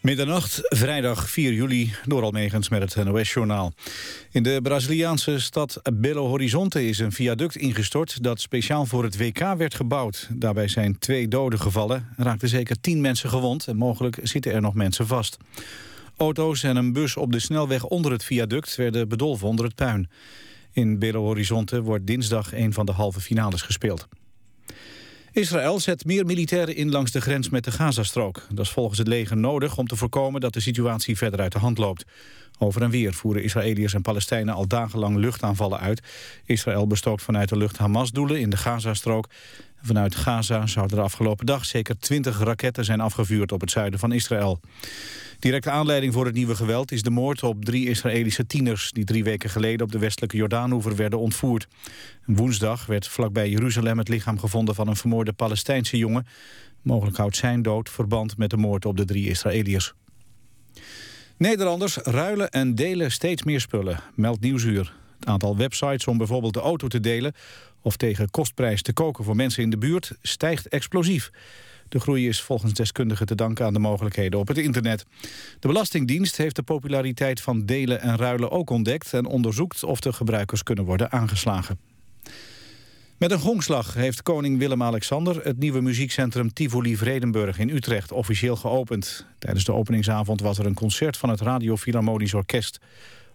Middernacht, vrijdag 4 juli, door Almegens met het NOS-journaal. In de Braziliaanse stad Belo Horizonte is een viaduct ingestort... dat speciaal voor het WK werd gebouwd. Daarbij zijn twee doden gevallen, raakten zeker tien mensen gewond... en mogelijk zitten er nog mensen vast. Auto's en een bus op de snelweg onder het viaduct... werden bedolven onder het puin. In Belo Horizonte wordt dinsdag een van de halve finales gespeeld. Israël zet meer militairen in langs de grens met de Gazastrook. Dat is volgens het leger nodig om te voorkomen dat de situatie verder uit de hand loopt. Over en weer voeren Israëliërs en Palestijnen al dagenlang luchtaanvallen uit. Israël bestookt vanuit de lucht Hamas-doelen in de Gazastrook. Vanuit Gaza zouden de afgelopen dag zeker 20 raketten zijn afgevuurd op het zuiden van Israël. Directe aanleiding voor het nieuwe geweld is de moord op drie Israëlische tieners... die drie weken geleden op de westelijke Jordaanoever werden ontvoerd. Woensdag werd vlakbij Jeruzalem het lichaam gevonden van een vermoorde Palestijnse jongen. Mogelijk houdt zijn dood verband met de moord op de drie Israëliërs. Nederlanders ruilen en delen steeds meer spullen, meldt Nieuwsuur. Het aantal websites om bijvoorbeeld de auto te delen... of tegen kostprijs te koken voor mensen in de buurt stijgt explosief. De groei is volgens deskundigen te danken aan de mogelijkheden op het internet. De Belastingdienst heeft de populariteit van delen en ruilen ook ontdekt... en onderzoekt of de gebruikers kunnen worden aangeslagen. Met een gongslag heeft koning Willem-Alexander... het nieuwe muziekcentrum Tivoli Vredenburg in Utrecht officieel geopend. Tijdens de openingsavond was er een concert van het Radio Philharmonisch Orkest.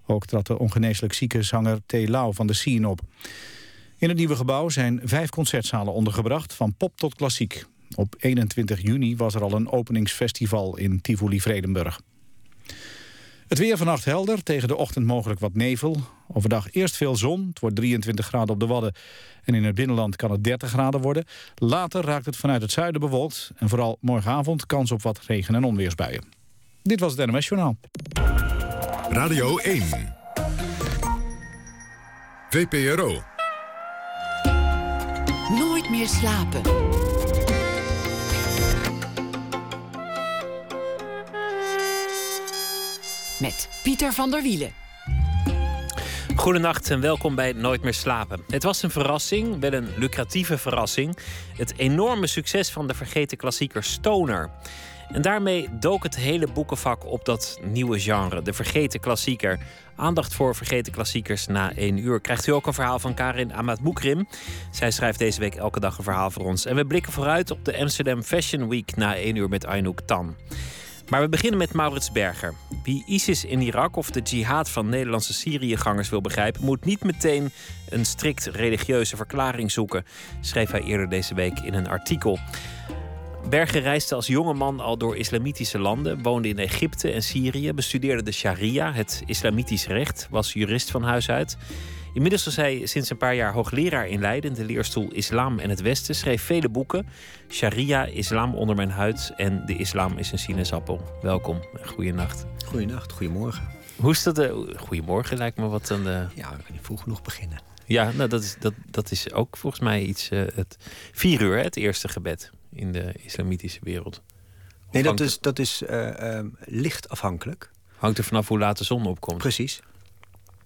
Ook trad de ongeneeslijk zieke zanger T. Lau van de Sien op. In het nieuwe gebouw zijn vijf concertzalen ondergebracht, van pop tot klassiek. Op 21 juni was er al een openingsfestival in Tivoli-Vredenburg. Het weer vannacht helder, tegen de ochtend mogelijk wat nevel. Overdag eerst veel zon, het wordt 23 graden op de Wadden... en in het binnenland kan het 30 graden worden. Later raakt het vanuit het zuiden bewolkt... en vooral morgenavond kans op wat regen- en onweersbuien. Dit was het NMS Journaal. Radio 1. VPRO. Meer slapen. Met Pieter van der Wielen. Goedenacht en welkom bij Nooit meer slapen. Het was een verrassing, wel een lucratieve verrassing. Het enorme succes van de vergeten klassieker Stoner. En daarmee dook het hele boekenvak op dat nieuwe genre, de vergeten klassieker. Aandacht voor vergeten klassiekers na één uur. Krijgt u ook een verhaal van Karin Amat Boekrim. Zij schrijft deze week elke dag een verhaal voor ons. En we blikken vooruit op de Amsterdam Fashion Week na één uur met Aynouk Tan. Maar we beginnen met Maurits Berger. Wie ISIS in Irak of de jihad van Nederlandse Syriëgangers wil begrijpen, moet niet meteen een strikt religieuze verklaring zoeken, schreef hij eerder deze week in een artikel. Berger reisde als jonge man al door islamitische landen, woonde in Egypte en Syrië, bestudeerde de sharia, het islamitisch recht, was jurist van huis uit. Inmiddels was hij sinds een paar jaar hoogleraar in Leiden, de leerstoel Islam en het Westen, schreef vele boeken. Sharia, Islam onder mijn huid en De Islam is een sinaasappel. Welkom en goeienacht. Goeienacht, goedemorgen. Hoe is dat? Uh, goedemorgen lijkt me wat een. Uh... Ja, we kunnen vroeg genoeg beginnen. Ja, nou, dat, is, dat, dat is ook volgens mij iets. Uh, het vier uur, hè, het eerste gebed in de islamitische wereld. Of nee, dat is, dat is licht afhankelijk. Hangt er vanaf hoe laat de zon opkomt. Precies.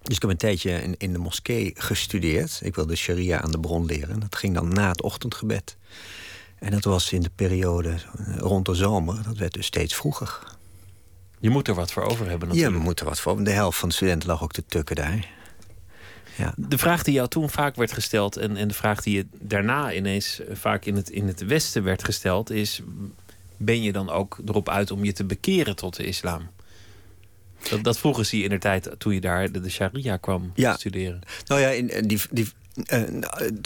Dus ik heb een tijdje in, in de moskee gestudeerd. Ik wilde sharia aan de bron leren. Dat ging dan na het ochtendgebed. En dat was in de periode rond de zomer. Dat werd dus steeds vroeger. Je moet er wat voor over hebben natuurlijk. Ja, we moeten er wat voor De helft van de studenten lag ook te tukken daar. Ja. De vraag die jou toen vaak werd gesteld... en, en de vraag die je daarna ineens vaak in het, in het Westen werd gesteld... is, ben je dan ook erop uit om je te bekeren tot de islam? Dat, dat vroegen ze je in de tijd toen je daar de, de sharia kwam ja. studeren. Nou ja, in, die, die, uh,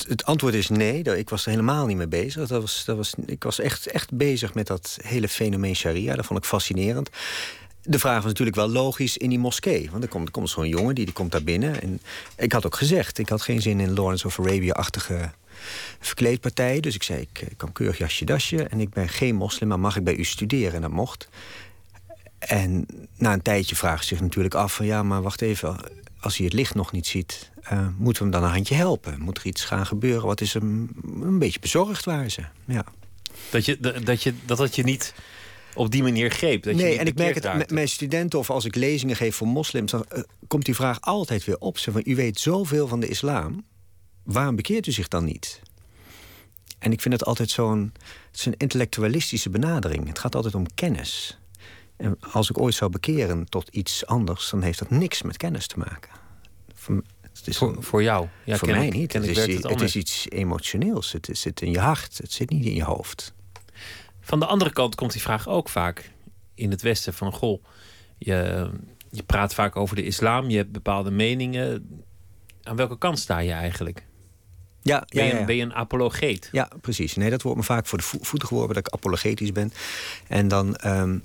het antwoord is nee. Ik was er helemaal niet mee bezig. Dat was, dat was, ik was echt, echt bezig met dat hele fenomeen sharia. Dat vond ik fascinerend. De vraag was natuurlijk wel logisch in die moskee. Want er komt, komt zo'n jongen, die, die komt daar binnen. En ik had ook gezegd, ik had geen zin in Lawrence of Arabia-achtige verkleedpartij. Dus ik zei, ik, kan keurig jasje dasje. En ik ben geen moslim, maar mag ik bij u studeren? En dat mocht. En na een tijdje vraagt zich natuurlijk af van ja, maar wacht even. Als hij het licht nog niet ziet, uh, moeten we hem dan een handje helpen? Moet er iets gaan gebeuren? Wat is hem een beetje bezorgd waren ze. Ja. Dat, je, dat, je, dat dat je niet op die manier greep. Dat nee, je en ik merk het met mijn studenten of als ik lezingen geef voor moslims, dan uh, komt die vraag altijd weer op. Ze van, u weet zoveel van de islam, waarom bekeert u zich dan niet? En ik vind het altijd zo'n intellectualistische benadering. Het gaat altijd om kennis. En als ik ooit zou bekeren tot iets anders, dan heeft dat niks met kennis te maken. Voor, het is voor, voor jou? Ja, voor mij niet. Het is, het, het is, iets emotioneels. Het zit in je hart. Het zit niet in je hoofd. Van de andere kant komt die vraag ook vaak in het Westen: van goh, je, je praat vaak over de islam, je hebt bepaalde meningen. Aan welke kant sta je eigenlijk? Ja, ben, je, ben je een apologeet? Ja, precies. Nee, dat wordt me vaak voor de voeten geworpen dat ik apologetisch ben. En dan. Ehm,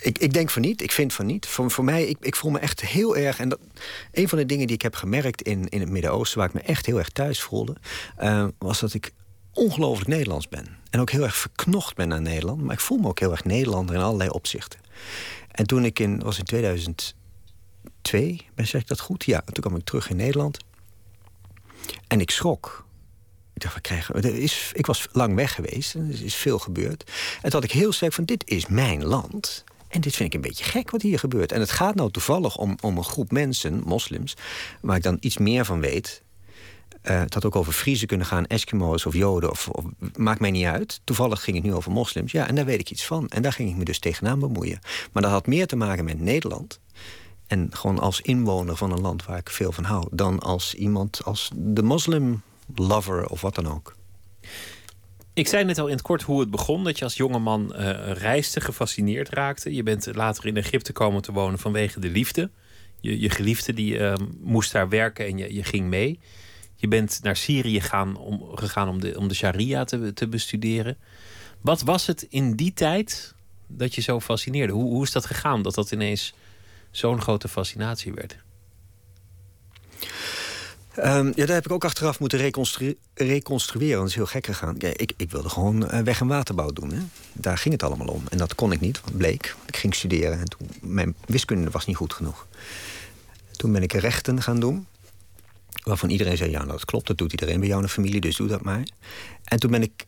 ik, ik denk van niet, ik vind van niet. Voor, voor mij, ik, ik voel me echt heel erg. En dat, een van de dingen die ik heb gemerkt in, in het Midden-Oosten, waar ik me echt heel erg thuis voelde, uh, was dat ik ongelooflijk Nederlands ben. En ook heel erg verknocht ben aan Nederland. Maar ik voel me ook heel erg Nederlander in allerlei opzichten. En toen ik in, was in 2002, zeg ik dat goed? Ja, toen kwam ik terug in Nederland. En ik schrok. Ik dacht, we krijgen. Er is, ik was lang weg geweest er is veel gebeurd. En toen had ik heel sterk van: dit is mijn land. En dit vind ik een beetje gek wat hier gebeurt. En het gaat nou toevallig om, om een groep mensen, moslims, waar ik dan iets meer van weet. Uh, het had ook over Friese kunnen gaan, Eskimo's of Joden, of, of, maakt mij niet uit. Toevallig ging het nu over moslims. Ja, en daar weet ik iets van. En daar ging ik me dus tegenaan bemoeien. Maar dat had meer te maken met Nederland. En gewoon als inwoner van een land waar ik veel van hou, dan als iemand als de moslim-lover of wat dan ook. Ik zei net al in het kort hoe het begon. Dat je als jongeman uh, reisde, gefascineerd raakte. Je bent later in Egypte komen te wonen vanwege de liefde. Je, je geliefde die, uh, moest daar werken en je, je ging mee. Je bent naar Syrië om, gegaan om de, om de sharia te, te bestuderen. Wat was het in die tijd dat je zo fascineerde? Hoe, hoe is dat gegaan dat dat ineens zo'n grote fascinatie werd? Um, ja, daar heb ik ook achteraf moeten reconstrueren. Dat is heel gek gegaan. Ik, ik wilde gewoon uh, weg- en waterbouw doen. Hè. Daar ging het allemaal om. En dat kon ik niet, want bleek. Ik ging studeren en toen, mijn wiskunde was niet goed genoeg. Toen ben ik rechten gaan doen. Waarvan iedereen zei, ja, dat klopt, dat doet iedereen bij jou in familie, dus doe dat maar. En toen ben ik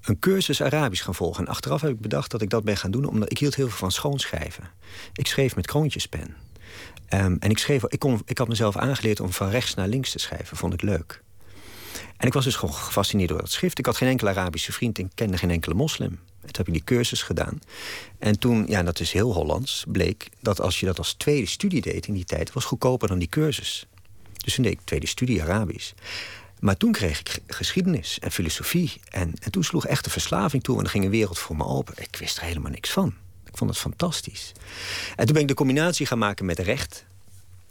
een cursus Arabisch gaan volgen. En achteraf heb ik bedacht dat ik dat ben gaan doen... omdat ik hield heel veel van schoonschrijven. Ik schreef met kroontjespen. Um, en ik, schreef, ik, kon, ik had mezelf aangeleerd om van rechts naar links te schrijven. Vond ik leuk. En ik was dus gewoon gefascineerd door dat schrift. Ik had geen enkele Arabische vriend en kende geen enkele moslim. Toen heb ik die cursus gedaan. En toen, ja, dat is heel Hollands, bleek dat als je dat als tweede studie deed in die tijd... was goedkoper dan die cursus. Dus toen deed ik tweede studie Arabisch. Maar toen kreeg ik geschiedenis en filosofie. En, en toen sloeg echt de verslaving toe en er ging een wereld voor me open. Ik wist er helemaal niks van. Ik vond het fantastisch. En toen ben ik de combinatie gaan maken met recht.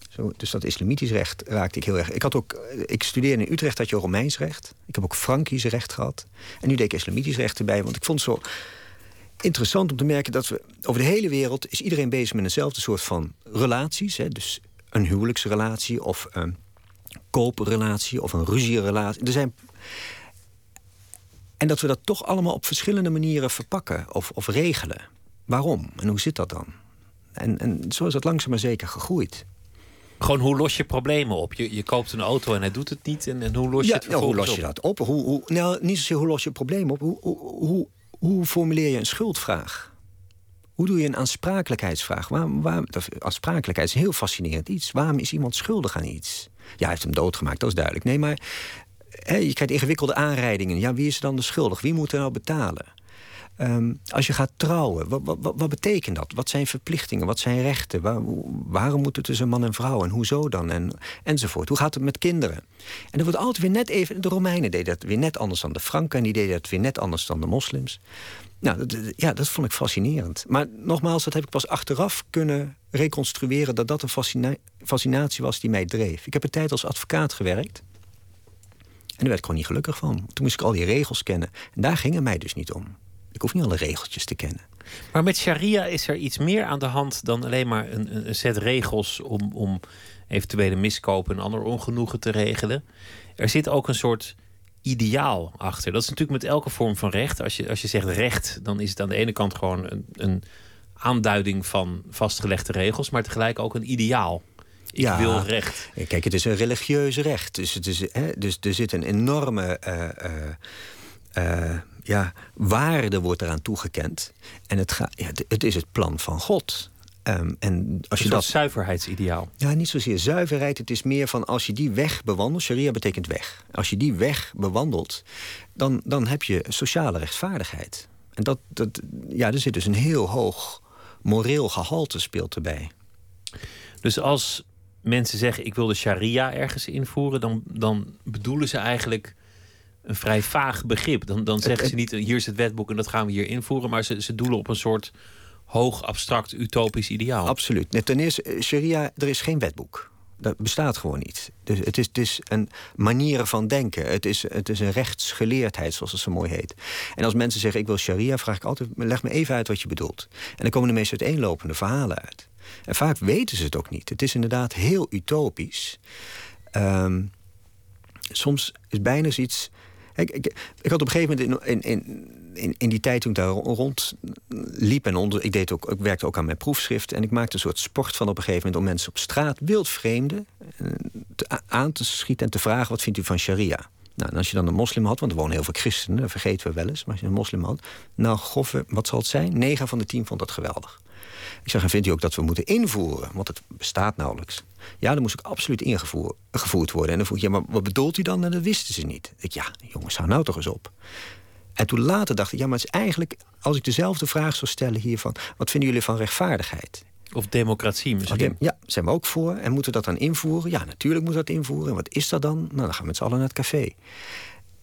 Zo, dus dat islamitisch recht raakte ik heel erg. Ik, had ook, ik studeerde in Utrecht, had je Romeins recht. Ik heb ook Frankisch recht gehad. En nu deed ik islamitisch recht erbij, want ik vond het zo interessant om te merken dat we over de hele wereld is iedereen bezig met eenzelfde soort van relaties. Hè, dus een huwelijksrelatie of een kooprelatie of een ruzierelatie. Er zijn. En dat we dat toch allemaal op verschillende manieren verpakken of, of regelen. Waarom en hoe zit dat dan? En, en zo is dat langzaam maar zeker gegroeid. Gewoon hoe los je problemen op? Je, je koopt een auto en hij doet het niet. En, en hoe los je het hoe los je dat op? Hoe, hoe, nou, niet zozeer hoe los je het probleem op. Hoe, hoe, hoe, formuleer je een schuldvraag? Hoe doe je een aansprakelijkheidsvraag? Aansprakelijkheid is een heel fascinerend iets. Waarom is iemand schuldig aan iets? Ja, hij heeft hem doodgemaakt, dat is duidelijk. Nee, maar je krijgt ingewikkelde aanrijdingen. Ja, wie is dan de schuldig? Wie moet er nou betalen? Um, als je gaat trouwen, wat, wat, wat, betekent dat? Wat zijn verplichtingen? Wat zijn rechten? Waar, waarom moet het tussen man en vrouw? En hoezo dan? En, enzovoort. Hoe gaat het met kinderen? En er wordt altijd weer net even... De Romeinen deden dat weer net anders dan de Franken... en die deden dat weer net anders dan de moslims. Nou, dat, ja, dat vond ik fascinerend. Maar nogmaals, dat heb ik pas achteraf kunnen reconstrueren... dat dat een fascinatie was die mij dreef. Ik heb een tijd als advocaat gewerkt... En daar werd ik gewoon niet gelukkig van. Toen moest ik al die regels kennen. En daar ging mij dus niet om. Ik hoef niet alle regeltjes te kennen. Maar met sharia is er iets meer aan de hand dan alleen maar een, een set regels om, om eventuele miskopen en ander ongenoegen te regelen. Er zit ook een soort ideaal achter. Dat is natuurlijk met elke vorm van recht. Als je, als je zegt recht, dan is het aan de ene kant gewoon een, een aanduiding van vastgelegde regels, maar tegelijk ook een ideaal. Ik ja, wil recht. Kijk, het is een religieus recht. Dus, het is, hè, dus er zit een enorme. Uh, uh, ja, waarde wordt eraan toegekend. En het, gaat, ja, het is het plan van God. Um, en als je dat zuiverheidsideaal. Ja, niet zozeer zuiverheid. Het is meer van als je die weg bewandelt. Sharia betekent weg. Als je die weg bewandelt, dan, dan heb je sociale rechtvaardigheid. En dat, dat, ja, er zit dus een heel hoog moreel gehalte speelt erbij. Dus als mensen zeggen: Ik wil de sharia ergens invoeren, dan, dan bedoelen ze eigenlijk een vrij vaag begrip. Dan, dan zeggen ze niet: Hier is het wetboek en dat gaan we hier invoeren. Maar ze, ze doelen op een soort hoog abstract utopisch ideaal. Absoluut. Ten eerste, eh, sharia, er is geen wetboek. Dat bestaat gewoon niet. Dus het is, het een manier van denken. Het is, het is een rechtsgeleerdheid, zoals het zo mooi heet. En als mensen zeggen: Ik wil sharia, vraag ik altijd: leg me even uit wat je bedoelt. En dan komen de meest uiteenlopende verhalen uit. En vaak weten ze het ook niet. Het is inderdaad heel utopisch. Um, soms is bijna iets. Ik, ik, ik, had op een gegeven moment in, in, in, in die tijd toen ik daar rondliep en onder, ik, deed ook, ik werkte ook aan mijn proefschrift en ik maakte een soort sport van op een gegeven moment om mensen op straat, wildvreemden, eh, aan te schieten en te vragen: wat vindt u van sharia? Nou, en als je dan een moslim had, want er wonen heel veel christenen, dat vergeten we wel eens, maar als je een moslim had, nou, groffe, wat zal het zijn? 9 van de 10 vond dat geweldig. Ik zeg, en vindt u ook dat we moeten invoeren? Want het bestaat nauwelijks. Ja, dan moest ik absoluut ingevoerd worden. En dan vroeg ik, ja, maar wat bedoelt u dan? En dat wisten ze niet. Ik, ja, jongens, hou nou toch eens op. En toen later dacht ik, ja, maar het is eigenlijk... als ik dezelfde vraag zou stellen hiervan... wat vinden jullie van rechtvaardigheid? Of democratie misschien. ja, zijn we ook voor. En moeten we dat dan invoeren? Ja, natuurlijk moet dat invoeren. En wat is dat dan? Nou, dan gaan we met z'n allen naar het café.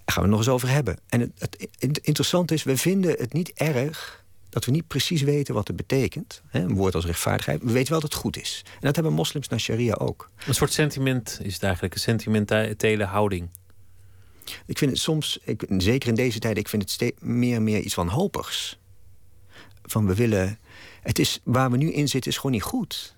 Daar gaan we het nog eens over hebben. En het, het, het interessante is, we vinden het niet erg dat we niet precies weten wat het betekent. Hè, een woord als rechtvaardigheid. We weten wel dat het goed is. En dat hebben moslims naar sharia ook. Een soort sentiment is het eigenlijk. Een sentimentele houding. Ik vind het soms, ik, zeker in deze tijd, ik vind het steeds meer en meer iets wanhopigs. Van we willen. Het is, waar we nu in zitten is gewoon niet goed.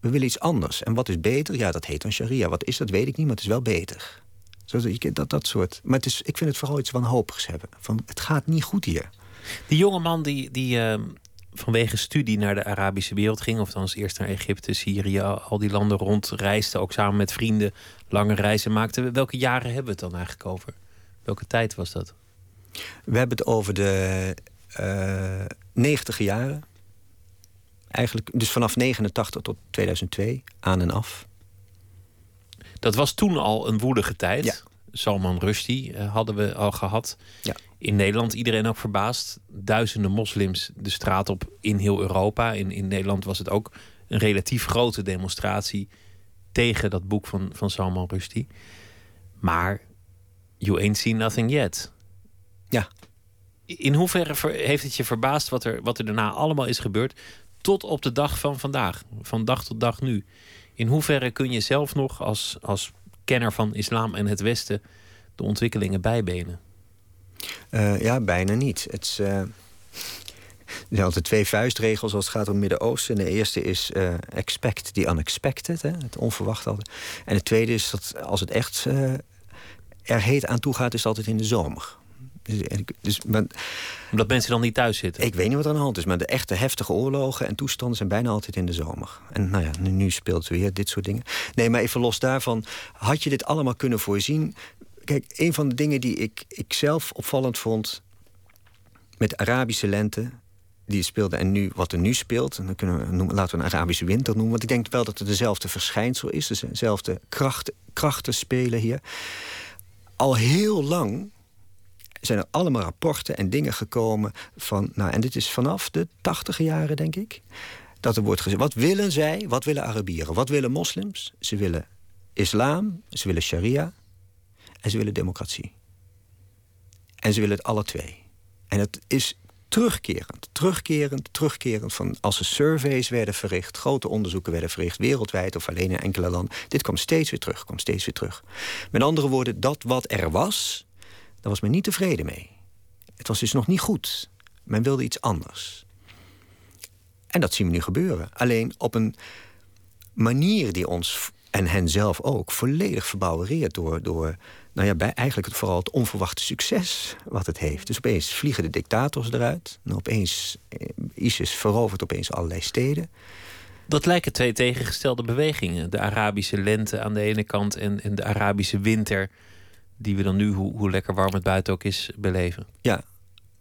We willen iets anders. En wat is beter? Ja, dat heet dan sharia. Wat is dat, weet ik niet, maar het is wel beter. Zo, dat, dat soort. Maar het is, ik vind het vooral iets wanhopigs hebben. Van, het gaat niet goed hier. Die jonge man die, die uh, vanwege studie naar de Arabische wereld ging, of dan eerst naar Egypte, Syrië, al die landen rond, reisde, ook samen met vrienden lange reizen maakte. Welke jaren hebben we het dan eigenlijk over? Welke tijd was dat? We hebben het over de uh, 90 jaren. Eigenlijk, dus vanaf 89 tot 2002, aan en af. Dat was toen al een woelige tijd. Ja. Salman Rushdie uh, hadden we al gehad. Ja in Nederland iedereen ook verbaasd. Duizenden moslims de straat op in heel Europa. In, in Nederland was het ook een relatief grote demonstratie tegen dat boek van, van Salman Rushdie. Maar you ain't seen nothing yet. Ja. In hoeverre heeft het je verbaasd wat er, wat er daarna allemaal is gebeurd... tot op de dag van vandaag, van dag tot dag nu? In hoeverre kun je zelf nog als, als kenner van islam en het Westen... de ontwikkelingen bijbenen? Uh, ja, bijna niet. Het is, uh, er zijn altijd twee vuistregels als het gaat om het Midden-Oosten. De eerste is uh, expect the unexpected, hè, het onverwachte. En de tweede is dat als het echt er heet aan toe gaat, is het altijd in de zomer. Dus, dus, maar, Omdat mensen dan niet thuis zitten? Ik weet niet wat er aan de hand is, maar de echte heftige oorlogen en toestanden zijn bijna altijd in de zomer. En nou ja, nu, nu speelt weer dit soort dingen. Nee, maar even los daarvan, had je dit allemaal kunnen voorzien? Kijk, een van de dingen die ik, ik zelf opvallend vond met Arabische lente, die speelde en nu wat er nu speelt, en dan kunnen we noemen, laten we een Arabische winter noemen, want ik denk wel dat het dezelfde verschijnsel is, dus dezelfde krachten, krachten spelen hier. Al heel lang zijn er allemaal rapporten en dingen gekomen van, nou, en dit is vanaf de tachtige jaren, denk ik, dat er wordt gezegd, wat willen zij, wat willen Arabieren, wat willen moslims? Ze willen islam, ze willen sharia, en ze willen democratie. En ze willen het alle twee. En het is terugkerend, terugkerend, terugkerend. Van als er surveys werden verricht, grote onderzoeken werden verricht, wereldwijd of alleen in enkele landen. Dit kwam steeds weer terug, kwam steeds weer terug. Met andere woorden, dat wat er was, daar was men niet tevreden mee. Het was dus nog niet goed. Men wilde iets anders. En dat zien we nu gebeuren. Alleen op een manier die ons en hen zelf ook volledig verbouwereert door, door nou ja, bij eigenlijk vooral het onverwachte succes wat het heeft. Dus opeens vliegen de dictators eruit. En opeens, eh, ISIS verovert opeens allerlei steden. Dat lijken twee tegengestelde bewegingen. De Arabische lente aan de ene kant en, en de Arabische winter... die we dan nu, hoe, hoe lekker warm het buiten ook is, beleven. Ja,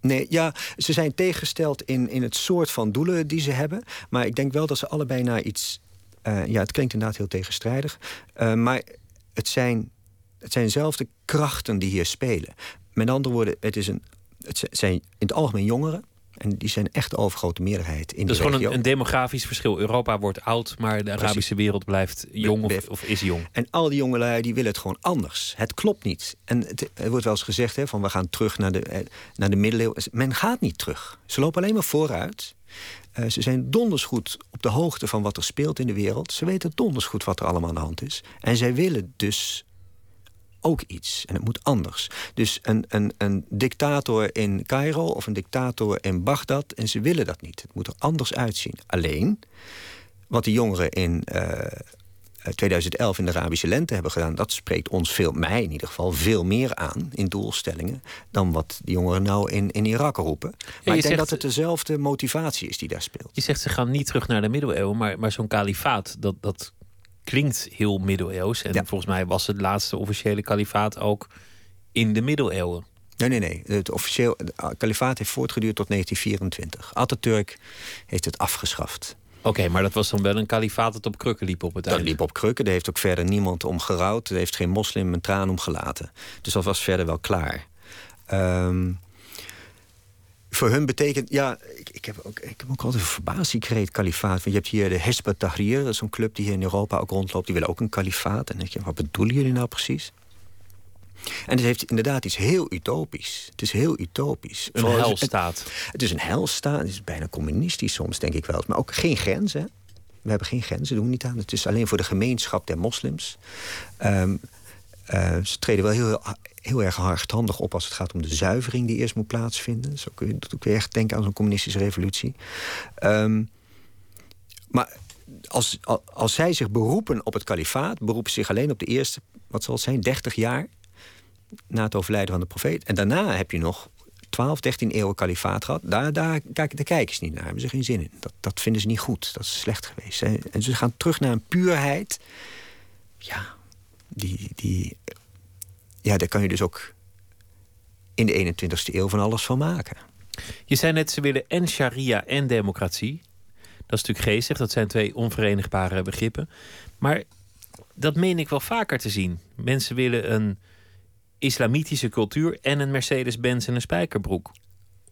Nee, ja, ze zijn tegengesteld in, in het soort van doelen die ze hebben. Maar ik denk wel dat ze allebei naar iets. Uh, ja, het klinkt inderdaad heel tegenstrijdig. Uh, maar het zijn het zijn dezelfde krachten die hier spelen. Met andere woorden, het is een het zijn in het algemeen jongeren. En die zijn echt de overgrote meerderheid in Dat is gewoon een, een demografisch verschil. Europa wordt oud, maar de Arabische wereld blijft jong of, of is jong. En al die jongelui die willen het gewoon anders. Het klopt niet. En het, er wordt wel eens gezegd hè, van we gaan terug naar de, eh, naar de middeleeuwen. Men gaat niet terug. Ze lopen alleen maar vooruit. Eh, ze zijn donders goed op de hoogte van wat er speelt in de wereld. Ze weten donders goed wat er allemaal aan de hand is. En zij willen dus ook iets. En het moet anders. Dus een, een, een dictator in Cairo of een dictator in Bagdad. En ze willen dat niet. Het moet er anders uitzien. Alleen, wat die jongeren in eh, 2011 in de Arabische lente hebben gedaan... dat spreekt ons veel, mij in ieder geval, veel meer aan in doelstellingen... dan wat de jongeren nou in, in Irak roepen. Maar ik denk zegt- dat het dezelfde motivatie is die daar speelt. Je zegt ze gaan niet terug naar de middeleeuwen, maar, maar zo'n kalifaat, dat, dat klinkt heel middeleeuws. En Ja. volgens mij was het laatste officiële kalifaat ook in de middeleeuwen. Nee, nee, nee. Het officieel het kalifaat heeft voortgeduurd tot 1924. Atatürk heeft het afgeschaft. Oké, maar dat was dan wel een kalifaat dat op krukken liep op het Dat einde. liep op krukken. Daar heeft ook verder niemand om gerouwd. Er heeft geen moslim een traan om gelaten. Dus dat was verder wel klaar. Ehm, voor hun betekent... Ja, ik, ik, heb ook, ik heb ook altijd een verbazingkreet kalifaat. Want je hebt hier de Hezb Tahrir. Dat is een club die hier in Europa ook rondloopt. Die willen ook een kalifaat. En dan denk je, wat bedoelen jullie nou precies? En het heeft inderdaad iets heel utopisch. Het is heel utopisch. Een Vooral- helstaat. het is een helstaat. Het is bijna communistisch soms, denk ik wel. Maar ook geen grenzen. We hebben geen grenzen, doen we niet aan. Het is alleen voor de gemeenschap der moslims. Ehm, eh, ze treden wel heel, heel erg hardhandig op als het gaat om de zuivering die eerst moet plaatsvinden. Zo kun je, kun je echt denken aan zo'n communistische revolutie. Ehm, maar als, al- als zij zich beroepen op het kalifaat, beroepen zich alleen op de eerste, wat zal het zijn, 30 jaar na het overlijden van de profeet. En daarna heb je nog 12, 13 eeuwen kalifaat gehad. Daar, daar kijken de kijkers niet naar. Hebben ze geen zin in. Dat, dat vinden ze niet goed. Dat is slecht geweest. En ze gaan terug naar een puurheid. Ja, die, die, ja, daar kan je dus ook in de 21ste eeuw van alles van maken. Je zei net, ze willen en sharia en democratie. Dat is natuurlijk geestig, dat zijn twee onverenigbare begrippen. Maar dat meen ik wel vaker te zien. Mensen willen een islamitische cultuur en een Mercedes-Benz en een spijkerbroek.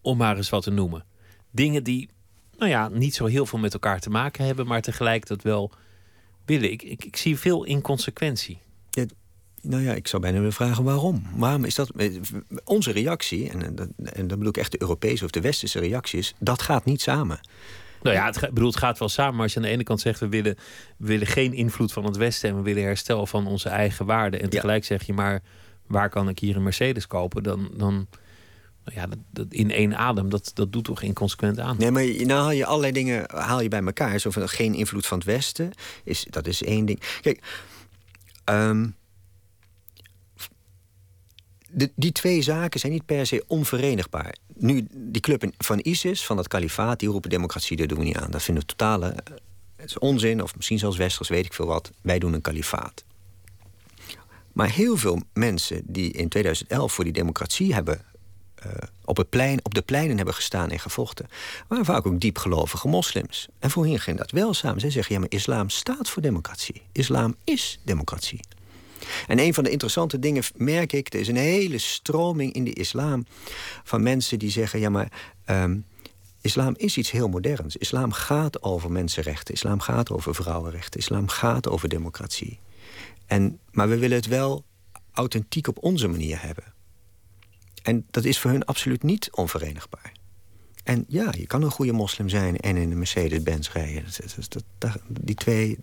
Om maar eens wat te noemen. Dingen die, nou ja, niet zo heel veel met elkaar te maken hebben, maar tegelijk dat wel willen. Ik, ik, ik zie veel inconsequentie. Nou ja, ik zou bijna willen vragen waarom. Waarom is dat... eh, Onze reactie, en, dat- en dan bedoel ik echt de Europese of de Westerse reactie... is dat gaat niet samen. Nou ja, het, bedoel, het gaat wel samen. Maar als je aan de ene kant zegt, we willen, we willen geen invloed van het Westen en we willen herstel van onze eigen waarden. En tegelijk zeg je, maar waar kan ik hier een Mercedes kopen? Dan, dan nou ja, dat, dat in één adem, dat, dat doet toch inconsequent aan. Nee, maar nou haal je allerlei dingen haal je bij elkaar. Zo van geen invloed van het Westen. Is, dat is één ding. Kijk, ehm, die twee zaken zijn niet per se onverenigbaar. Nu, die club van ISIS, van dat kalifaat, die roepen democratie, dat doen we niet aan. Dat vinden we totale. eh, onzin, of misschien zelfs westers, weet ik veel wat. Wij doen een kalifaat. Maar heel veel mensen die in 2011 voor die democratie hebben eh, op, het plein, op de pleinen hebben gestaan en gevochten, waren vaak ook diepgelovige moslims. En voor hen ging dat wel samen. Zij zeggen, ja, maar islam staat voor democratie. Islam is democratie. En een van de interessante dingen merk ik, er is een hele stroming in de islam van mensen die zeggen, ja, maar ehm, islam is iets heel moderns. Islam gaat over mensenrechten, islam gaat over vrouwenrechten, islam gaat over democratie. En, maar we willen het wel authentiek op onze manier hebben. En dat is voor hun absoluut niet onverenigbaar. En ja, je kan een goede moslim zijn en in een Mercedes-Benz rijden. Dat, dat, die twee.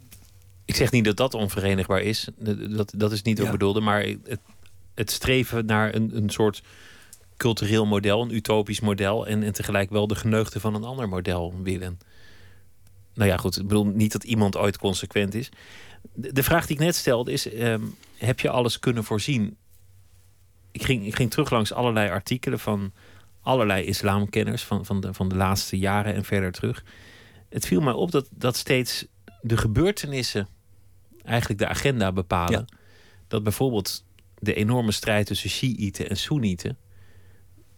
Ik zeg niet dat dat onverenigbaar is. Dat, dat is niet wat Ja. ik bedoelde. Maar het, het streven naar een, een soort cultureel model, een utopisch model. En, en tegelijk wel de geneugten van een ander model willen. Nou ja, goed. Ik bedoel niet dat iemand ooit consequent is. De, de vraag die ik net stelde is: ehm, heb je alles kunnen voorzien? Ik ging, ik ging terug langs allerlei artikelen van allerlei islamkenners van, van, de, van de laatste jaren en verder terug. Het viel mij op dat, dat steeds de gebeurtenissen eigenlijk de agenda bepalen. Dat bijvoorbeeld de enorme strijd tussen Shiiten en Soenieten,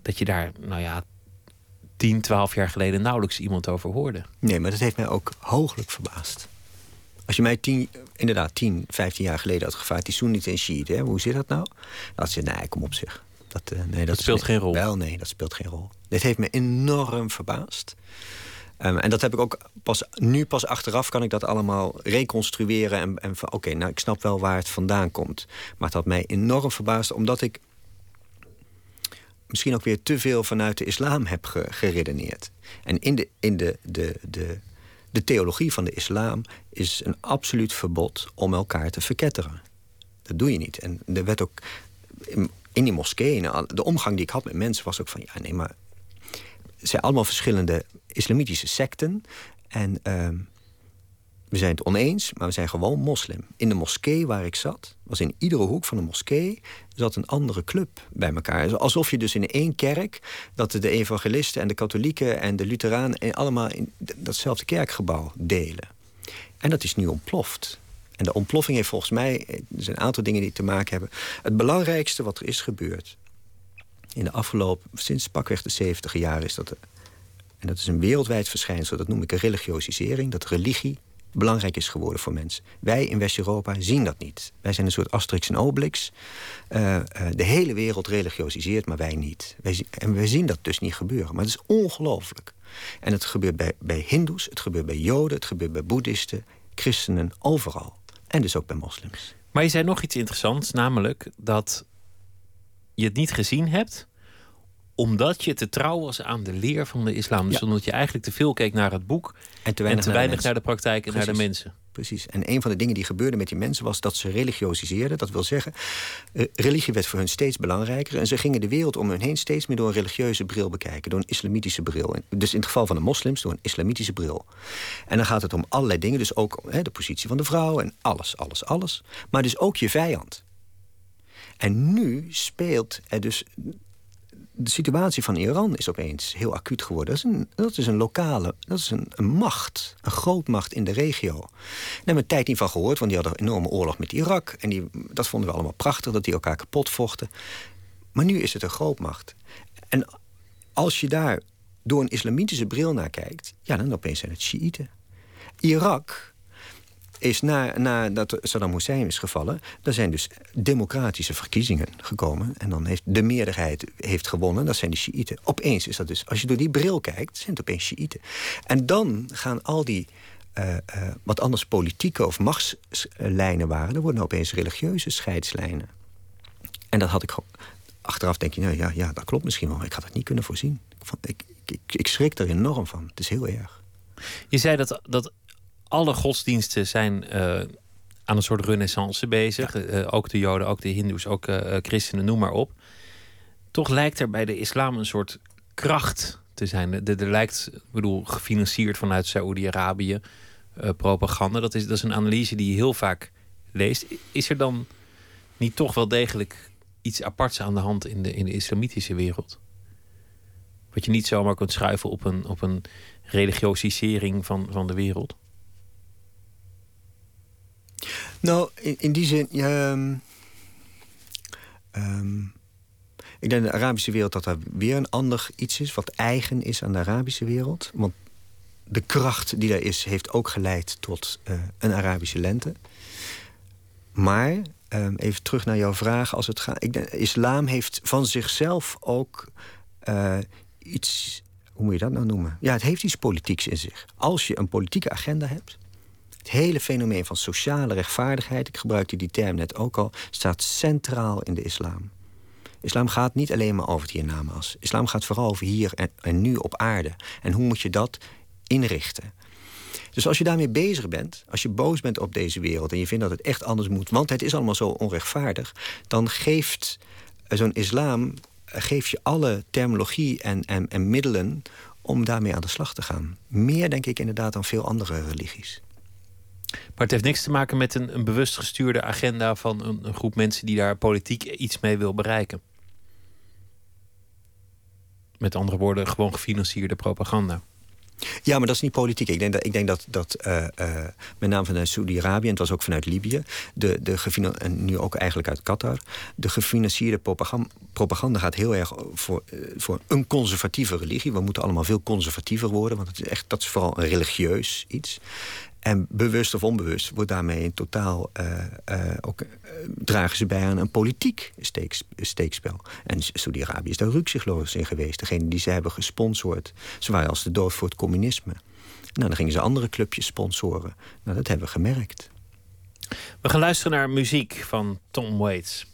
dat je daar, nou ja, 10, 12 jaar geleden nauwelijks iemand over hoorde. Nee, maar dat heeft mij ook hooglijk verbaasd. Als je mij tien, inderdaad 10, 15 jaar geleden had gevraagd... die Soenieten en Shiiten, hoe zit dat nou? Dan had ze nee, kom op zich. Dat uh, nee, dat, speelt geen rol? Wel, nee, dat speelt geen rol. Dit heeft me enorm verbaasd. Um, en dat heb ik ook pas nu pas achteraf kan ik dat allemaal reconstrueren en, en van oké, nou ik snap wel waar het vandaan komt. Maar het had mij enorm verbaasd omdat ik misschien ook weer te veel vanuit de islam heb geredeneerd. En in de, in de, de, de, de theologie van de islam is een absoluut verbod om elkaar te verketteren. Dat doe je niet. En er werd ook in die moskee, de omgang die ik had met mensen was ook van ja, nee, maar zijn allemaal verschillende islamitische secten. En uh, we zijn het oneens, maar we zijn gewoon moslim. In de moskee waar ik zat, was in iedere hoek van de moskee... zat een andere club bij elkaar. Alsof je dus in één kerk... dat de evangelisten en de katholieken en de lutheranen... allemaal in datzelfde kerkgebouw delen. En dat is nu ontploft. En de ontploffing heeft volgens mij... er zijn een aantal dingen die te maken hebben. Het belangrijkste wat er is gebeurd... in de afgelopen, sinds pakweg de 70 jaar... is dat... en dat is een wereldwijd verschijnsel, dat noem ik een religiosisering... dat religie belangrijk is geworden voor mensen. Wij in West-Europa zien dat niet. Wij zijn een soort Asterix en Obelix. Uh, uh, de hele wereld religiosiseert, maar wij niet. Wij, en wij zien dat dus niet gebeuren. Maar het is ongelooflijk. En het gebeurt bij, bij hindoes, het gebeurt bij joden... het gebeurt bij boeddhisten, christenen, overal. En dus ook bij moslims. Maar je zei nog iets interessants, namelijk dat je het niet gezien hebt omdat je te trouw was aan de leer van de islam. Dus omdat je eigenlijk te veel keek naar het boek en te weinig, naar, de praktijk en naar de mensen. Precies. En een van de dingen die gebeurde met die mensen was dat ze religiosiseerden. Dat wil zeggen, eh, religie werd voor hun steeds belangrijker. En ze gingen de wereld om hun heen steeds meer door een religieuze bril bekijken. Door een islamitische bril. Dus in het geval van de moslims door een islamitische bril. En dan gaat het om allerlei dingen. Dus ook hè, de positie van de vrouw en alles, alles, alles. Maar dus ook je vijand. En nu speelt er dus de situatie van Iran is opeens heel acuut geworden. Dat is een, dat is een lokale, dat is een, macht, een grootmacht in de regio. Daar hebben we een tijd niet van gehoord, want die hadden een enorme oorlog met Irak. En die, dat vonden we allemaal prachtig, dat die elkaar kapot vochten. Maar nu is het een grootmacht. En als je daar door een islamitische bril naar kijkt, ja, dan opeens zijn het Shiiten. Irak is na, nadat Saddam Hussein is gevallen... er zijn dus democratische verkiezingen gekomen... en dan heeft de meerderheid heeft gewonnen, dat zijn de Shiiten. Opeens is dat dus, als je door die bril kijkt, zijn het opeens Shiiten. En dan gaan al die... Uh, uh, wat anders politieke of machtslijnen waren... er worden opeens religieuze scheidslijnen. En dat had ik achteraf denk je, nou ja, ja, dat klopt misschien wel. Maar ik had het niet kunnen voorzien. Ik, ik, ik schrik er enorm van. Het is heel erg. Je zei dat, dat alle godsdiensten zijn uh, aan een soort renaissance bezig. Uh, ook de Joden, ook de Hindoes, ook uh, christenen, noem maar op. Toch lijkt er bij de islam een soort kracht te zijn. Er lijkt, ik bedoel, gefinancierd vanuit Saoedi-Arabië propaganda. Dat is, dat is een analyse die je heel vaak leest. Is er dan niet toch wel degelijk iets aparts aan de hand in de, in de islamitische wereld? Wat je niet zomaar kunt schuiven op een, op een religiosisering van, van de wereld? Nou, in, die zin. Ehm, ehm, ik denk de Arabische wereld dat er weer een ander iets is, wat eigen is aan de Arabische wereld. Want de kracht die er is, heeft ook geleid tot uh, een Arabische lente. Maar, um, even terug naar jouw vraag. Als het gaat, ik denk, islam heeft van zichzelf ook uh, iets. Hoe moet je dat nou noemen? Ja, het heeft iets politieks in zich. Als je een politieke agenda hebt, het hele fenomeen van sociale rechtvaardigheid, ik gebruikte die term net ook al, staat centraal in de islam. Islam gaat niet alleen maar over het hiernamaals. Islam gaat vooral over hier en, nu op aarde. En hoe moet je dat inrichten? Dus als je daarmee bezig bent, als je boos bent op deze wereld en je vindt dat het echt anders moet, want het is allemaal zo onrechtvaardig, dan geeft zo'n islam geeft je alle terminologie en, en, en middelen om daarmee aan de slag te gaan. Meer denk ik inderdaad dan veel andere religies. Maar het heeft niks te maken met een, een bewust gestuurde agenda van een, een, groep mensen die daar politiek iets mee wil bereiken. Met andere woorden, gewoon gefinancierde propaganda. Ja, maar dat is niet politiek. Ik denk dat, ik denk dat, dat uh, uh, met name vanuit Saudi-Arabië, en het was ook vanuit Libië, de, de en nu ook eigenlijk uit Qatar, de gefinancierde propaganda, propaganda gaat heel erg voor, uh, voor een conservatieve religie. We moeten allemaal veel conservatiever worden, want het is echt, dat is vooral een religieus iets. En bewust of onbewust wordt daarmee in totaal ook, dragen ze bij aan een politiek steekspel. En Saudi-Arabië is daar rukzichtloos in geweest. Degene die ze hebben gesponsord, ze waren als de dood voor het communisme. Nou, dan gingen ze andere clubjes sponsoren. Nou, dat hebben we gemerkt. We gaan luisteren naar muziek van Tom Waits.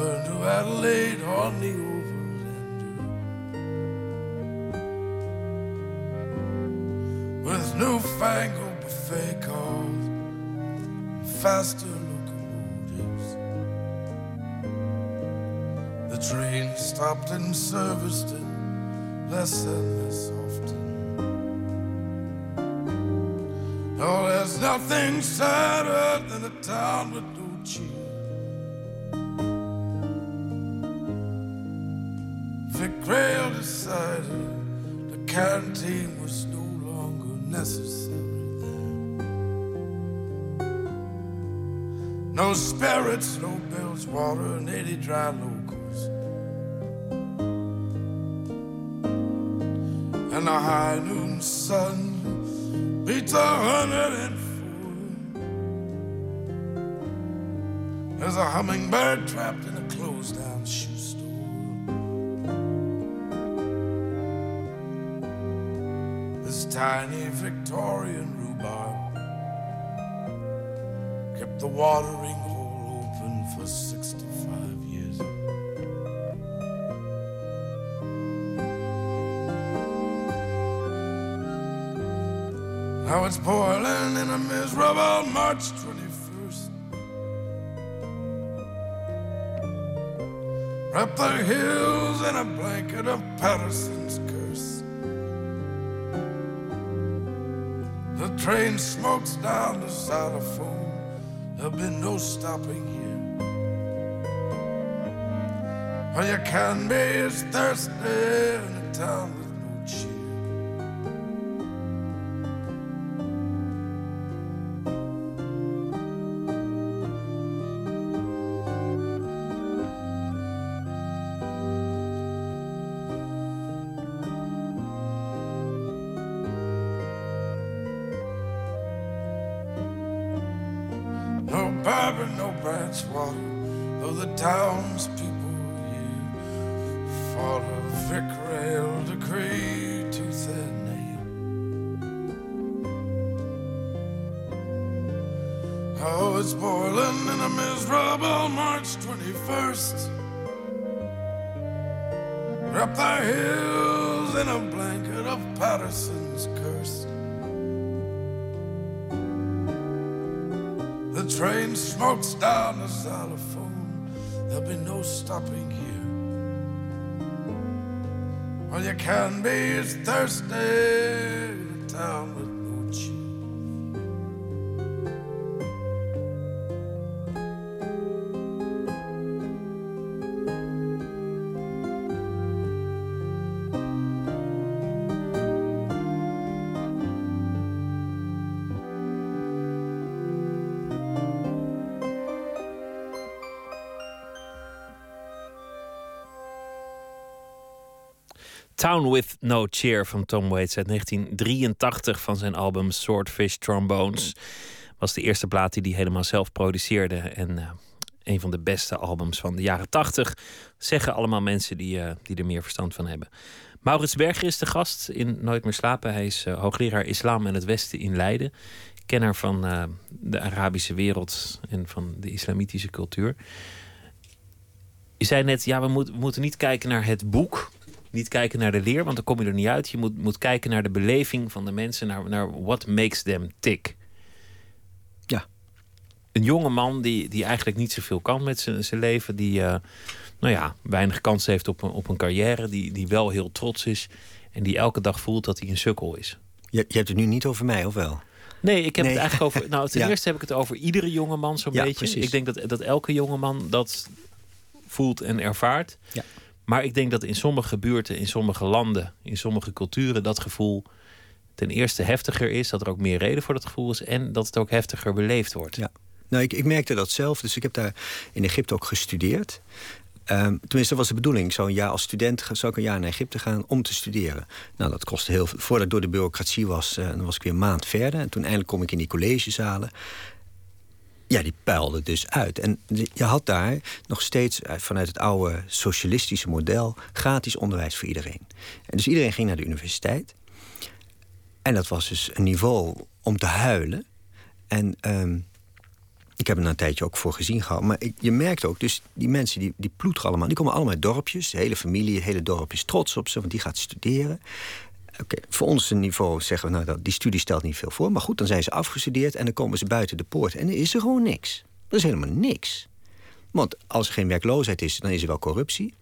to Adelaide on the Overlander, with newfangled buffet cars, faster locomotives. The train stopped and serviced less and less often. Oh, there's nothing sadder than a town with no cheese. Dry locals. And the high noon sun beats a hundred and four. There's a hummingbird trapped in a closed down shoe store. This tiny Victorian rhubarb kept the watering It's boiling in a miserable March 21st. Wrap the hills in a blanket of Patterson's curse. The train smokes down the xylophone. There'll be no stopping here. All you can be is thirsty in a town walks down the xylophone, there'll be no stopping here. All you can be is thirsty, town With No Cheer van Tom Waits uit 1983 van zijn album Swordfish Trombones. Was de eerste plaat die hij helemaal zelf produceerde. En uh, een van de beste albums van de jaren 80. Zeggen allemaal mensen die, eh, die er meer verstand van hebben. Maurits Berger is de gast in Nooit meer slapen. Hij is uh, hoogleraar islam en het Westen in Leiden. Kenner van de Arabische wereld en van de islamitische cultuur. Je zei net, ja, we, we moeten niet kijken naar het boek. Niet kijken naar de leer, want dan kom je er niet uit. Je moet, moet kijken naar de beleving van de mensen, naar, naar what makes them tick. Ja. Een jonge man die, die eigenlijk niet zoveel kan met zijn leven, die uh, nou ja, weinig kans heeft op een, op een carrière, die, die wel heel trots is en die elke dag voelt dat hij een sukkel is. Je, je hebt het nu niet over mij, of wel? Nee, ik heb het eigenlijk over. Nou, ten eerste heb ik het over iedere jongeman zo'n ja, beetje. Precies. Ik denk dat, dat elke jongeman dat voelt en ervaart. Ja. Maar ik denk dat in sommige buurten, in sommige landen, in sommige culturen dat gevoel ten eerste heftiger is, dat er ook meer reden voor dat gevoel is en dat het ook heftiger beleefd wordt. Ja. Nou, ik, ik merkte dat zelf, dus ik heb daar in Egypte ook gestudeerd. Um, tenminste, dat was de bedoeling. Een jaar als student zou ik een jaar naar Egypte gaan om te studeren. Nou, dat kostte heel veel. Voordat ik door de bureaucratie was, uh, dan was ik weer een maand verder. En toen eindelijk kom ik in die collegezalen. Ja, die puilde dus uit. En je had daar nog steeds eh, vanuit het oude socialistische model gratis onderwijs voor iedereen. En dus iedereen ging naar de universiteit. En dat was dus een niveau om te huilen. En um, ik heb er een tijdje ook voor gezien gehad. Maar ik, je merkt ook, dus die mensen die, die ploeteren allemaal. Die komen allemaal uit dorpjes. De hele familie, het hele dorp is trots op ze, want die gaat studeren. Oké, voor ons niveau zeggen we, nou, dat, die studie stelt niet veel voor. Maar goed, dan zijn ze afgestudeerd en dan komen ze buiten de poort. En dan is er gewoon niks. Er is helemaal niks. Want als er geen werkloosheid is, dan is er wel corruptie.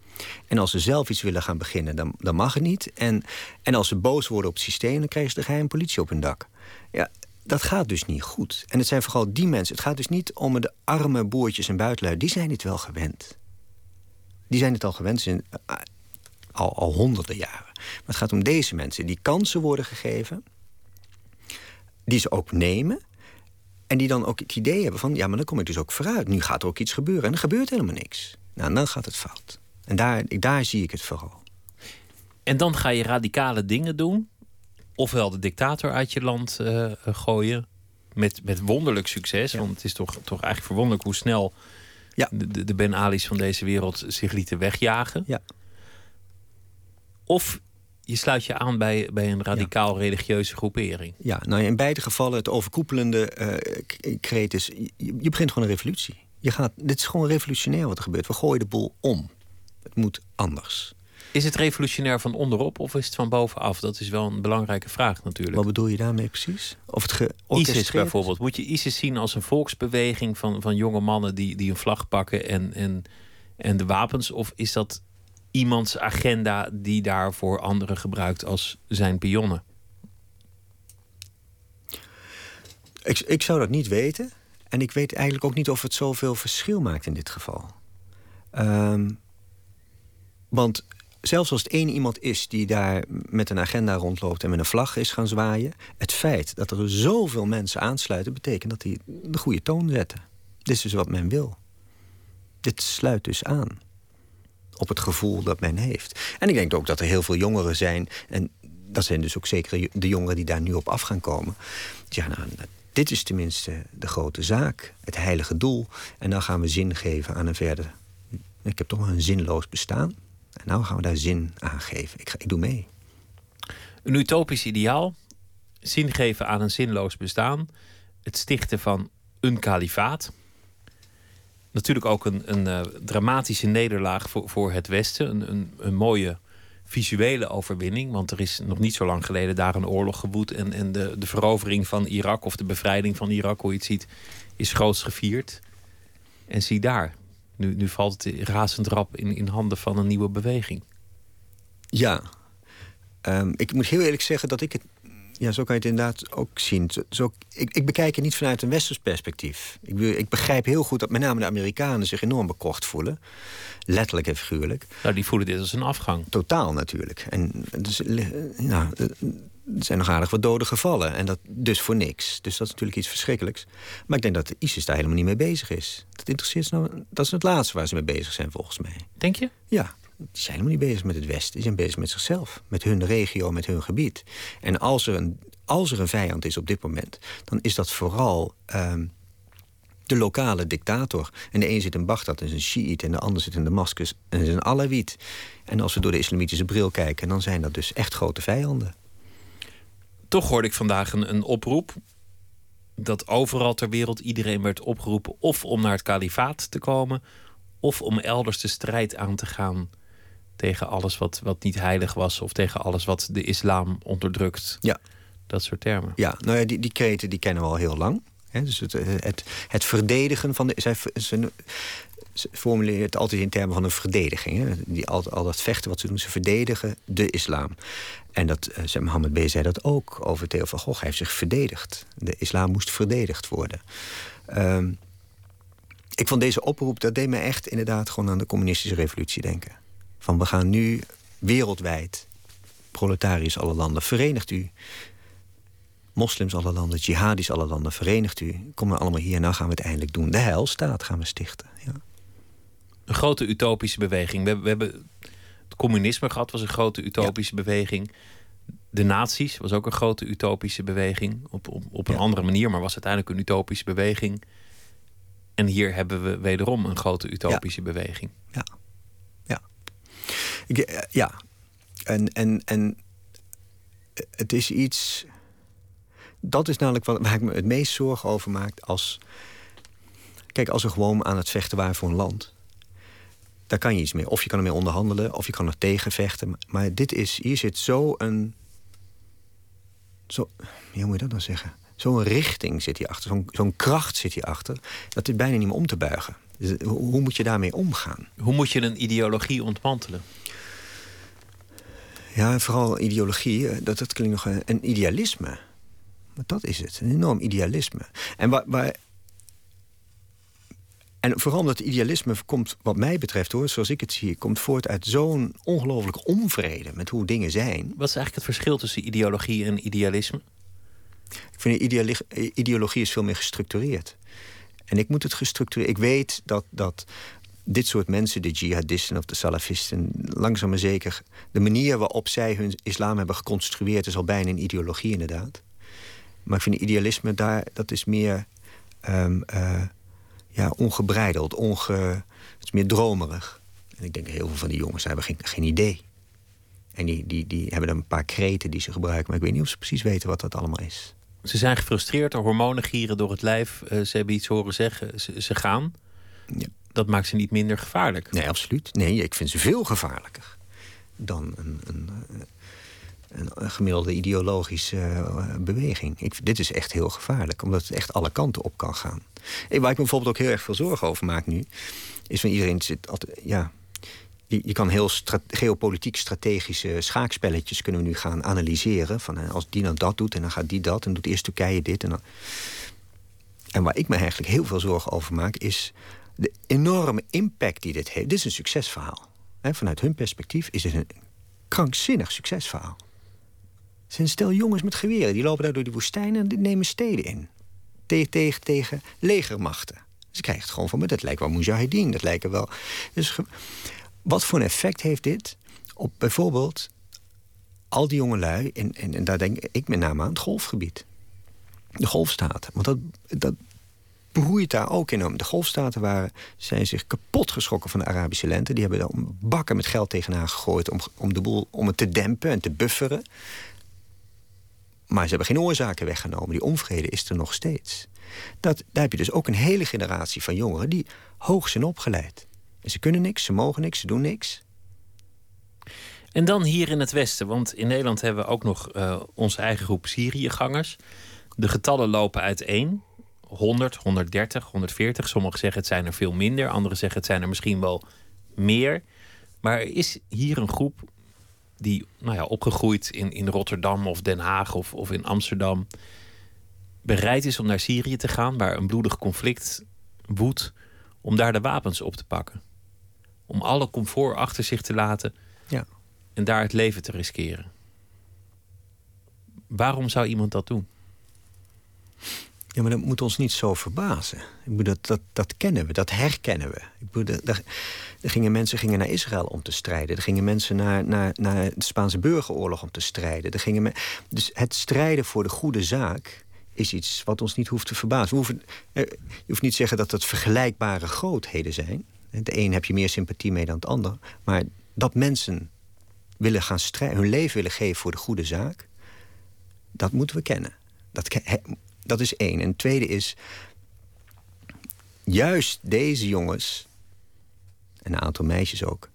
En als ze zelf iets willen gaan beginnen, dan, dan mag het niet. En, en als ze boos worden op het systeem, dan krijgen ze de geheime politie op hun dak. Ja, dat gaat dus niet goed. En het zijn vooral die mensen. Het gaat dus niet om de arme boertjes en buitenlui. Die zijn het wel gewend. Die zijn het al gewend al, al honderden jaren. Maar het gaat om deze mensen die kansen worden gegeven, die ze ook nemen. En die dan ook het idee hebben van, ja, maar dan kom ik dus ook vooruit. Nu gaat er ook iets gebeuren. En er gebeurt helemaal niks. Nou, dan gaat het fout. En daar, daar zie ik het vooral. En dan ga je radicale dingen doen. Ofwel de dictator uit je land uh, gooien. Met, met wonderlijk succes. Ja. Want het is toch, toch eigenlijk verwonderlijk hoe snel ja. de, de Ben Ali's van deze wereld zich lieten wegjagen. Ja. Of je sluit je aan bij, bij een radicaal religieuze groepering. Ja, nou in beide gevallen het overkoepelende uh, kreet is... Je, je, begint gewoon een revolutie. Je gaat, dit is gewoon revolutionair wat er gebeurt. We gooien de boel om. Het moet anders. Is het revolutionair van onderop of is het van bovenaf? Dat is wel een belangrijke vraag natuurlijk. Wat bedoel je daarmee precies? Of het ISIS bijvoorbeeld. Moet je ISIS zien als een volksbeweging van, van jonge mannen die, die een vlag pakken en, en, en de wapens? Of is dat iemands agenda die daarvoor anderen gebruikt als zijn pionnen? Ik, ik zou dat niet weten. En ik weet eigenlijk ook niet of het zoveel verschil maakt in dit geval. Um, want zelfs als het één iemand is die daar met een agenda rondloopt en met een vlag is gaan zwaaien, het feit dat er zoveel mensen aansluiten, betekent dat die de goede toon zetten. Dit is dus wat men wil. Dit sluit dus aan op het gevoel dat men heeft. En ik denk ook dat er heel veel jongeren zijn, en dat zijn dus ook zeker de jongeren die daar nu op af gaan komen. Die zeggen, nou, dit is tenminste de grote zaak, het heilige doel. En dan gaan we zin geven aan een verder. Ik heb toch een zinloos bestaan. En nou gaan we daar zin aan geven. Ik, ik doe mee. Een utopisch ideaal. Zin geven aan een zinloos bestaan. Het stichten van een kalifaat. Natuurlijk ook een, een uh, dramatische nederlaag voor, voor het Westen. Een, een, een, mooie visuele overwinning. Want er is nog niet zo lang geleden daar een oorlog gewoed. En, en de, de verovering van Irak of de bevrijding van Irak, hoe je het ziet, is groots gevierd. En zie daar, nu, nu valt het razend rap in, in handen van een nieuwe beweging. Ja. Um, ik moet heel eerlijk zeggen dat ik het... Ja, zo kan je het inderdaad ook zien. Zo, ik, ik bekijk het niet vanuit een westers perspectief. Ik, ik, begrijp heel goed dat met name de Amerikanen zich enorm bekocht voelen. Letterlijk en figuurlijk. Nou, die voelen dit als een afgang. Totaal natuurlijk. En dus, nou, er zijn nog aardig wat doden gevallen. En dat dus voor niks. Dus dat is natuurlijk iets verschrikkelijks. Maar ik denk dat de ISIS daar helemaal niet mee bezig is. Dat interesseert ze nou. Dat is het laatste waar ze mee bezig zijn, volgens mij. Denk je? Ja. Zijn helemaal niet bezig met het Westen. Die zijn bezig met zichzelf. Met hun regio, met hun gebied. En als er een, als er een vijand is op dit moment... dan is dat vooral um, de lokale dictator. En de een zit in Bagdad, is een Shiït, en de ander zit in Damascus, en is een Alawit. En als we door de islamitische bril kijken, dan zijn dat dus echt grote vijanden. Toch hoorde ik vandaag een, een oproep dat overal ter wereld iedereen werd opgeroepen of om naar het kalifaat te komen, of om elders de strijd aan te gaan tegen alles wat, wat niet heilig was, of tegen alles wat de islam onderdrukt. Ja. Dat soort termen. Ja, nou ja, die, die kreten die kennen we al heel lang. dus het, het, het, verdedigen van de. Zij, ze, ze formuleren het altijd in termen van een verdediging. Die, al, al dat vechten wat ze doen, ze verdedigen de islam. En dat, uh, Mohammed B. zei dat ook over Theo van Gogh. Hij heeft zich verdedigd. De islam moest verdedigd worden. Um, ik vond deze oproep, dat deed me echt inderdaad gewoon aan de communistische revolutie denken. Van we gaan nu wereldwijd, proletariërs alle landen, verenigt u. Moslims alle landen, jihadis alle landen, verenigt u. Kom maar allemaal hier, nou gaan we het eindelijk doen. De heilstaat gaan we stichten. Ja. Een grote utopische beweging. We, we, hebben het communisme gehad, was een grote utopische beweging. De nazi's was ook een grote utopische beweging. Op, op, op een andere manier, maar was uiteindelijk een utopische beweging. En hier hebben we wederom een grote utopische beweging. Ja. Eh, ja. En, en, en het is iets. Dat is namelijk wat, waar ik me het meest zorgen over maak. Als, kijk, als we gewoon aan het vechten waren voor een land. Daar kan je iets mee. Of je kan ermee onderhandelen, of je kan er tegen vechten. Maar dit is, hier zit zo een. Zo, hoe moet je dat dan zeggen? zo'n richting zit hierachter, zo'n zo'n kracht zit hierachter, dat is bijna niet meer om te buigen. Hoe moet je daarmee omgaan? Hoe moet je een ideologie ontmantelen? Ja, vooral ideologie, eh, dat, dat klinkt nog een, een idealisme. Maar dat is het, een enorm idealisme. En waar, waar en vooral dat idealisme komt, wat mij betreft hoor, zoals ik het zie, komt voort uit zo'n ongelooflijke onvrede met hoe dingen zijn. Wat is eigenlijk het verschil tussen ideologie en idealisme? Ik vind ideologie is veel meer gestructureerd. En ik moet het gestructureerd. Ik weet dat, dat dit soort mensen, de jihadisten of de salafisten, langzaam maar zeker. de manier waarop zij hun islam hebben geconstrueerd. is al bijna een ideologie, inderdaad. Maar ik vind idealisme daar, dat is meer. Um, ja, ongebreideld, onge, het is meer dromerig. En ik denk heel veel van die jongens hebben geen, geen idee. En die, die, die hebben dan een paar kreten die ze gebruiken, maar ik weet niet of ze precies weten wat dat allemaal is. Ze zijn gefrustreerd, de hormonen gieren door het lijf. Uh, ze hebben iets horen zeggen, ze, ze gaan. Ja. Dat maakt ze niet minder gevaarlijk. Nee, absoluut. Nee, ik vind ze veel gevaarlijker dan een, een, een, gemiddelde ideologische uh, beweging. Ik, dit is echt heel gevaarlijk, omdat het echt alle kanten op kan gaan. En waar ik me bijvoorbeeld ook heel erg veel zorgen over maak nu, is van iedereen zit altijd. Ja, je, kan heel geopolitiek strategische schaakspelletjes kunnen we nu gaan analyseren. Van als die nou dat doet en dan gaat die dat en doet eerst Turkije dit. En, dan... en waar ik me eigenlijk heel veel zorgen over maak, is de enorme impact die dit heeft. Dit is een succesverhaal. vanuit hun perspectief is het een krankzinnig succesverhaal. Het zijn stel jongens met geweren, die lopen daar door die woestijnen en die nemen steden in. Tegen, tegen, tegen legermachten. Ze krijgen het gewoon van me. Dat lijkt wel Mujahideen. Dat lijken wel. Dus wat voor een effect heeft dit op bijvoorbeeld al die jongelui, en, en, en daar denk ik met name aan het golfgebied. De golfstaten. Want dat, dat beroeit daar ook enorm. De golfstaten waren, zijn zich kapot geschrokken van de Arabische lente. Die hebben daar bakken met geld tegenaan gegooid om, om, de boel, om het te dempen en te bufferen. Maar ze hebben geen oorzaken weggenomen. Die onvrede is er nog steeds. Dat, daar heb je dus ook een hele generatie van jongeren die hoog zijn opgeleid ze kunnen niks, ze mogen niks, ze doen niks. En dan hier in het Westen, want in Nederland hebben we ook nog uh, onze eigen groep Syriëgangers. De getallen lopen uiteen. 100, 130, 140. Sommigen zeggen het zijn er veel minder. Anderen zeggen het zijn er misschien wel meer. Maar er is hier een groep die nou ja, opgegroeid in, in Rotterdam of Den Haag of, of in Amsterdam... bereid is om naar Syrië te gaan, waar een bloedig conflict woedt... om daar de wapens op te pakken om alle comfort achter zich te laten ja. en daar het leven te riskeren. Waarom zou iemand dat doen? Ja, maar dat moet ons niet zo verbazen. Ik bedoel, dat, dat, dat kennen we, dat herkennen we. Ik bedoel, er, er gingen mensen gingen naar Israël om te strijden. Er gingen mensen naar, naar, naar de Spaanse burgeroorlog om te strijden. Er gingen dus het strijden voor de goede zaak is iets wat ons niet hoeft te verbazen. We hoeven, je hoeft niet te zeggen dat het vergelijkbare grootheden zijn. De een heb je meer sympathie mee dan het ander. Maar dat mensen willen gaan hun leven willen geven voor de goede zaak, dat moeten we kennen. Dat, dat is één. En het tweede is, juist deze jongens, en een aantal meisjes ook,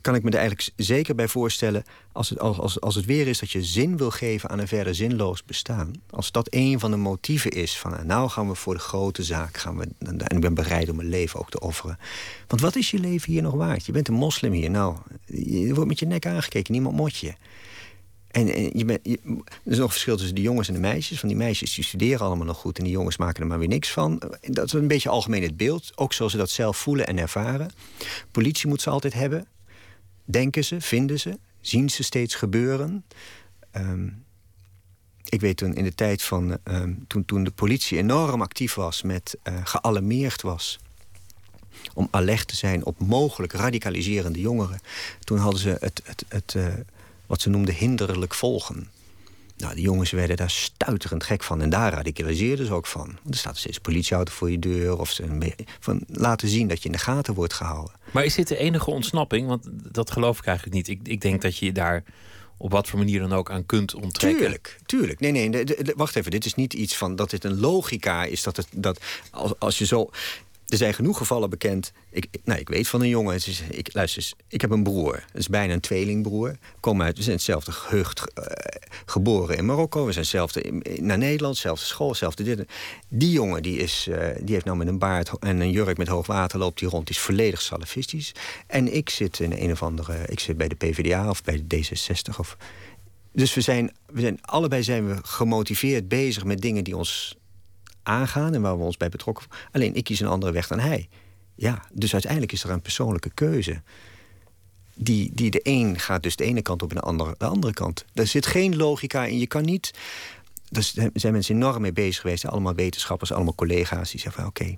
kan ik me er eigenlijk zeker bij voorstellen... Als het, als, als het weer is dat je zin wil geven aan een verder zinloos bestaan... als dat een van de motieven is van... Nou gaan we voor de grote zaak gaan we, en ik ben bereid om mijn leven ook te offeren. Want wat is je leven hier nog waard? Je bent een moslim hier. Nou, je wordt met je nek aangekeken, niemand mot je. En, je bent, je, er is nog verschil tussen de jongens en de meisjes. Van die meisjes die studeren allemaal nog goed... en die jongens maken er maar weer niks van. Dat is een beetje algemeen het beeld. Ook zoals ze dat zelf voelen en ervaren. Politie moet ze altijd hebben. Denken ze, vinden ze, zien ze steeds gebeuren. Ehm, ik weet toen in de tijd van ehm, toen, toen de politie enorm actief was met uh, gealarmeerd was om alert te zijn op mogelijk radicaliserende jongeren. Toen hadden ze het, het, het, uh, wat ze noemden hinderlijk volgen. Nou, die jongens werden daar stuiterend gek van. En daar radicaliseerden ze ook van. Want er staat steeds een politieauto voor je deur. Of ze van laten zien dat je in de gaten wordt gehouden. Maar is dit de enige ontsnapping? Want dat geloof ik eigenlijk niet. Ik, ik denk dat je daar op wat voor manier dan ook aan kunt onttrekken. Tuurlijk, tuurlijk. Nee, nee, wacht even. Dit is niet iets van dat dit een logica is. Dat het, dat als, als je zo er zijn genoeg gevallen bekend. Ik, nou, ik weet van een jongen. Is, ik, luister eens, ik heb een broer. Het is bijna een tweelingbroer. Kom uit, we zijn hetzelfde gehucht uh, geboren in Marokko. We zijn hetzelfde naar Nederland, dezelfde school, hetzelfde dit. Die jongen die is, uh, die heeft nou met een baard en een jurk met hoog water loopt die rond. Die is volledig salafistisch. En ik zit in een of andere. Ik zit bij de PvdA of bij de D66. Of, dus we zijn, we zijn allebei zijn we gemotiveerd bezig met dingen die ons aangaan en waar we ons bij betrokken. Alleen ik kies een andere weg dan hij. Ja, dus uiteindelijk is er een persoonlijke keuze. Die, die de een gaat dus de ene kant op en de andere de andere kant. Er zit geen logica in. Je kan niet. Daar zijn mensen enorm mee bezig geweest. Allemaal wetenschappers, allemaal collega's. Die zeggen van oké,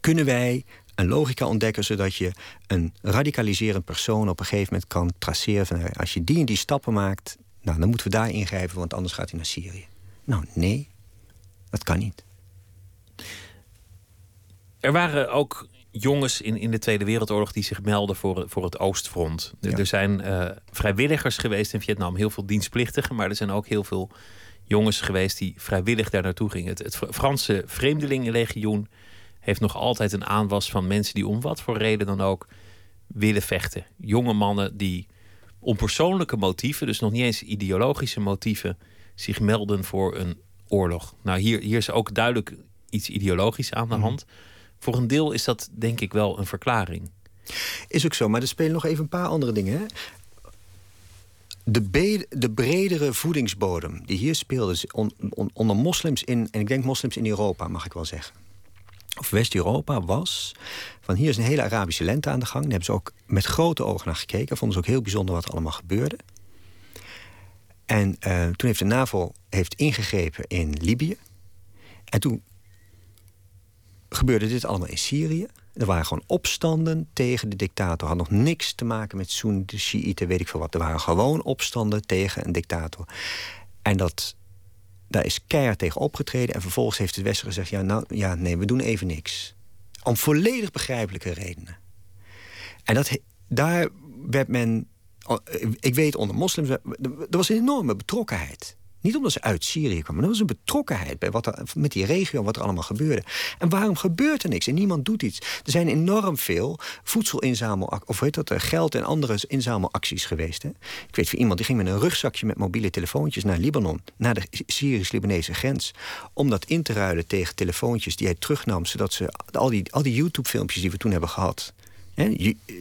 kunnen wij een logica ontdekken zodat je een radicaliserend persoon op een gegeven moment kan traceren van als je die en die stappen maakt, nou, dan moeten we daar ingrijpen, want anders gaat hij naar Syrië. Nou, nee, dat kan niet. Er waren ook jongens in, in de Tweede Wereldoorlog die zich melden voor, voor het Oostfront. Er zijn uh, vrijwilligers geweest in Vietnam, heel veel dienstplichtigen, maar er zijn ook heel veel jongens geweest die vrijwillig daar naartoe gingen. Het, het Franse Vreemdelingenlegioen heeft nog altijd een aanwas van mensen die om wat voor reden dan ook willen vechten. Jonge mannen die om persoonlijke motieven, dus nog niet eens ideologische motieven, zich melden voor een oorlog. Nou, hier, hier is ook duidelijk iets ideologisch aan de mhm. hand. Voor een deel is dat denk ik wel een verklaring. Is ook zo, maar er spelen nog even een paar andere dingen. Hè? De, de, bredere voedingsbodem die hier speelde onder moslims in, en ik denk moslims in Europa, mag ik wel zeggen. Of West-Europa was. Van hier is een hele Arabische lente aan de gang. Daar hebben ze ook met grote ogen naar gekeken. Vonden ze ook heel bijzonder wat er allemaal gebeurde. En uh, toen heeft de NAVO heeft ingegrepen in Libië. En toen gebeurde dit allemaal in Syrië. Er waren gewoon opstanden tegen de dictator. Had nog niks te maken met Soenieten, Shiiten, weet ik veel wat. Er waren gewoon opstanden tegen een dictator. En dat, daar is keihard tegen opgetreden. En vervolgens heeft het Westen gezegd: ja, nou, ja, nee, we doen even niks. Om volledig begrijpelijke redenen. En dat, daar werd men. Ik weet onder moslims. Er was een enorme betrokkenheid. Niet omdat ze uit Syrië kwamen, maar er was een betrokkenheid bij wat er, met die regio, wat er allemaal gebeurde. En waarom gebeurt er niks en niemand doet iets? Er zijn enorm veel voedselinzamel, of heet dat, geld en andere inzamelacties geweest. Hè? Ik weet van iemand die ging met een rugzakje met mobiele telefoontjes naar Libanon, naar de Syrisch-Libanese grens, om dat in te ruilen tegen telefoontjes die hij terugnam, zodat ze al die, al die YouTube-filmpjes die we toen hebben gehad,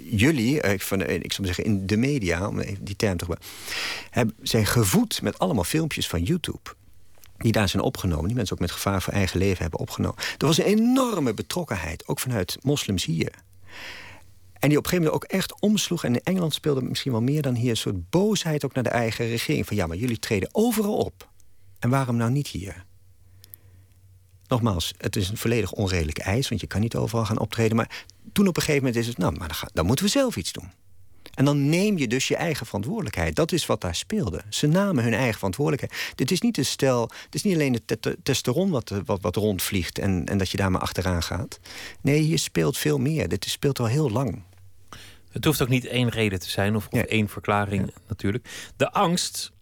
jullie, eh, van, ik zou zeggen in de media, om die term te gebruiken, zijn gevoed met allemaal filmpjes van YouTube. Die daar zijn opgenomen, die mensen ook met gevaar voor eigen leven hebben opgenomen. Er was een enorme betrokkenheid, ook vanuit moslims hier. En die op een gegeven moment ook echt omsloeg. En in Engeland speelde misschien wel meer dan hier een soort boosheid ook naar de eigen regering. Van ja, maar jullie treden overal op. En waarom nou niet hier? Nogmaals, het is een volledig onredelijke eis, want je kan niet overal gaan optreden. Maar toen op een gegeven moment is het, nou, maar dan, dan moeten we zelf iets doen. En dan neem je dus je eigen verantwoordelijkheid. Dat is wat daar speelde. Ze namen hun eigen verantwoordelijkheid. Dit is niet een stel. Het is niet alleen het testosteron wat, wat, wat rondvliegt en, en dat je daar maar achteraan gaat. Nee, hier speelt veel meer. Dit speelt al heel lang. Het hoeft ook niet één reden te zijn of, of één verklaring natuurlijk. De angst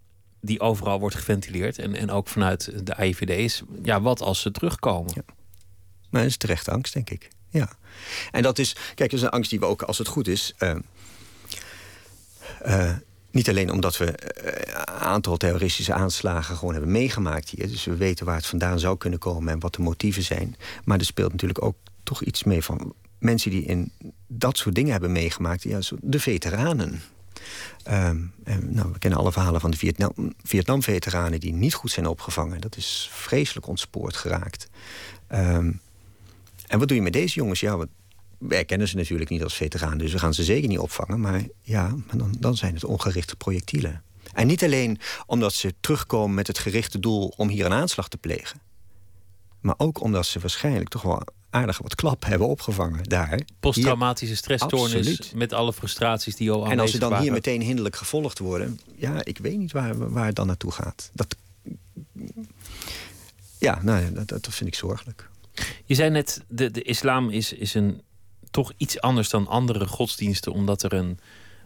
die overal wordt geventileerd en, en ook vanuit de AIVD is... ja, wat als ze terugkomen? Ja. Maar dat is terecht angst, denk ik. Ja. En dat is, kijk, dat is een angst die we ook, als het goed is... Uh, uh, niet alleen omdat we een uh, aantal terroristische aanslagen gewoon hebben meegemaakt hier. Dus we weten waar het vandaan zou kunnen komen en wat de motieven zijn. Maar er speelt natuurlijk ook toch iets mee van mensen die in dat soort dingen hebben meegemaakt. Ja, de veteranen. En, nou, we kennen alle verhalen van de Vietnam, Vietnam-veteranen die niet goed zijn opgevangen. Dat is vreselijk ontspoord geraakt. Um, en wat doe je met deze jongens? Ja, wat, wij kennen ze natuurlijk niet als veteranen, dus we gaan ze zeker niet opvangen. Maar ja, dan, dan zijn het ongerichte projectielen. En niet alleen omdat ze terugkomen met het gerichte doel om hier een aanslag te plegen. Maar ook omdat ze waarschijnlijk toch wel aardig wat klap hebben opgevangen daar. Posttraumatische stressstoornis met alle frustraties die al En als ze dan hier meteen hinderlijk gevolgd worden... ja, ik weet niet waar, waar het dan naartoe gaat. Dat, ja, nou, dat, dat vind ik zorgelijk. Je zei net, de, de islam is, is een, toch iets anders dan andere godsdiensten... omdat er een,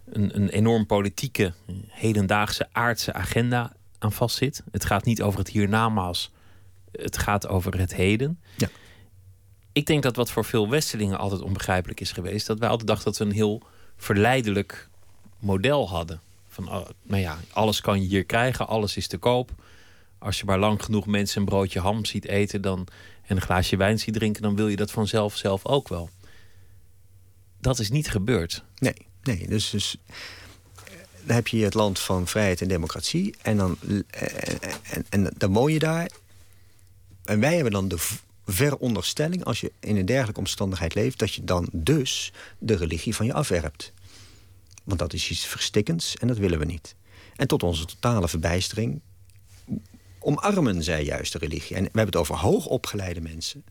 een, een enorm politieke, hedendaagse, aardse agenda aan vastzit. Het gaat niet over het hiernamaals, het gaat over het heden. Ja ik denk dat wat voor veel Westelingen altijd onbegrijpelijk is geweest, dat wij altijd dachten dat we een heel verleidelijk model hadden. Van, oh, nou ja, alles kan je hier krijgen, alles is te koop. Als je maar lang genoeg mensen een broodje ham ziet eten dan, en een glaasje wijn ziet drinken, dan wil je dat vanzelf zelf ook wel. Dat is niet gebeurd. Nee, nee. Dus, dus dan heb je het land van vrijheid en democratie. En dan, en, en, en dan woon je daar. En wij hebben dan de, veronderstelling, als je in een dergelijke omstandigheid leeft, dat je dan dus de religie van je afwerpt. Want dat is iets verstikkends en dat willen we niet. En tot onze totale verbijstering omarmen zij juist de religie. En we hebben het over hoogopgeleide mensen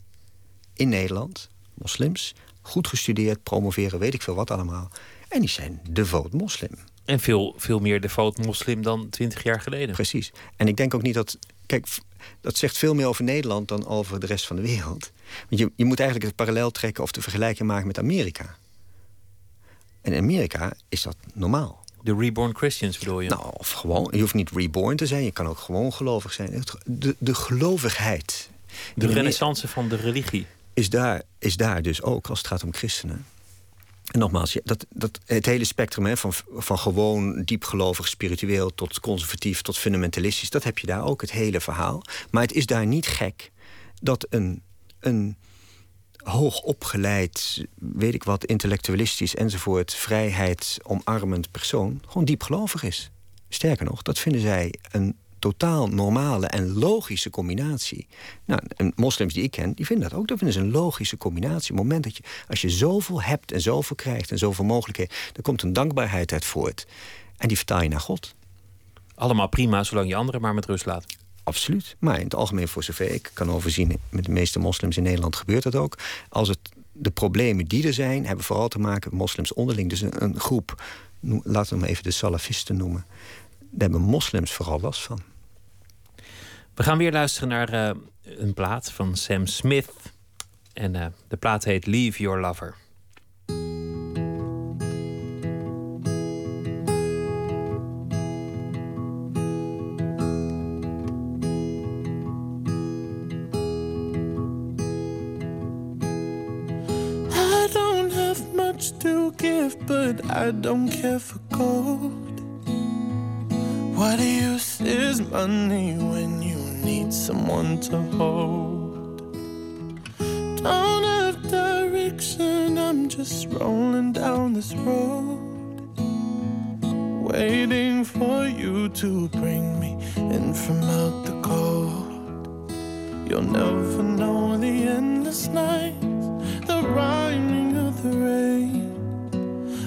in Nederland, moslims, goed gestudeerd, promoveren, weet ik veel wat allemaal. En die zijn devoot moslim. En veel, veel meer devoot moslim dan twintig jaar geleden. Precies. En ik denk ook niet dat. Kijk, dat zegt veel meer over Nederland dan over de rest van de wereld. Want je, je moet eigenlijk het parallel trekken of de vergelijking maken met Amerika. En in Amerika is dat normaal. De reborn Christians bedoel je? Nou, of gewoon. Je hoeft niet reborn te zijn, je kan ook gewoon gelovig zijn. De, de gelovigheid. De renaissance van de religie. Is daar, is daar dus ook als het gaat om christenen. En nogmaals, dat, dat, het hele spectrum hè, van, van gewoon diepgelovig, spiritueel tot conservatief tot fundamentalistisch, dat heb je daar ook, het hele verhaal. Maar het is daar niet gek dat een, een hoogopgeleid, weet ik wat, intellectualistisch enzovoort, vrijheid omarmend persoon gewoon diepgelovig is. Sterker nog, dat vinden zij een totaal normale en logische combinatie. Nou, en moslims die ik ken, die vinden dat ook. Dat vinden ze een logische combinatie. Op het moment dat je, als je zoveel hebt en zoveel krijgt en zoveel mogelijkheden, dan komt een dankbaarheid uit voort. En die vertaal je naar God. Allemaal prima, zolang je anderen maar met rust laat. Absoluut. Maar in het algemeen, voor zover ik kan overzien, met de meeste moslims in Nederland gebeurt dat ook. Als het de problemen die er zijn, hebben vooral te maken met moslims onderling. Dus een, een groep, laten we hem even de salafisten noemen. Daar hebben moslims vooral last van. We gaan weer luisteren naar uh, een plaat van Sam Smith. En uh, de plaat heet Leave Your Lover. But I don't care for gold. What use is money when you need someone to hold? Don't have direction, I'm just rolling down this road. Waiting for you to bring me in from out the cold. You'll never know the endless nights, the rhyming of the rain,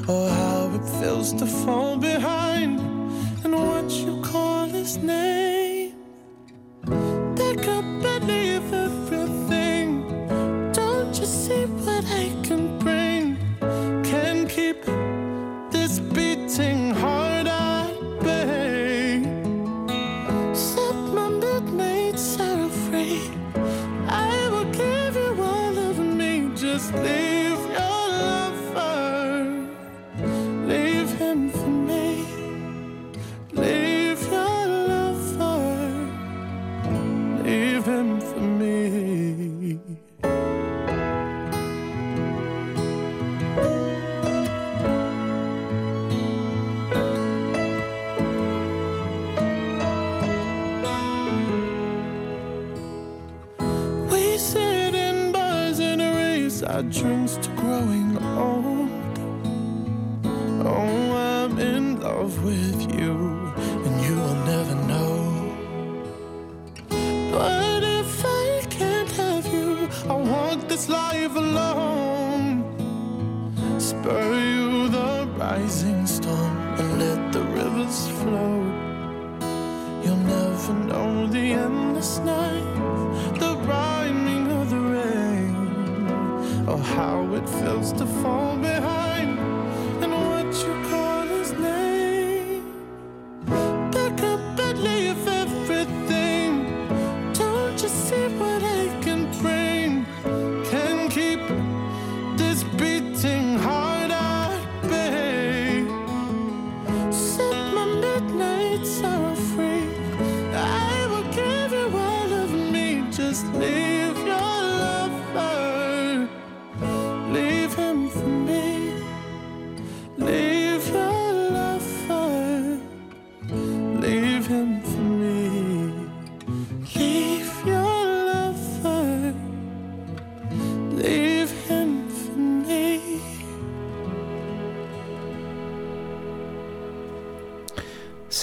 or how it feels to fall behind and what you call his name.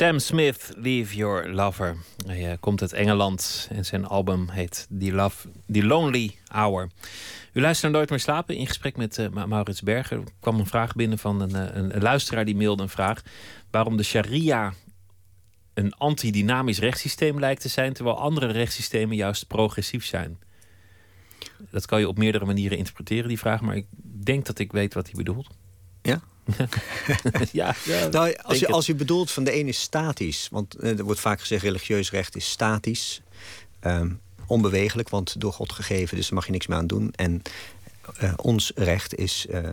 Sam Smith, Leave Your Lover. Hij eh, komt uit Engeland en zijn album heet The, Love, The Lonely Hour. U luistert Nooit meer slapen in gesprek met eh, Ma- Maurits Berger. Er kwam een vraag binnen van een, eh, een, een luisteraar die mailde een vraag. Waarom de sharia een antidynamisch rechtssysteem lijkt te zijn... terwijl andere rechtssystemen juist progressief zijn. Dat kan je op meerdere manieren interpreteren, die vraag. Maar ik denk dat ik weet wat hij bedoelt. Ja? ja, ja, Nou, als, je, als je bedoelt van de ene is statisch, want eh, er wordt vaak gezegd religieus recht is statisch, ehm, onbewegelijk, want door God gegeven, dus daar mag je niks meer aan doen. En eh, ons recht is, eh,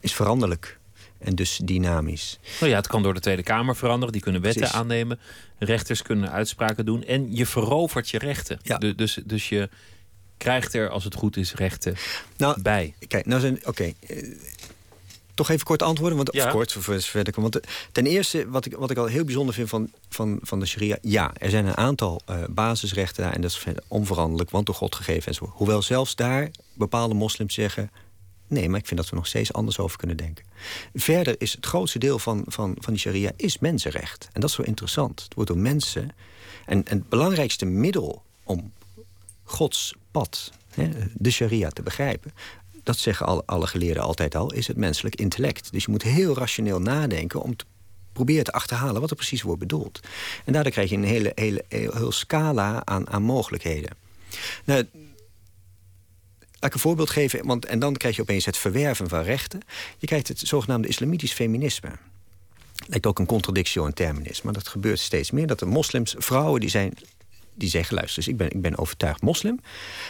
is veranderlijk en dus dynamisch. Nou ja, het kan door de Tweede Kamer veranderen. Die kunnen wetten Precies. aannemen. Rechters kunnen uitspraken doen. En je verovert je rechten. Ja. Du- Dus, dus je krijgt er, als het goed is, rechten Nou, bij. Kijk, nou zijn. Oké. Toch even kort antwoorden. Want, Ja. Of kort, voor verder. Want eh, ten eerste, wat ik, wat ik al heel bijzonder vind van, van, van de sharia. Ja, er zijn een aantal eh, basisrechten daar. En dat is onveranderlijk, want door God gegeven en zo. Hoewel zelfs daar bepaalde moslims zeggen. Nee, maar ik vind dat we nog steeds anders over kunnen denken. Verder is het grootste deel van, van, van die sharia is mensenrecht. En dat is zo interessant. Het wordt door mensen. En, en het belangrijkste middel om Gods pad, hè, de sharia, te begrijpen. Dat zeggen alle, alle geleerden altijd al, is het menselijk intellect. Dus je moet heel rationeel nadenken om te proberen te achterhalen wat er precies wordt bedoeld. En daardoor krijg je een hele, hele, heel, scala aan, aan mogelijkheden. Nou, Laat ik een voorbeeld geven, want, en dan krijg je opeens het verwerven van rechten. Je krijgt het zogenaamde islamitisch feminisme. Lijkt ook een contradictio in terminis, maar dat gebeurt steeds meer. Dat de moslims, vrouwen, die zijn die zeggen: luister, ik ben, ik ben overtuigd moslim.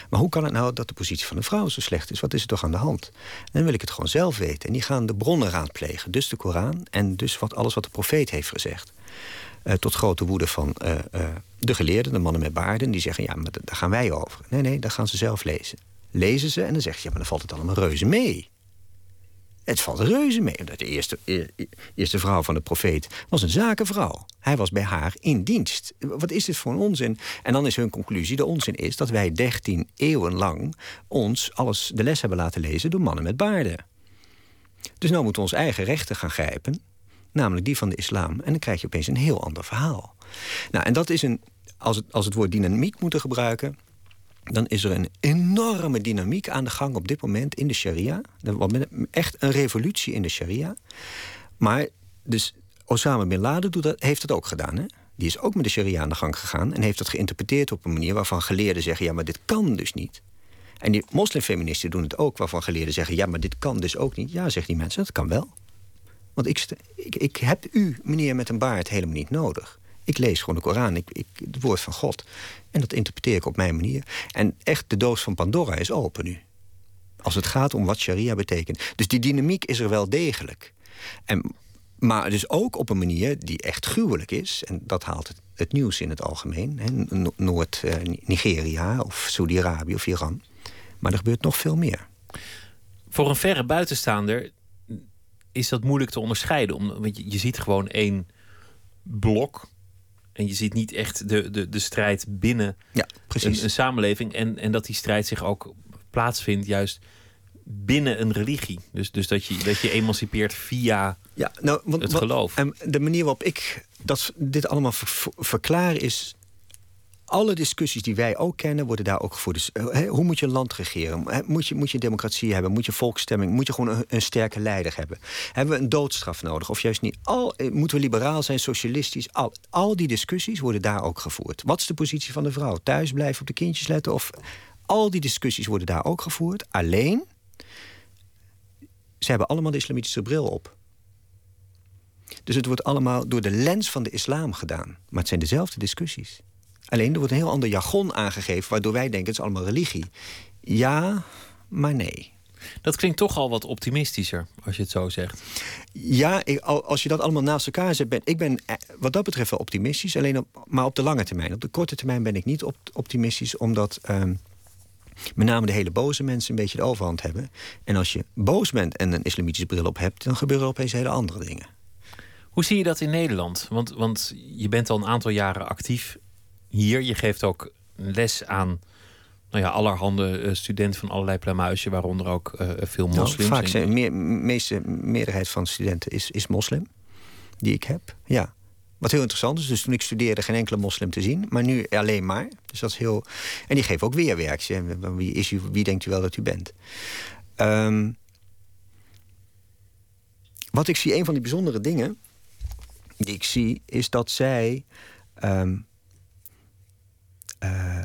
Maar hoe kan het nou dat de positie van de vrouw zo slecht is? Wat is er toch aan de hand? En dan wil ik het gewoon zelf weten. En die gaan de bronnen raadplegen. Dus de Koran en dus wat, alles wat de profeet heeft gezegd. Eh, tot grote woede van eh, eh, de geleerden, de mannen met baarden. Die zeggen: ja, maar da- daar gaan wij over. Nee, nee, dat gaan ze zelf lezen. Lezen ze en dan zeggen ze: ja, maar dan valt het allemaal reuze mee. Het valt reuze mee. omdat De eerste, e- e- eerste vrouw van de profeet was een zakenvrouw. Hij was bij haar in dienst. Wat is dit voor een onzin? En dan is hun conclusie, de onzin is dat wij 13 eeuwen lang... ons alles de les hebben laten lezen door mannen met baarden. Dus nou moeten we onze eigen rechten gaan grijpen. Namelijk die van de islam. En dan krijg je opeens een heel ander verhaal. Nou, en dat is een... Als het, als het woord dynamiek moeten gebruiken dan is er een enorme dynamiek aan de gang op dit moment in de sharia. Echt een revolutie in de sharia. Maar dus Osama Bin Laden doet dat, heeft dat ook gedaan. Hè? Die is ook met de sharia aan de gang gegaan... en heeft dat geïnterpreteerd op een manier waarvan geleerden zeggen... ja, maar dit kan dus niet. En die moslimfeministen doen het ook, waarvan geleerden zeggen... ja, maar dit kan dus ook niet. Ja, zeggen die mensen, dat kan wel. Want ik, ik, ik heb u, meneer met een baard, helemaal niet nodig. Ik lees gewoon de Koran, ik, ik, het woord van God. En dat interpreteer ik op mijn manier. En echt, de doos van Pandora is open nu. Als het gaat om wat sharia betekent. Dus die dynamiek is er wel degelijk. En, maar dus ook op een manier die echt gruwelijk is. En dat haalt het, het nieuws in het algemeen. Noord-Nigeria of Saudi-Arabië of Iran. Maar er gebeurt nog veel meer. Voor een verre buitenstaander is dat moeilijk te onderscheiden. Want je, je ziet gewoon één blok. En je ziet niet echt de, de, de strijd binnen Ja, precies. een, een samenleving. En, en dat die strijd zich ook plaatsvindt juist binnen een religie. Dus, dus dat, je, dat je emancipeert via ja, nou, want, het geloof. En de manier waarop ik dat, dit allemaal verklaar is alle discussies die wij ook kennen, worden daar ook gevoerd. Dus, eh, hoe moet je een land regeren? Moet je, moet je democratie hebben? Moet je volksstemming? Moet je gewoon een, sterke leider hebben? Hebben we een doodstraf nodig? Of juist niet? Al, eh, moeten we liberaal zijn, socialistisch? Al, al die discussies worden daar ook gevoerd. Wat is de positie van de vrouw? Thuis blijven, op de kindjes letten? Of al die discussies worden daar ook gevoerd. Alleen, ze hebben allemaal de islamitische bril op. Dus het wordt allemaal door de lens van de islam gedaan. Maar het zijn dezelfde discussies. Alleen er wordt een heel ander jargon aangegeven, waardoor wij denken het is allemaal religie. Ja, maar nee. Dat klinkt toch al wat optimistischer, als je het zo zegt. Ja, ik, als je dat allemaal naast elkaar zet, ben ik ben eh, wat dat betreft wel optimistisch. Alleen op, maar op de lange termijn. Op de korte termijn ben ik niet optimistisch, omdat um, met name de hele boze mensen een beetje de overhand hebben. En als je boos bent en een islamitische bril op hebt, dan gebeuren opeens hele andere dingen. Hoe zie je dat in Nederland? Want, want je bent al een aantal jaren actief hier. Je geeft ook les aan nou ja, allerhande uh, studenten van allerlei pluimuizen, waaronder ook uh, veel nou, moslims. vaak zijn de meeste meerderheid van studenten is, is moslim, die ik heb. Ja. Wat heel interessant is, dus toen ik studeerde geen enkele moslim te zien, maar nu alleen maar. Dus dat is heel. En die geven ook weerwerk. Wie, is u, wie denkt u wel dat u bent? Um, wat ik zie, een van die bijzondere dingen die ik zie, is dat zij. Um, uh,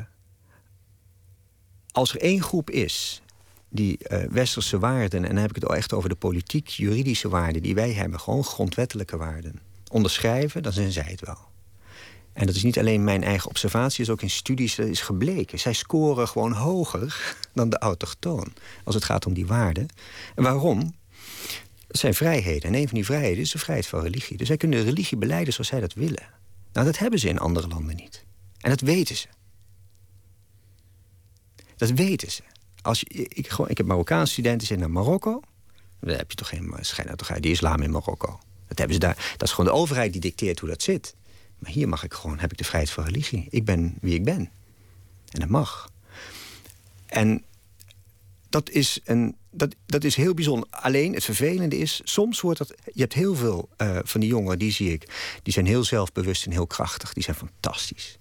als er één groep is die uh, westerse waarden, en dan heb ik het echt over de politiek-juridische waarden die wij hebben, gewoon grondwettelijke waarden, onderschrijven, dan zijn zij het wel. En dat is niet alleen mijn eigen observatie, is ook in studies is gebleken. Zij scoren gewoon hoger dan de autochtoon als het gaat om die waarden. En waarom? Dat zijn vrijheden. En een van die vrijheden is de vrijheid van religie. Dus zij kunnen religie beleiden zoals zij dat willen. Nou, dat hebben ze in andere landen niet. En dat weten ze. Dat weten ze. Als ik, gewoon, ik heb Marokkaanse studenten die naar Marokko. Dan heb je toch geen schijn toch die islam in Marokko. Dat, hebben ze daar, dat is gewoon de overheid die dicteert hoe dat zit. Maar hier mag ik gewoon, heb ik de vrijheid van religie. Ik ben wie ik ben. En dat mag. En dat is, een, dat, dat is heel bijzonder. Alleen het vervelende is, soms wordt dat. Je hebt heel veel uh, van die jongeren, die zie ik. Die zijn heel zelfbewust en heel krachtig. Die zijn fantastisch.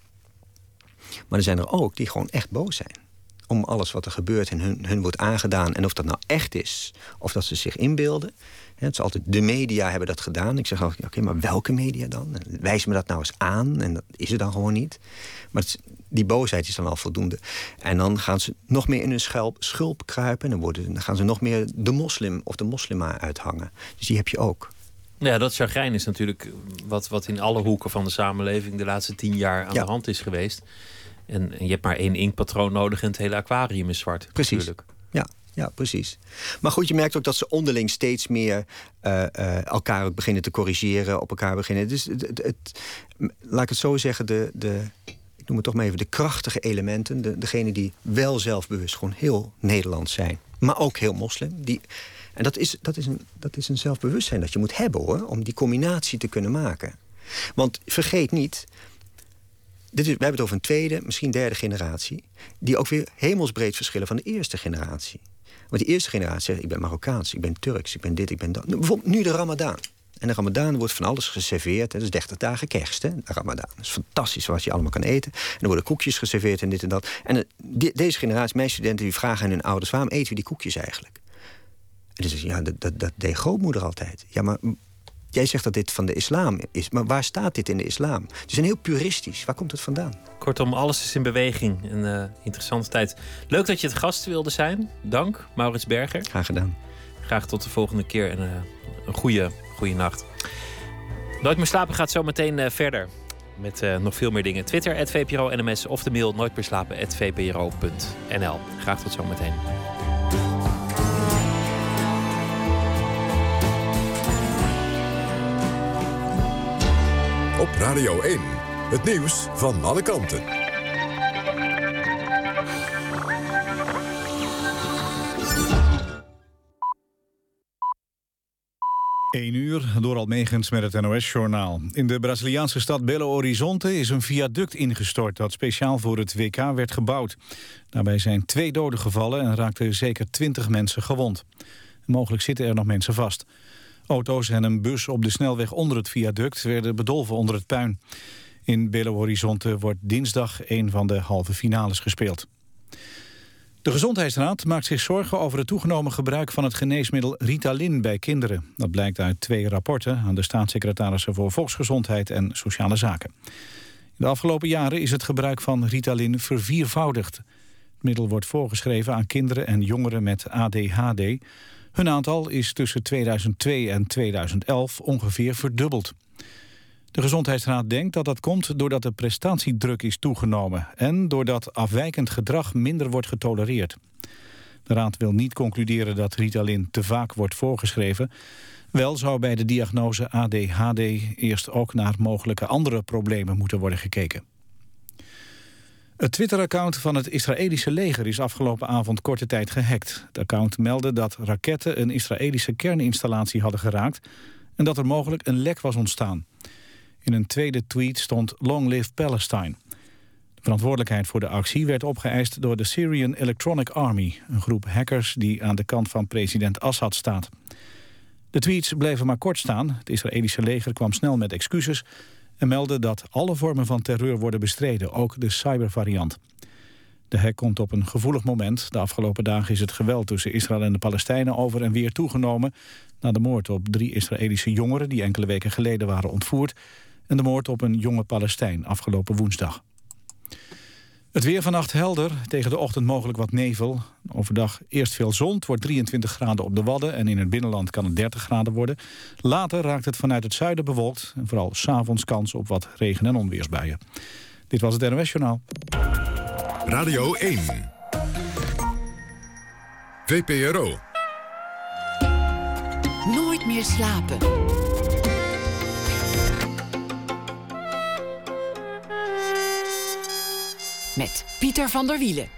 Maar er zijn er ook die gewoon echt boos zijn om alles wat er gebeurt en hun, hun wordt aangedaan. En of dat nou echt is, of dat ze zich inbeelden. Het is altijd, de media hebben dat gedaan. Ik zeg altijd, oké, maar welke media dan? Wijs me dat nou eens aan. En dat is het dan gewoon niet. Maar die boosheid is dan al voldoende. En dan gaan ze nog meer in hun schulp, schulp kruipen. En dan, worden, dan gaan ze nog meer de moslim of de moslima uithangen. Dus die heb je ook. Ja, dat chagrijn is natuurlijk wat, wat in alle hoeken van de samenleving de laatste tien jaar aan de hand is geweest. En, je hebt maar één inkpatroon nodig en het hele aquarium is zwart. Precies. Natuurlijk. Ja, ja, precies. Maar goed, je merkt ook dat ze onderling steeds meer uh, uh, elkaar ook beginnen te corrigeren, op elkaar beginnen. Dus het, het, laat ik het zo zeggen, de, de, ik noem het toch maar even de krachtige elementen, de, degene die wel zelfbewust gewoon heel Nederlands zijn, maar ook heel moslim. Die, en dat is, dat, is een, dat is een zelfbewustzijn dat je moet hebben hoor, om die combinatie te kunnen maken. Want vergeet niet, dit we hebben het over een tweede, misschien derde generatie... die ook weer hemelsbreed verschillen van de eerste generatie. Want die eerste generatie zegt, ik ben Marokkaans, ik ben Turks, ik ben dit, ik ben dat. Bijvoorbeeld nu de Ramadan. En de Ramadan wordt van alles geserveerd. Hè. Dat is 30 dagen kerst, hè, de Ramadan. Dat is fantastisch wat je allemaal kan eten. En er worden koekjes geserveerd en dit en dat. En deze generatie, mijn studenten, die vragen aan hun ouders... waarom eten we die koekjes eigenlijk? En dan zeggen ja, dat, dat, dat deed grootmoeder altijd. Ja, maar Jij zegt dat dit van de islam is, maar waar staat dit in de islam? Het is een heel puristisch. Waar komt het vandaan? Kortom, alles is in beweging. Een uh, interessante tijd. Leuk dat je het gast wilde zijn. Dank, Maurits Berger. Graag gedaan. Graag tot de volgende keer en uh, een goede, goede nacht. Nooit meer slapen gaat zo meteen uh, verder. Met nog veel meer dingen. Twitter, VPRO NMS of de mail nooit meer slapen, VPRO.nl. Graag tot zometeen. Op Radio 1. Het nieuws van alle kanten. 1 uur, door Almegens met het NOS-journaal. In de Braziliaanse stad Belo Horizonte is een viaduct ingestort... dat speciaal voor het WK werd gebouwd. Daarbij zijn twee doden gevallen en raakten zeker 20 mensen gewond. Mogelijk zitten er nog mensen vast. Auto's en een bus op de snelweg onder het viaduct... werden bedolven onder het puin. In Belo Horizonte wordt dinsdag een van de halve finales gespeeld. De Gezondheidsraad maakt zich zorgen over het toegenomen gebruik van het geneesmiddel Ritalin bij kinderen. Dat blijkt uit twee rapporten aan de staatssecretarissen voor Volksgezondheid en Sociale Zaken. In de afgelopen jaren is het gebruik van Ritalin verviervoudigd. Het middel wordt voorgeschreven aan kinderen en jongeren met ADHD. Hun aantal is tussen 2002 en 2011 ongeveer verdubbeld. De Gezondheidsraad denkt dat dat komt doordat de prestatiedruk is toegenomen... en doordat afwijkend gedrag minder wordt getolereerd. De raad wil niet concluderen dat Ritalin te vaak wordt voorgeschreven. Wel zou bij de diagnose ADHD eerst ook naar mogelijke andere problemen moeten worden gekeken. Het Twitter-account van het Israëlische leger is afgelopen avond korte tijd gehackt. Het account meldde dat raketten een Israëlische kerninstallatie hadden geraakt... en dat er mogelijk een lek was ontstaan. In een tweede tweet stond Long Live Palestine. De verantwoordelijkheid voor de actie werd opgeëist door de Syrian Electronic Army... een groep hackers die aan de kant van president Assad staat. De tweets bleven maar kort staan. Het Israëlische leger kwam snel met excuses... en meldde dat alle vormen van terreur worden bestreden, ook de cybervariant. De hack komt op een gevoelig moment. De afgelopen dagen is het geweld tussen Israël en de Palestijnen over en weer toegenomen... na de moord op drie Israëlische jongeren die enkele weken geleden waren ontvoerd en de moord op een jonge Palestijn afgelopen woensdag. Het weer vannacht helder, tegen de ochtend mogelijk wat nevel. Overdag eerst veel zon, het wordt 23 graden op de Wadden... en in het binnenland kan het 30 graden worden. Later raakt het vanuit het zuiden bewolkt... en vooral s'avonds kans op wat regen- en onweersbuien. Dit was het NOS Journaal. Radio 1. VPRO. Nooit meer slapen. Met Pieter van der Wielen.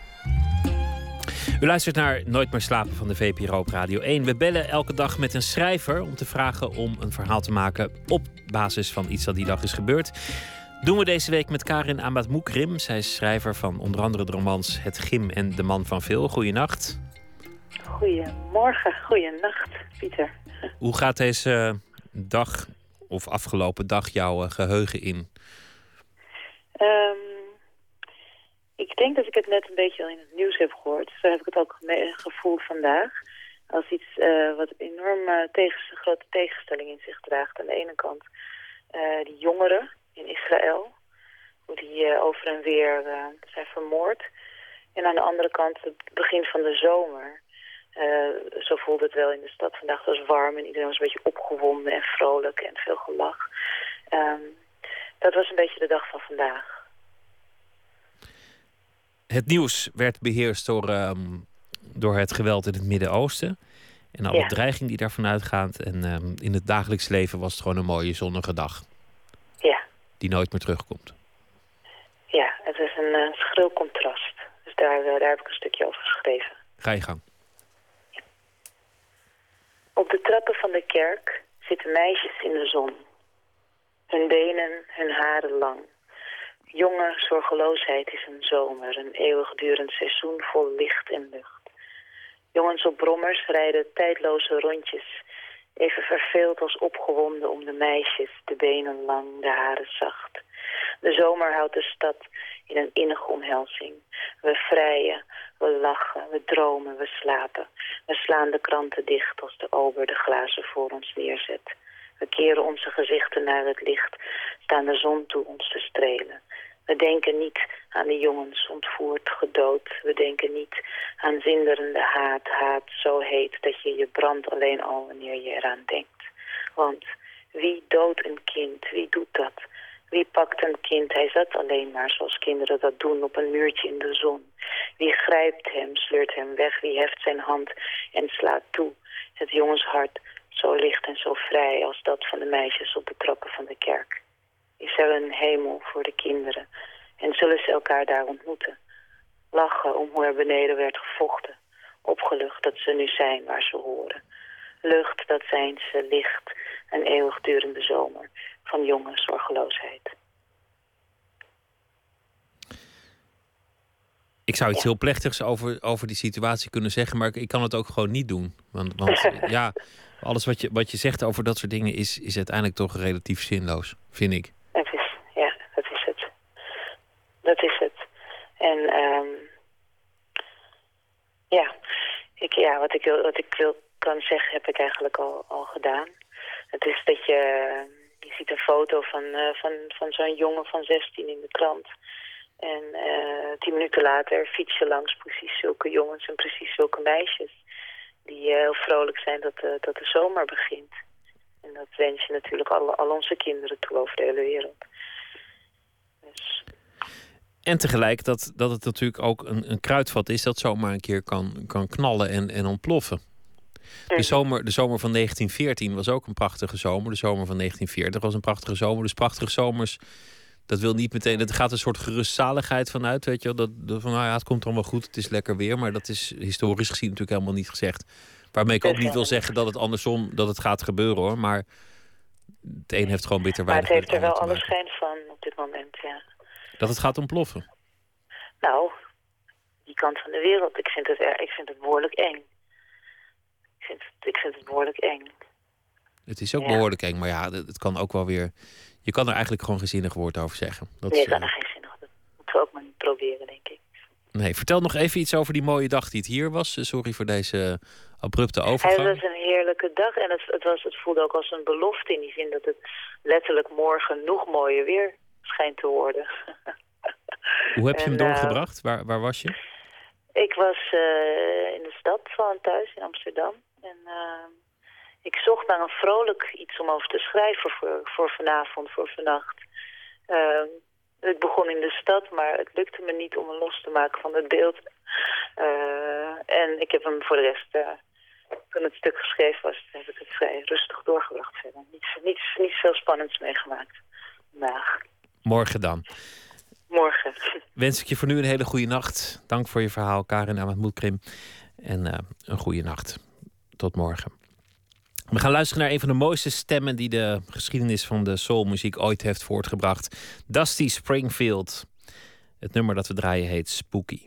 U luistert naar Nooit meer slapen van de VPRO op Radio 1. We bellen elke dag met een schrijver om te vragen om een verhaal te maken op basis van iets dat die dag is gebeurd. Doen we deze week met Karin Amat Moekrim. Zij is schrijver van onder andere de romans Het Gim en De Man van Veel. Goeienacht. Goedemorgen, goeienacht, Pieter. Hoe gaat deze dag of afgelopen dag jouw geheugen in? Um, ik denk dat ik het net een beetje in het nieuws heb gehoord. Zo heb ik het ook gevoeld vandaag. Als iets uh, wat enorm uh, tegen, grote tegenstelling in zich draagt. Aan de ene kant uh, die jongeren in Israël. Hoe die over en weer zijn vermoord. En aan de andere kant het begin van de zomer. zo voelde het wel in de stad vandaag. Het was warm en iedereen was een beetje opgewonden en vrolijk en veel gelach. Um, dat was een beetje de dag van vandaag het nieuws werd beheerst door, ehm, door het geweld in het Midden-Oosten. En alle dreiging die daarvan uitgaat. En um, in het dagelijks leven was het gewoon een mooie zonnige dag. Ja. Die nooit meer terugkomt. Ja, het is een uh, schril contrast. Dus daar, uh, daar heb ik een stukje over geschreven. Ga je gang. Ja. Op de trappen van de kerk zitten meisjes in de zon. Hun benen, hun haren lang. Jonge zorgeloosheid is een zomer, een eeuwigdurend seizoen vol licht en lucht. Jongens op brommers rijden tijdloze rondjes, even verveeld als opgewonden om de meisjes, de benen lang, de haren zacht. De zomer houdt de stad in een innige omhelzing. We vrijen, we lachen, we dromen, we slapen. We slaan de kranten dicht als de ober de glazen voor ons neerzet. We keren onze gezichten naar het licht, staan de zon toe ons te strelen. We denken niet aan de jongens ontvoerd, gedood. We denken niet aan zinderende haat, haat zo heet dat je je brandt alleen al wanneer je eraan denkt. Want wie doodt een kind? Wie doet dat? Wie pakt een kind? Hij zat alleen maar zoals kinderen dat doen op een muurtje in de zon. Wie grijpt hem, sleurt hem weg? Wie heft zijn hand en slaat toe? Het jongenshart zo licht en zo vrij als dat van de meisjes op de trappen van de kerk is er een hemel voor de kinderen. En zullen ze elkaar daar ontmoeten. Lachen om hoe er beneden werd gevochten. Opgelucht dat ze nu zijn waar ze horen. Lucht, dat zijn ze, licht. een eeuwigdurende zomer van jonge zorgeloosheid. Ik zou iets heel plechtigs over, over die situatie kunnen zeggen, maar ik, ik kan het ook gewoon niet doen. Want, want ja, alles wat je, wat je zegt over dat soort dingen is, is uiteindelijk toch relatief zinloos, vind ik. Het is, ja, dat is het. Dat is het. En um, ja, ik, ja wat, ik wil, wat ik wil kan zeggen heb ik eigenlijk al, al gedaan. Het is dat je, je ziet een foto van, uh, van, van zo'n jongen van 16 in de krant. En uh, tien minuten later fiets je langs precies zulke jongens en precies zulke meisjes. Die uh, heel vrolijk zijn dat, uh, dat de zomer begint. En dat wens je natuurlijk al, al onze kinderen toe over de hele wereld. Dus. En tegelijk dat, dat het natuurlijk ook een, een kruidvat is dat zomaar een keer kan, kan knallen en, en ontploffen. De zomer, de zomer van 1914 was ook een prachtige zomer. De zomer van 1940 was een prachtige zomer. Dus prachtige zomers, dat wil niet meteen. Er gaat een soort gerustzaligheid vanuit, weet je wel. Dat, dat van, nou ja, het komt wel goed, het is lekker weer. Maar dat is historisch gezien natuurlijk helemaal niet gezegd. Waarmee ik ook niet wil zeggen dat het andersom, dat het gaat gebeuren hoor. Maar het een heeft gewoon bitter Maar weinig het heeft er wel het ander te alle schijn van op dit moment, ja. Dat het gaat ontploffen. Nou, die kant van de wereld, ik vind het, er, ik vind het behoorlijk eng. Ik vind, het- ik vind het behoorlijk eng. Het is ook Ja. behoorlijk eng, maar ja, het het kan ook wel weer. Je kan er eigenlijk gewoon geen zinnig woord over zeggen. Dat nee, is, ik kan eh, er geen zin in. Dat moeten we ook maar niet proberen, denk ik. nee, vertel nog even iets over die mooie dag die het hier was. Eh, Sorry voor deze abrupte Het overgang. was een heerlijke dag en het, het, was, het voelde ook als een belofte in die zin dat het letterlijk morgen nog mooier weer schijnt te worden. Hoe heb je hem en, eh, doorgebracht? Waar, waar was je? Ik was eh, in de stad van thuis in Amsterdam. En eh, ik zocht naar een vrolijk iets om over te schrijven voor, voor vanavond, voor vannacht. Eh, het begon in de stad, maar het lukte me niet om me los te maken van het beeld. En ik heb hem voor de rest, toen het stuk geschreven was, heb ik het vrij rustig doorgebracht verder. Niet, niet, niet veel spannends meegemaakt vandaag. Morgen dan. Morgen. Wens ik je voor nu een hele goede nacht. Dank voor je verhaal, Karin Ahmed Moedkrim. En eh, een goede nacht. Tot morgen. We gaan luisteren naar een van de mooiste stemmen die de geschiedenis van de soulmuziek ooit heeft voortgebracht. Dusty Springfield. Het nummer dat we draaien heet Spooky.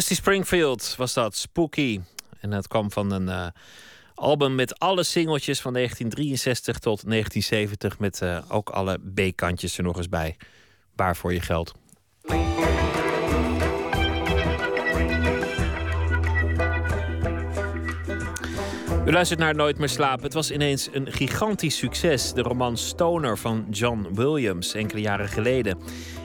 Dusty Springfield was dat, Spooky. En dat kwam van een eh, album met alle singeltjes van 1963 tot 1970... met eh, ook alle B-kantjes er nog eens bij. Waar voor je geld. U luistert naar Nooit meer slapen. Het was ineens een gigantisch succes. De roman Stoner van John Williams, enkele jaren geleden.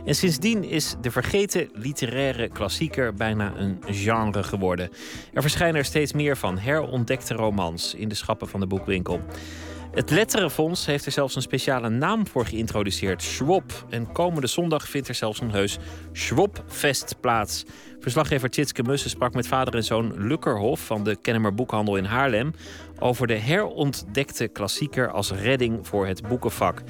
En sindsdien is de vergeten literaire klassieker bijna een genre geworden. Er verschijnen er steeds meer van herontdekte romans in de schappen van de boekwinkel. Het Letterenfonds heeft er zelfs een speciale naam voor geïntroduceerd: Schwab. En komende zondag vindt er zelfs een heus Schwabfest plaats. Verslaggever Tjitske Mussen sprak met vader en zoon Lukkerhof van de Kennemer Boekhandel in Haarlem over de herontdekte klassieker als redding voor het boekenvak.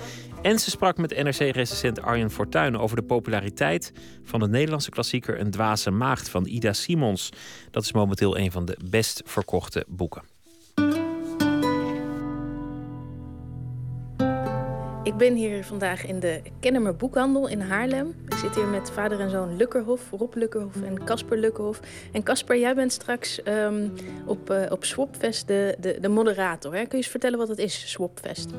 En ze sprak met NRC-recensent Arjen Fortuyn over de populariteit van de Nederlandse klassieker Een dwaze maagd van Ida Simons. Dat is momenteel een van de best verkochte boeken. Ik ben hier vandaag in de Kennemer Boekhandel in Haarlem. Ik zit hier met vader en zoon Lukkerhof, Rob Lukkerhof en Casper Lukkerhof. En Casper, jij bent straks ehm, op, eh, op Swapfest de, de, de moderator. Hè? Kun je eens vertellen wat het is, Swapfest?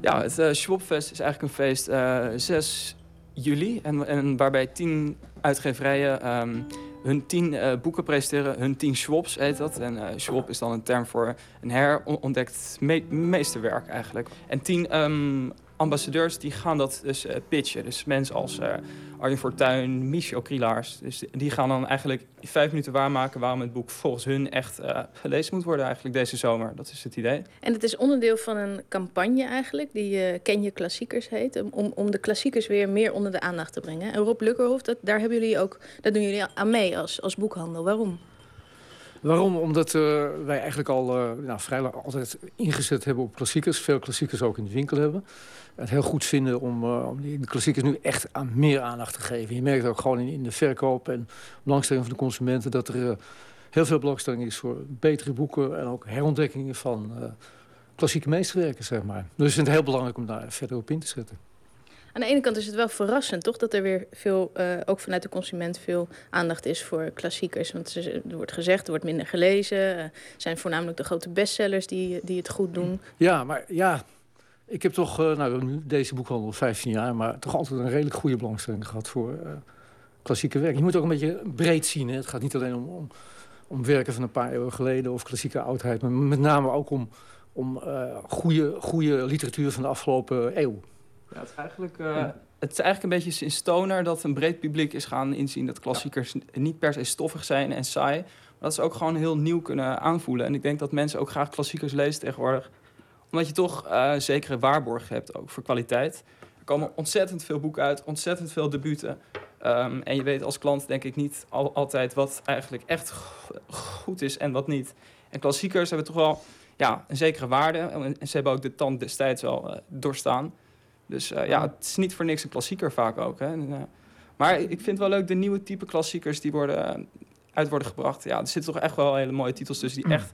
Ja, het uh, Schwabfest is eigenlijk een feest uh, 6 juli. En, waarbij tien uitgeverijen ehm, hun tien boeken presenteren. Hun tien Schwabs heet dat. En uh, Schwab is dan een term voor een herontdekt me meesterwerk eigenlijk. En tien um, ambassadeurs die gaan dat dus uh, pitchen. Dus mensen als uh, Arjen Fortuyn, Michel Krielaars. Dus die gaan dan eigenlijk in vijf minuten waarmaken... waarom het boek volgens hun echt uh, gelezen moet worden eigenlijk deze zomer. Dat is het idee. En het is onderdeel van een campagne eigenlijk... die Ken je Klassiekers heet... Om, om de klassiekers weer meer onder de aandacht te brengen. En Rob Lukkerhof, dat, daar hebben jullie ook, dat doen jullie aan mee als, als boekhandel. Waarom? Waarom? Omdat uh, wij eigenlijk al uh, nou, vrij lang altijd ingezet hebben op klassiekers. Veel klassiekers ook in de winkel hebben. Het heel goed vinden om, uh, om die klassiekers nu echt aan meer aandacht te geven. Je merkt ook gewoon in, in de verkoop en belangstelling van de consumenten... dat er heel veel belangstelling is voor betere boeken... en ook herontdekkingen van klassieke meesterwerken, zeg maar. Dus ik vind het heel belangrijk om daar verder op in te zetten. Aan de ene kant is het wel verrassend, toch? Dat er weer veel, uh, ook vanuit de consument, veel aandacht is voor klassiekers. Want er wordt gezegd, er wordt minder gelezen. Uh, zijn voornamelijk de grote bestsellers die, die het goed doen. Ja, maar ja, ik heb toch, uh, nou, nu deze boekhandel 15 jaar, maar toch altijd een redelijk goede belangstelling gehad voor klassieke werk. Je moet ook een beetje breed zien. Hè? Het gaat niet alleen om, om, om werken van een paar eeuwen geleden of klassieke oudheid, maar met name ook om, om goede, goede literatuur van de afgelopen eeuw. Ja, het, is eigenlijk, uh, ja. het is eigenlijk een beetje sinds Stoner dat een breed publiek is gaan inzien dat klassiekers ja. niet per se stoffig zijn en saai. Maar dat ze ook gewoon heel nieuw kunnen aanvoelen. En ik denk dat mensen ook graag klassiekers lezen tegenwoordig. Omdat je toch uh, zekere waarborgen hebt ook voor kwaliteit. Er komen ontzettend veel boeken uit, ontzettend veel debuten. Um, en je weet als klant denk ik niet al, altijd wat eigenlijk echt goed is en wat niet. En klassiekers hebben toch wel ja, een zekere waarde. En ze hebben ook de tand destijds wel uh, doorstaan. Dus uh, ja, het is niet voor niks een klassieker vaak ook. Hè. En, uh, maar ik vind het wel leuk, de nieuwe type klassiekers die worden, uit worden gebracht. Ja, er zitten toch echt wel hele mooie titels tussen die echt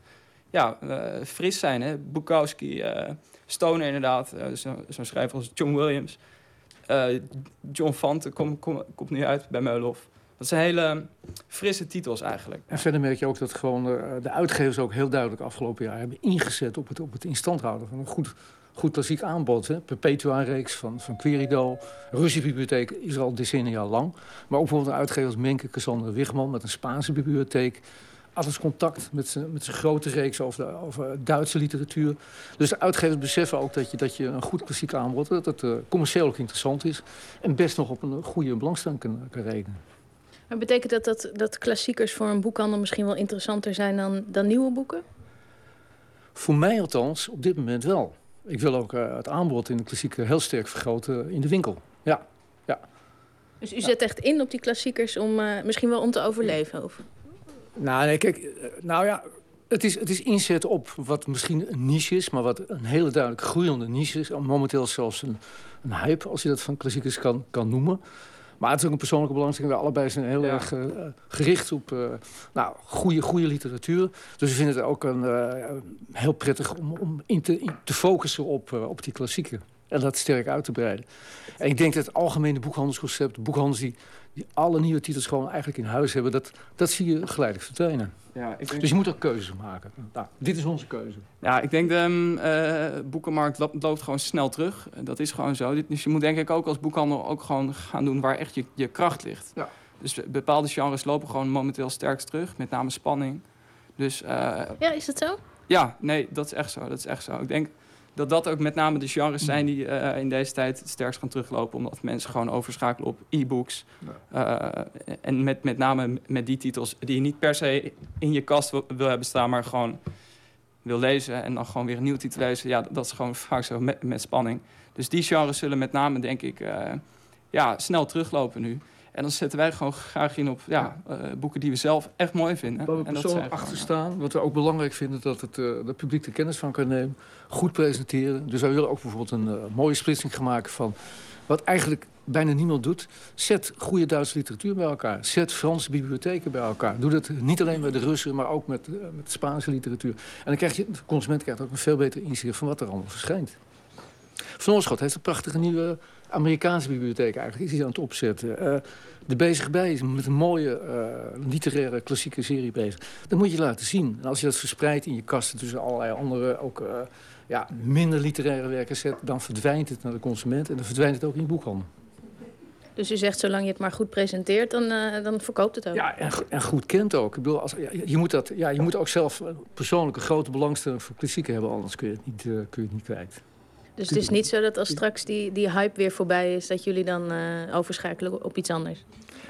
ja, fris zijn. Hè. Bukowski, Stoner inderdaad, zo'n zo schrijver als John Williams. John Fante komt kom, nu uit bij Meulhof. Dat zijn hele frisse titels eigenlijk. En verder merk je ook dat gewoon de uitgevers ook heel duidelijk afgelopen jaar hebben ingezet op het, op het in stand houden van een goed goed klassiek aanbod. Hè? Perpetua-reeks van, van Querido. Russische bibliotheek is al decennia lang. Maar ook bijvoorbeeld een uitgever als Menke Cassandra Wigman... met een Spaanse bibliotheek. Alles contact met zijn grote reeks over, de, over Duitse literatuur. Dus de uitgevers beseffen ook dat je, dat je een goed klassiek aanbod... dat het uh, commercieel ook interessant is... en best nog op een goede belangstelling kan, kan rekenen. Maar betekent dat, dat dat klassiekers voor een boekhandel misschien wel interessanter zijn dan, dan nieuwe boeken? Voor mij althans, op dit moment wel. Ik wil ook uh, het aanbod in de klassieke heel sterk vergroten in de winkel. Ja, ja. Dus u zet echt in op die klassiekers om uh, misschien wel om te overleven? Of? Nou, nee, kijk, nou ja, het is, het is inzet op wat misschien een niche is, maar wat een hele duidelijk groeiende niche is. Momenteel zelfs een, een hype, als je dat van klassiekers kan, kan noemen. Maar het is ook een persoonlijke belangstelling. We allebei zijn heel ja. erg uh, gericht op uh, nou, goede, goede literatuur. Dus we vinden het ook een, uh, heel prettig om, om in te, in te focussen op, op die klassieken. En dat sterk uit te breiden. En ik denk dat het algemene boekhandelsconcept, boekhandels die, die alle nieuwe titels gewoon eigenlijk in huis hebben, dat, dat zie je geleidelijk verdwijnen. Ja, ik denk... Dus je moet ook keuzes maken. Nou, dit is onze keuze. Ja, ik denk de um, uh, boekenmarkt lo- loopt gewoon snel terug. Dat is gewoon zo. Dus je moet denk ik ook als boekhandel ook gewoon gaan doen waar echt je, je kracht ligt. Ja. Dus bepaalde genres lopen gewoon momenteel sterk terug, met name spanning. Dus uh, Ja, is dat zo? ja, nee, dat is echt zo. Dat is echt zo. Ik denk dat dat ook met name de genres zijn die uh, in deze tijd het sterkst gaan teruglopen. Omdat mensen gewoon overschakelen op e-books. Uh, en met, met name met die titels die je niet per se in je kast wil, wil hebben staan, maar gewoon wil lezen. En dan gewoon weer een nieuwe titel lezen. Ja, dat is gewoon vaak zo met, met spanning. Dus die genres zullen met name, denk ik, uh, ja, snel teruglopen nu. En dan zetten wij gewoon graag in op ja, uh, boeken die we zelf echt mooi vinden. Waar we en dat persoonlijk achter staan, wat we ook belangrijk vinden... dat het, uh, het publiek er kennis van kan nemen, goed presenteren. Dus wij willen ook bijvoorbeeld een uh, mooie splitsing gaan maken van... wat eigenlijk bijna niemand doet. Zet goede Duitse literatuur bij elkaar. Zet Franse bibliotheken bij elkaar. Doe dat niet alleen bij de Russen, maar ook met, met de Spaanse literatuur. En dan krijg je, de consument krijgt ook een veel beter inzicht van wat er allemaal verschijnt. Van Oorschot heeft een prachtige nieuwe Amerikaanse bibliotheek eigenlijk. Is hij aan het opzetten. De Bezig Bij is met een mooie uh, literaire klassieke serie bezig. Dat moet je laten zien. En als je dat verspreidt in je kasten tussen allerlei andere, ook uh, ja, minder literaire werken zet... dan verdwijnt het naar de consument en dan verdwijnt het ook in je boekhandel. Dus u zegt, zolang je het maar goed presenteert, dan, uh, dan verkoopt het ook. Ja, en, en goed kent ook. Ik bedoel, als, ja, je, moet dat, ja, je moet ook zelf persoonlijk een grote belangstelling voor klassieken hebben... anders kun je het niet, kun je het niet kwijt. Dus het is niet zo dat als straks die, die hype weer voorbij is... dat jullie dan uh, overschakelen op iets anders?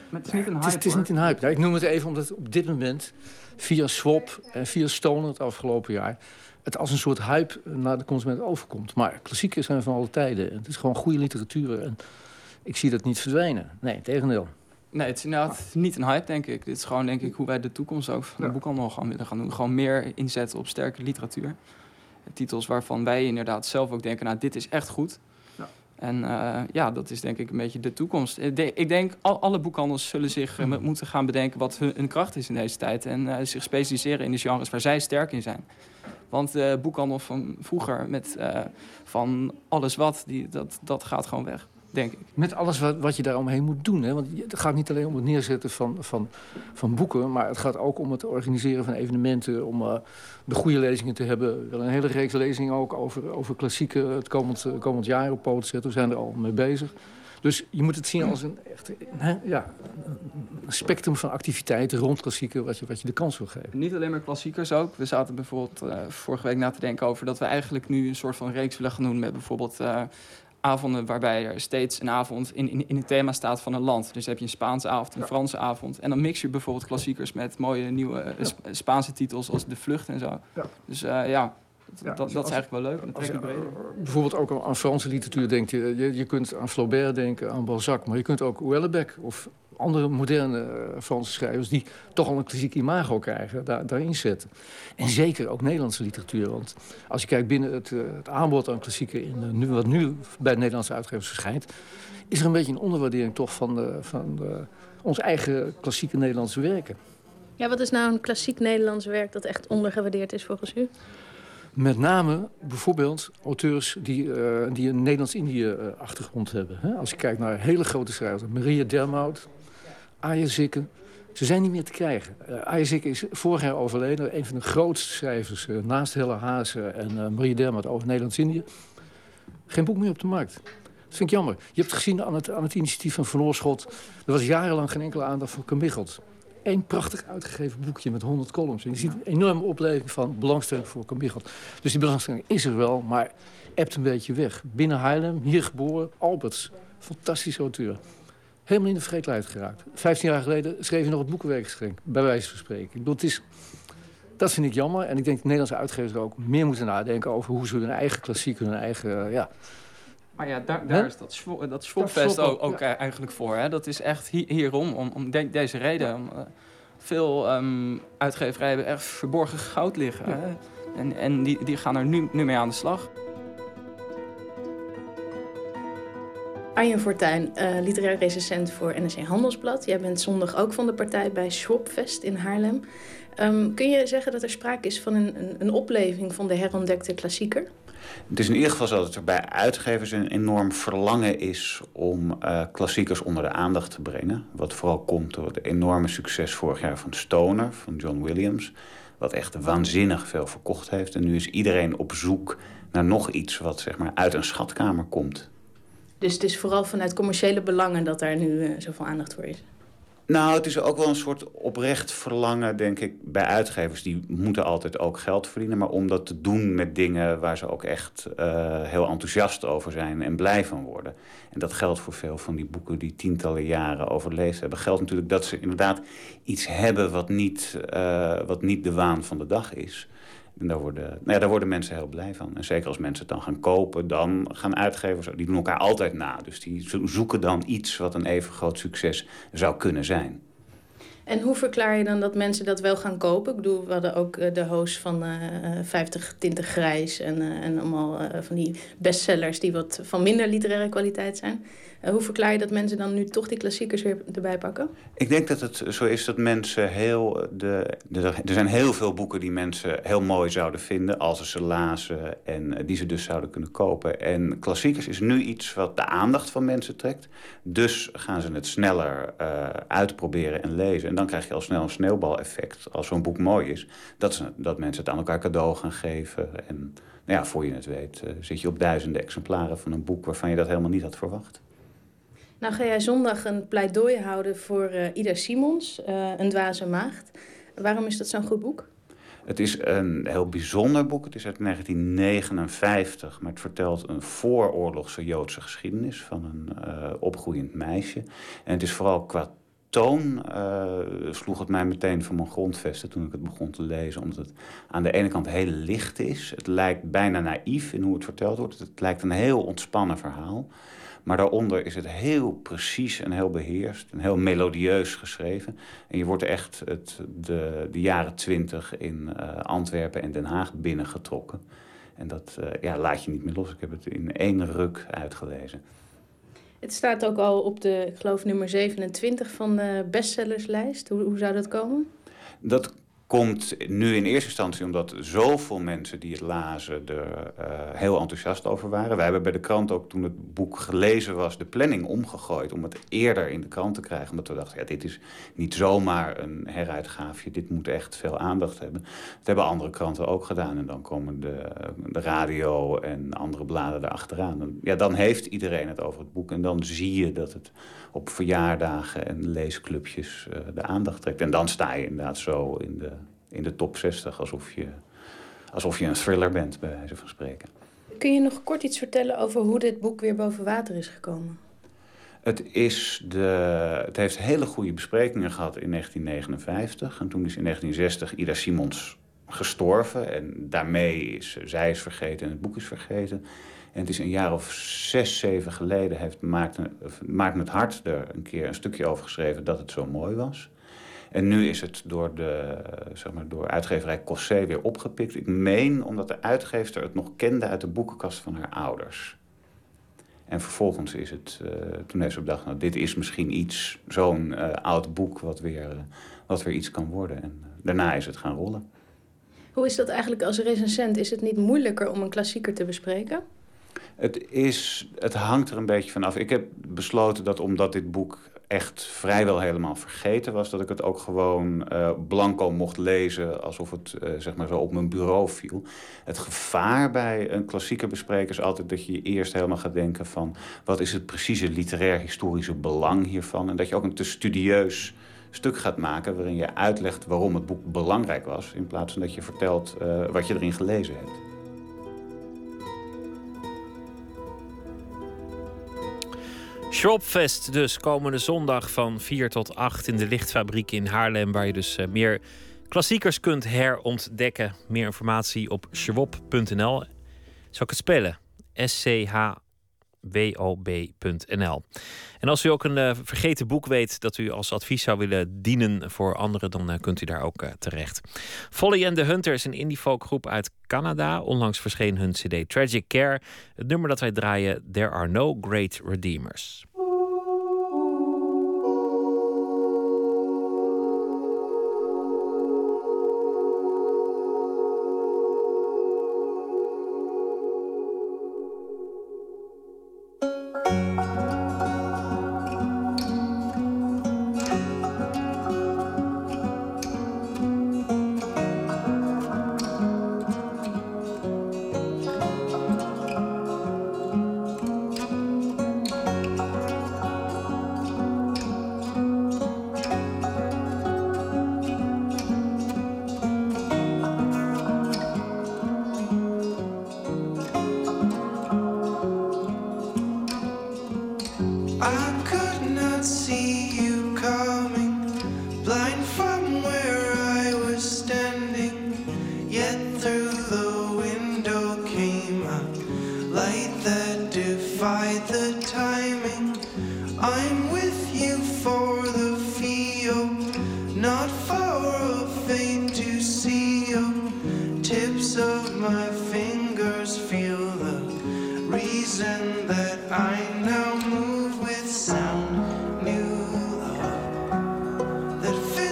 Maar het is niet een hype, Het is, het is niet een hype. Ja, ik noem het even omdat op dit moment... via Swap en via Stoner het afgelopen jaar... het als een soort hype naar de consument overkomt. Maar klassieken zijn van alle tijden. Het is gewoon goede literatuur. En ik zie dat niet verdwijnen. Nee, tegendeel. Nee, het is inderdaad niet een hype, denk ik. Dit is gewoon, denk ik, hoe wij de toekomst ook van de ja. boekhandel gaan willen gaan doen. Gewoon meer inzetten op sterke literatuur titels waarvan wij inderdaad zelf ook denken, nou, dit is echt goed. Ja. En uh, ja, dat is denk ik een beetje de toekomst. Ik denk, al, alle boekhandels zullen zich uh, moeten gaan bedenken wat hun, hun, kracht is in deze tijd. En uh, zich specialiseren in de genres waar zij sterk in zijn. Want de boekhandel van vroeger met van alles wat, die, dat, dat gaat gewoon weg. Denk ik. Met alles wat, wat je daaromheen moet doen. Hè? Want het gaat niet alleen om het neerzetten van, van, van boeken... maar het gaat ook om het organiseren van evenementen... om uh, de goede lezingen te hebben. Wel een hele reeks lezingen ook over, over klassieken... het komend, uh, komend jaar op poot zetten. We zijn er al mee bezig. Dus je moet het zien als een, echt, hè, ja, een spectrum van activiteiten rond klassieken... Wat je, wat je de kans wil geven. Niet alleen maar klassiekers ook. We zaten bijvoorbeeld uh, vorige week na te denken over... dat we eigenlijk nu een soort van reeks willen gaan doen... met bijvoorbeeld avonden waarbij er steeds een avond in, in, in het thema staat van een land. Dus heb je een Spaanse avond, een ja. Franse avond. En dan mix je bijvoorbeeld klassiekers met mooie nieuwe ja. Spaanse titels als De Vlucht en zo. Ja. Dus uh, ja, dat, dat, dat is eigenlijk wel leuk. Als, als, bijvoorbeeld ook aan Franse literatuur denk je, je... Je kunt aan Flaubert denken, aan Balzac... maar je kunt ook Houellebecq of andere moderne uh, Franse schrijvers... die toch al een klassiek imago krijgen, daar, daarin zetten. En zeker ook Nederlandse literatuur. Want als je kijkt binnen het, uh, het aanbod aan klassieken... In, uh, nu, wat nu bij de Nederlandse uitgevers verschijnt... is er een beetje een onderwaardering toch van, de, van de, ons eigen klassieke Nederlandse werken. Ja, wat is nou een klassiek Nederlands werk dat echt ondergewaardeerd is volgens u? Met name bijvoorbeeld auteurs die, uh, die een Nederlands-Indië-achtergrond hebben. Hè? Als je kijkt naar hele grote schrijvers. Maria Dermout, Aya Zikke. Ze zijn niet meer te krijgen. Uh, is vorig jaar overleden. Een van de grootste schrijvers uh, naast Helle Hazen en uh, Maria Dermout over Nederlands-Indië. Geen boek meer op de markt. Dat vind ik jammer. Je hebt gezien aan het, aan het initiatief van Van Oorschot... er was jarenlang geen enkele aandacht voor Kambichelt. Eén prachtig uitgegeven boekje met 100 columns. En je ziet een enorme opleving van belangstelling voor Kambichelt. Dus die belangstelling is er wel, maar ebt een beetje weg. Binnen Haarlem, hier geboren, Alberts. Fantastische auteur. Helemaal in de vergetelheid geraakt. Vijftien jaar geleden schreef hij nog het boekenwerkgeschenk. Bij wijze van spreken. Ik bedoel, het is, dat vind ik jammer. En ik denk dat Nederlandse uitgevers ook meer moeten nadenken... over hoe ze hun eigen klassiek, hun eigen... Uh, ja, maar ja, daar, daar is dat, Schwo dat ook, ook ja. eigenlijk voor. Hè? Dat is echt hi hierom, om, om de deze reden. Om, uh, veel um, uitgeverijen hebben echt verborgen goud liggen. Ja. Hè? En, en die, die gaan er nu, nu mee aan de slag. Arjen Fortuyn, uh, literair recensent voor NRC Handelsblad. Jij bent zondag ook van de partij bij Schwopfest in Haarlem. Um, kun je zeggen dat er sprake is van een, een, een opleving van de herontdekte klassieker? Het is in ieder geval zo dat er bij uitgevers een enorm verlangen is om uh, klassiekers onder de aandacht te brengen. Wat vooral komt door het enorme succes vorig jaar van Stoner, van John Williams. Wat echt waanzinnig veel verkocht heeft. En nu is iedereen op zoek naar nog iets wat zeg maar, uit een schatkamer komt. Dus het is vooral vanuit commerciële belangen dat daar nu uh, zoveel aandacht voor is? Nou, het is ook wel een soort oprecht verlangen, denk ik, bij uitgevers. Die moeten altijd ook geld verdienen. Maar om dat te doen met dingen waar ze ook echt uh, heel enthousiast over zijn en blij van worden. En dat geldt voor veel van die boeken die tientallen jaren overleefd hebben. Geldt natuurlijk dat ze inderdaad iets hebben wat niet, uh, wat niet de waan van de dag is. En daar worden, nou daar worden mensen heel blij van. En zeker als mensen het dan gaan kopen, dan gaan uitgevers... die doen elkaar altijd na. Dus die zoeken dan iets wat een even groot succes zou kunnen zijn. En hoe verklaar je dan dat mensen dat wel gaan kopen? Ik bedoel, we hadden ook eh, de host van uh, 50 Tinten Grijs... en, uh, en allemaal van die bestsellers die wat van minder literaire kwaliteit zijn. Hoe verklaar je dat mensen dan nu toch die klassiekers weer erbij pakken? Ik denk dat het zo is dat mensen heel... De, er zijn heel veel boeken die mensen heel mooi zouden vinden... als ze ze lazen en die ze dus zouden kunnen kopen. En klassiekers is nu iets wat de aandacht van mensen trekt. Dus gaan ze het sneller uitproberen en lezen dan krijg je al snel een sneeuwbaleffect. Als zo'n boek mooi is, dat, ze, dat mensen het aan elkaar cadeau gaan geven. En nou ja, voor je het weet zit je op duizenden exemplaren van een boek... waarvan je dat helemaal niet had verwacht. Nou ga jij zondag een pleidooi houden voor uh, Ida Simons, uh, Een dwaze maagd. Waarom is dat zo'n goed boek? Het is een heel bijzonder boek. Het is uit 1959, maar het vertelt een vooroorlogse Joodse geschiedenis van een uh, opgroeiend meisje. En het is vooral qua toon uh, sloeg het mij meteen van mijn grondvesten toen ik het begon te lezen. Omdat het aan de ene kant heel licht is. Het lijkt bijna naïef in hoe het verteld wordt. Het lijkt een heel ontspannen verhaal. Maar daaronder is het heel precies en heel beheerst en heel melodieus geschreven. En je wordt echt het, de, de jaren twintig in uh, Antwerpen en Den Haag binnengetrokken. En dat uh, ja, laat je niet meer los. Ik heb het in één ruk uitgelezen. Het staat ook al op de, ik geloof, nummer 27 van de bestsellerslijst. Hoe, hoe zou dat komen? Dat komt nu in eerste instantie omdat zoveel mensen die het lazen er uh, heel enthousiast over waren. Wij hebben bij de krant ook toen het boek gelezen was de planning omgegooid om het eerder in de krant te krijgen. Omdat we dachten, ja, dit is niet zomaar een heruitgaafje, dit moet echt veel aandacht hebben. Dat hebben andere kranten ook gedaan en dan komen de, de radio en andere bladen erachteraan. Ja, dan heeft iedereen het over het boek en dan zie je dat het op verjaardagen en leesclubjes uh, de aandacht trekt. En dan sta je inderdaad zo in de, in de top 60, alsof je, alsof je een thriller bent, bij wijze van spreken. Kun je nog kort iets vertellen over hoe dit boek weer boven water is gekomen? Het, is de, het heeft hele goede besprekingen gehad in 1959. En toen is in 1960 Ida Simons gestorven. En daarmee is zij is vergeten en het boek is vergeten. En het is een jaar of zes, zeven geleden heeft Maarten, Maarten het Hart er een keer een stukje over geschreven dat het zo mooi was. En nu is het door, de, zeg maar, door uitgeverij Cossé weer opgepikt. Ik meen omdat de uitgever het nog kende uit de boekenkast van haar ouders. En vervolgens is het, uh, toen heeft ze bedacht, nou, dit is misschien iets, zo'n uh, oud boek wat weer, uh, wat weer iets kan worden. En daarna is het gaan rollen. Hoe is dat eigenlijk als recensent? Is het niet moeilijker om een klassieker te bespreken? Het, is, het hangt er een beetje vanaf. Ik heb besloten dat omdat dit boek echt vrijwel helemaal vergeten was... dat ik het ook gewoon uh, blanco mocht lezen alsof het uh, zeg maar zo op mijn bureau viel. Het gevaar bij een klassieke bespreker is altijd dat je eerst helemaal gaat denken van... wat is het precieze literair-historische belang hiervan? En dat je ook een te studieus stuk gaat maken waarin je uitlegt waarom het boek belangrijk was... in plaats van dat je vertelt uh, wat je erin gelezen hebt. Shropfest dus komende zondag van 4 tot 8 in de lichtfabriek in Haarlem. Waar je dus uh, meer klassiekers kunt herontdekken. Meer informatie op schwab.nl. Zal ik het spellen? S-C-H-W-O-B.nl. En als u ook een uh, vergeten boek weet dat u als advies zou willen dienen voor anderen, dan uh, kunt u daar ook uh, terecht. Folly and the Hunter is een indie folk groep uit Canada. Onlangs verscheen hun CD Tragic Care. Het nummer dat wij draaien, There Are No Great Redeemers.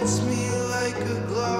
hits me like a glove.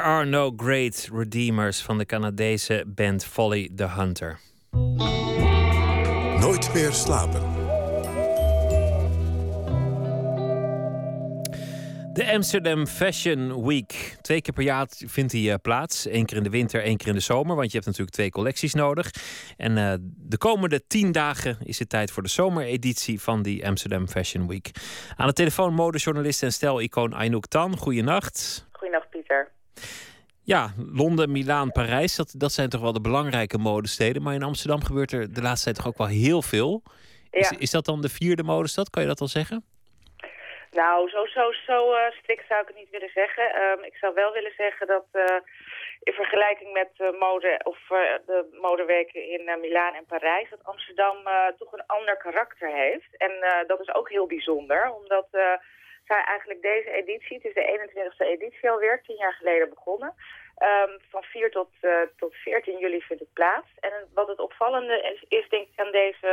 There are no great redeemers van de Canadese band Folly the Hunter. Nooit meer slapen. De Amsterdam Fashion Week. Twee keer per jaar vindt die eh, plaats. Eén keer in de winter, één keer in de zomer. Want je hebt natuurlijk twee collecties nodig. En eh, de komende tien dagen is het tijd voor de zomereditie van die Amsterdam Fashion Week. Aan de telefoon modejournalist en stijl-icoon Aynouk Tan. Goeienacht. Goedenacht, Pieter. Ja, Londen, Milaan, Parijs, dat, dat zijn toch wel de belangrijke modesteden. Maar in Amsterdam gebeurt er de laatste tijd toch ook wel heel veel. Is, Ja. is dat dan de vierde modestad? Kan je dat al zeggen? Nou, zo, zo, zo eh, strikt zou ik het niet willen zeggen. Ehm, ik zou wel willen zeggen dat eh, in vergelijking met mode of eh, de modeweken in Milaan en Parijs, dat Amsterdam toch een ander karakter heeft. En dat is ook heel bijzonder, omdat eh, zij eigenlijk deze editie, het is de 21ste editie alweer, tien jaar geleden begonnen. Ehm, van 4 tot, eh, tot 14 juli vindt het plaats. En wat het opvallende is, is denk ik aan deze,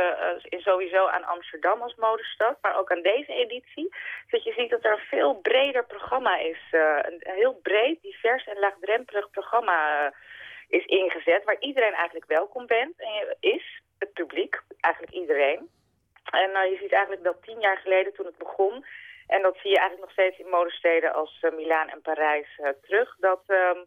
is sowieso aan Amsterdam als modestad, maar ook aan deze editie, dat je ziet dat er een veel breder programma is. eh, een, heel breed, divers en laagdrempelig programma is ingezet, waar iedereen eigenlijk welkom bent en is, het publiek, eigenlijk iedereen. En je ziet eigenlijk dat tien jaar geleden toen het begon, en dat zie je eigenlijk nog steeds in modesteden als eh, Milaan en Parijs eh, terug, dat, ehm,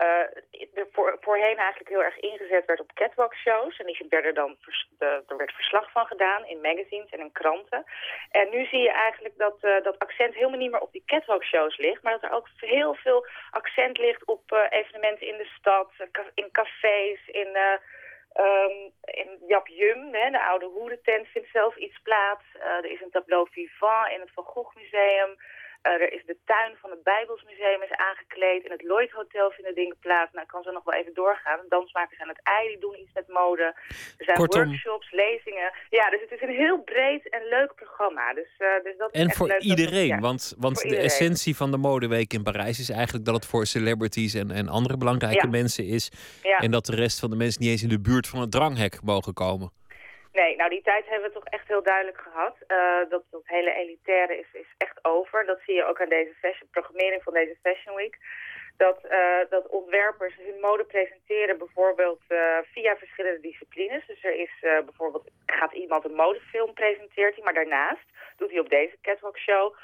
eh, er voor, voorheen eigenlijk heel erg ingezet werd op catwalk shows. En die werden dan vers- er werd verslag van gedaan in magazines en in kranten. En nu zie je eigenlijk dat eh, dat accent helemaal niet meer op die catwalk shows ligt. Maar dat er ook heel veel accent ligt op eh, evenementen in de stad, eh, in cafés, in... eh, Ehm, in Jap Jum, hè, de oude hoerentent, vindt zelf iets plaats. Eh, er is een tableau vivant in het Van Gogh Museum. Eh, er is de tuin van het Bijbelsmuseum is aangekleed. In het Lloyd Hotel vinden dingen plaats. Nou, ik kan zo nog wel even doorgaan. Dansmakers aan het ei die doen iets met mode. Er zijn Kortom- workshops, lezingen. Ja, dus het is een heel breed en leuk programma. Dus, eh, dus dat En voor leuk dat- iedereen, ja, want, want voor de iedereen. essentie van de modeweek in Parijs is eigenlijk dat het voor celebrities en, en andere belangrijke Ja. mensen is. Ja. En dat de rest van de mensen niet eens in de buurt van het dranghek mogen komen. Nee, nou die tijd hebben we toch echt heel duidelijk gehad. Eh, dat, dat hele elitaire is, is echt over. Dat zie je ook aan deze fashion, programmering van deze Fashion Week. Dat, eh, dat ontwerpers hun mode presenteren bijvoorbeeld eh, via verschillende disciplines. Dus er is bijvoorbeeld, gaat iemand een modefilm hij, maar daarnaast doet hij op deze catwalk show...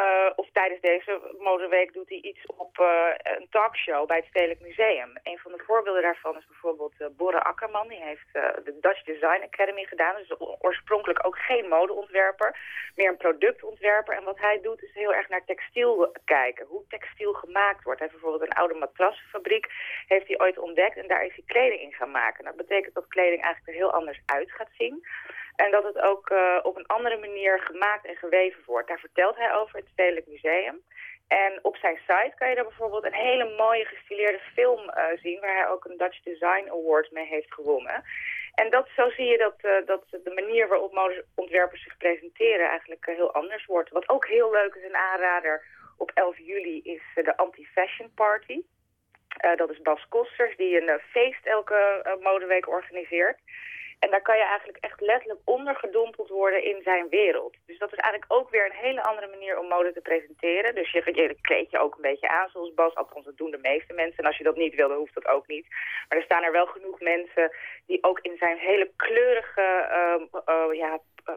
eh, of tijdens deze modeweek doet hij iets op eh, een talkshow bij het Stedelijk Museum. Een van de voorbeelden daarvan is bijvoorbeeld eh Borre Akkerman. Die heeft de Dutch Design Academy gedaan. Dus oorspronkelijk ook geen modeontwerper, meer een productontwerper. En wat hij doet is heel erg naar textiel kijken. Hoe textiel gemaakt wordt. Hij heeft bijvoorbeeld een oude matrassenfabriek heeft hij ooit ontdekt. En daar is hij kleding in gaan maken. Dat betekent dat kleding eigenlijk er heel anders uit gaat zien. En dat het ook eh, op een andere manier gemaakt en geweven wordt. Daar vertelt hij over het Stedelijk Museum. En op zijn site kan je daar bijvoorbeeld een hele mooie gestileerde film eh, zien... waar hij ook een Dutch Design Award mee heeft gewonnen. En dat, zo zie je dat, eh, dat de manier waarop modeontwerpers zich presenteren eigenlijk heel anders wordt. Wat ook heel leuk is, een aanrader op 11 juli, is de Anti-Fashion Party. Dat is Bas Kosters, die een feest elke modeweek organiseert. En daar kan je eigenlijk echt letterlijk ondergedompeld worden in zijn wereld. Dus dat is eigenlijk ook weer een hele andere manier om mode te presenteren. Dus je, je kleed je ook een beetje aan zoals Bas. Althans, dat doen de meeste mensen. En als je dat niet wil, dan hoeft dat ook niet. Maar er staan er wel genoeg mensen die ook in zijn hele kleurige... ehm, eh, ja, eh,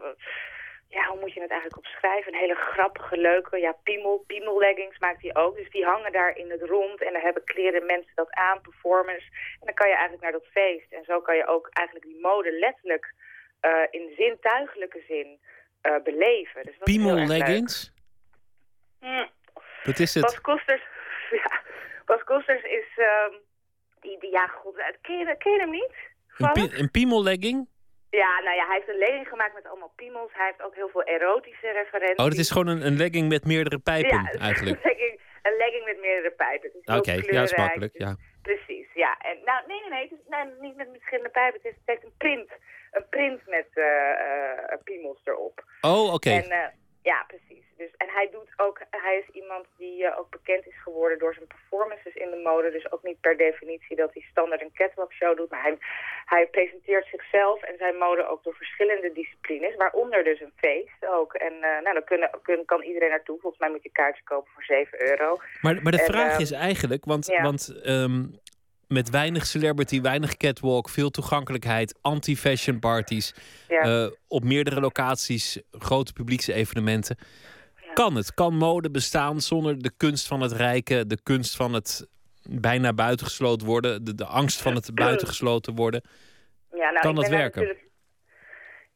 ja, hoe moet je het eigenlijk opschrijven? Een hele grappige, leuke, ja, piemel, piemelleggings maakt hij ook. Dus die hangen daar in het rond en dan hebben kleren mensen dat aan, performers. En dan kan je eigenlijk naar dat feest. En zo kan je ook eigenlijk die mode letterlijk eh, in zintuigelijke zin eh, beleven. Dus dat is heel Piemel erg leuk. leggings? Hm. Wat is Bas het? Kosters, ja, Bas Kosters is, ehm, die, die, ja, god, ken je, ken je hem niet? Een, pie- een legging? Ja, nou ja, hij heeft een legging gemaakt met allemaal piemels. Hij heeft ook heel veel erotische referenties. Oh, dat is gewoon een, een legging met meerdere pijpen ja, eigenlijk. Een legging, een legging met meerdere pijpen. Is Oké, ja, is kleurrijk. makkelijk. Ja. Precies, ja. En, nou, nee, nee, nee, het is, niet met verschillende pijpen. Het, is, het heeft een print. Een print met eh eh, piemels erop. Oh, oké. Eh, ja, precies. Dus, en hij doet ook, hij is iemand die eh, ook bekend is geworden door zijn performances in de mode. Dus ook niet per definitie dat hij standaard een catwalk show doet. Maar hij, hij presenteert zichzelf en zijn mode ook door verschillende disciplines. Waaronder dus een feest ook. En eh, nou, dan kunnen, kun, kan iedereen naartoe. Volgens mij moet je kaartje kopen voor 7 euro. Maar, maar de En, vraag ehm, is eigenlijk, want, ja. want ehm, met weinig celebrity, weinig catwalk, veel toegankelijkheid, anti-fashion parties, Ja. eh, op meerdere locaties, grote publiekse evenementen. Kan het? Kan mode bestaan zonder de kunst van het rijken, de kunst van het bijna buitengesloten worden, de, de angst van het buitengesloten worden? Ja, nou, Kan dat werken?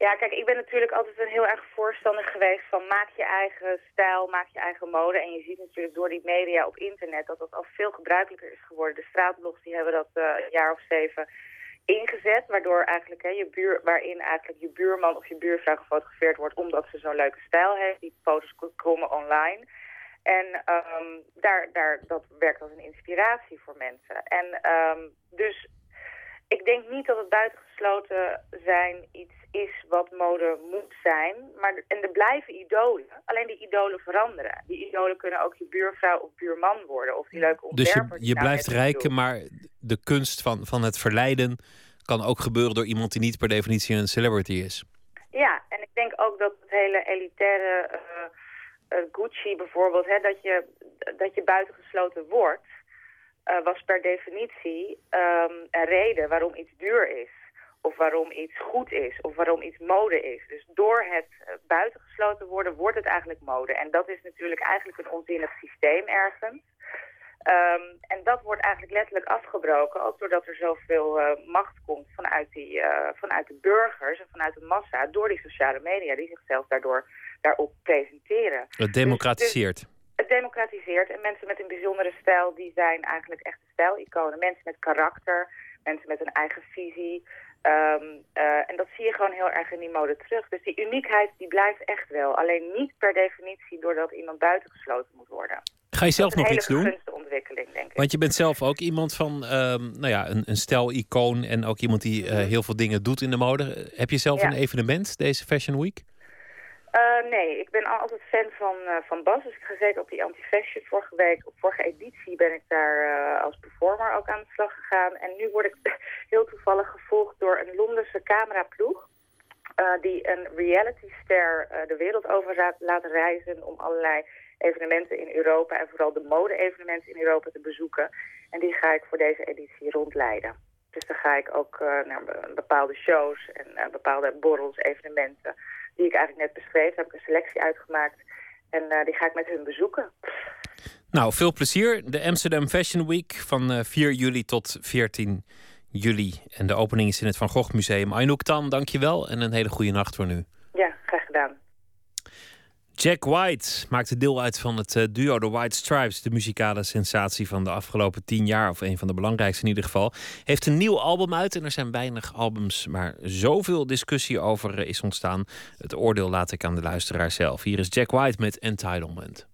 Ja, kijk, ik ben natuurlijk altijd een heel erg voorstander geweest van maak je eigen stijl, maak je eigen mode. En je ziet natuurlijk door die media op internet dat dat al veel gebruikelijker is geworden. De straatblogs die hebben dat eh, een jaar of zeven ingezet, waardoor eigenlijk hè, je buur, waarin eigenlijk je buurman of je buurvrouw gefotografeerd wordt omdat ze zo'n leuke stijl heeft. Die foto's ko- komen online. En ehm, daar, daar, dat werkt als een inspiratie voor mensen. En ehm, dus ik denk niet dat het buitengesloten zijn iets is wat mode moet zijn. Maar, en er blijven idolen. Alleen die idolen veranderen. Die idolen kunnen ook je buurvrouw of buurman worden. Of die leuke Dus ontwerper. je, die je nou blijft rijken, maar de kunst van, van het verleiden kan ook gebeuren door iemand die niet per definitie een celebrity is. Ja, en ik denk ook dat het hele elitaire eh, eh, Gucci bijvoorbeeld, hè, dat, je, dat je buitengesloten wordt, eh, was per definitie ehm, een reden waarom iets duur is. Of waarom iets goed is, of waarom iets mode is. Dus door het eh, buitengesloten worden, wordt het eigenlijk mode. En dat is natuurlijk eigenlijk een onzinnig systeem ergens. Ehm, en dat wordt eigenlijk letterlijk afgebroken, ook doordat er zoveel eh, macht komt vanuit, die, vanuit de burgers en vanuit de massa, door die sociale media, die zichzelf daardoor daarop presenteren. Het democratiseert. Dus- democratiseert en mensen met een bijzondere stijl, die zijn eigenlijk echte stijliconen. Mensen met karakter, mensen met een eigen visie. Ehm, eh, en dat zie je gewoon heel erg in die mode terug. Dus die uniekheid die blijft echt wel. Alleen niet per definitie doordat iemand buitengesloten moet worden. Ga je zelf nog een iets hele doen? ontwikkeling, denk ik. Want je bent zelf ook iemand van ehm, nou ja, een, een stijl-icoon en ook iemand die eh, heel veel dingen doet in de mode. Heb je zelf Mhm. Ja. een evenement deze Fashion Week? Eh, nee, ik ben al- altijd fan van, eh, van Bas. Dus ik ga zeker op die anti-fashion. Vorige week, op vorige editie ben ik daar eh, als performer ook aan de slag gegaan. En nu word ik heel toevallig gevolgd door een Londense cameraploeg. die een realityster de wereld over laat, reizen om allerlei evenementen in Europa en vooral de mode-evenementen in Europa te bezoeken. En die ga ik voor deze editie rondleiden. Dus dan ga ik ook naar be- bepaalde shows en bepaalde borrels, evenementen die ik eigenlijk net beschreef. Daar heb ik een selectie uitgemaakt en eh, die ga ik met hun bezoeken. Nou, veel plezier. De Amsterdam Fashion Week van eh, 4 juli tot 14 juli. En de opening is in het Van Gogh Museum. Aynouk Tan, dankjewel en een hele goede nacht voor nu. Ja, graag gedaan. Jack White maakte deel uit van het eh, duo The White Stripes, de muzikale sensatie van de afgelopen tien jaar, of een van de belangrijkste in ieder geval. Heeft een nieuw album uit en er zijn weinig albums, maar zoveel discussie over eh, is ontstaan. Het oordeel laat ik aan de luisteraar zelf. Hier is Jack White met Entitlement.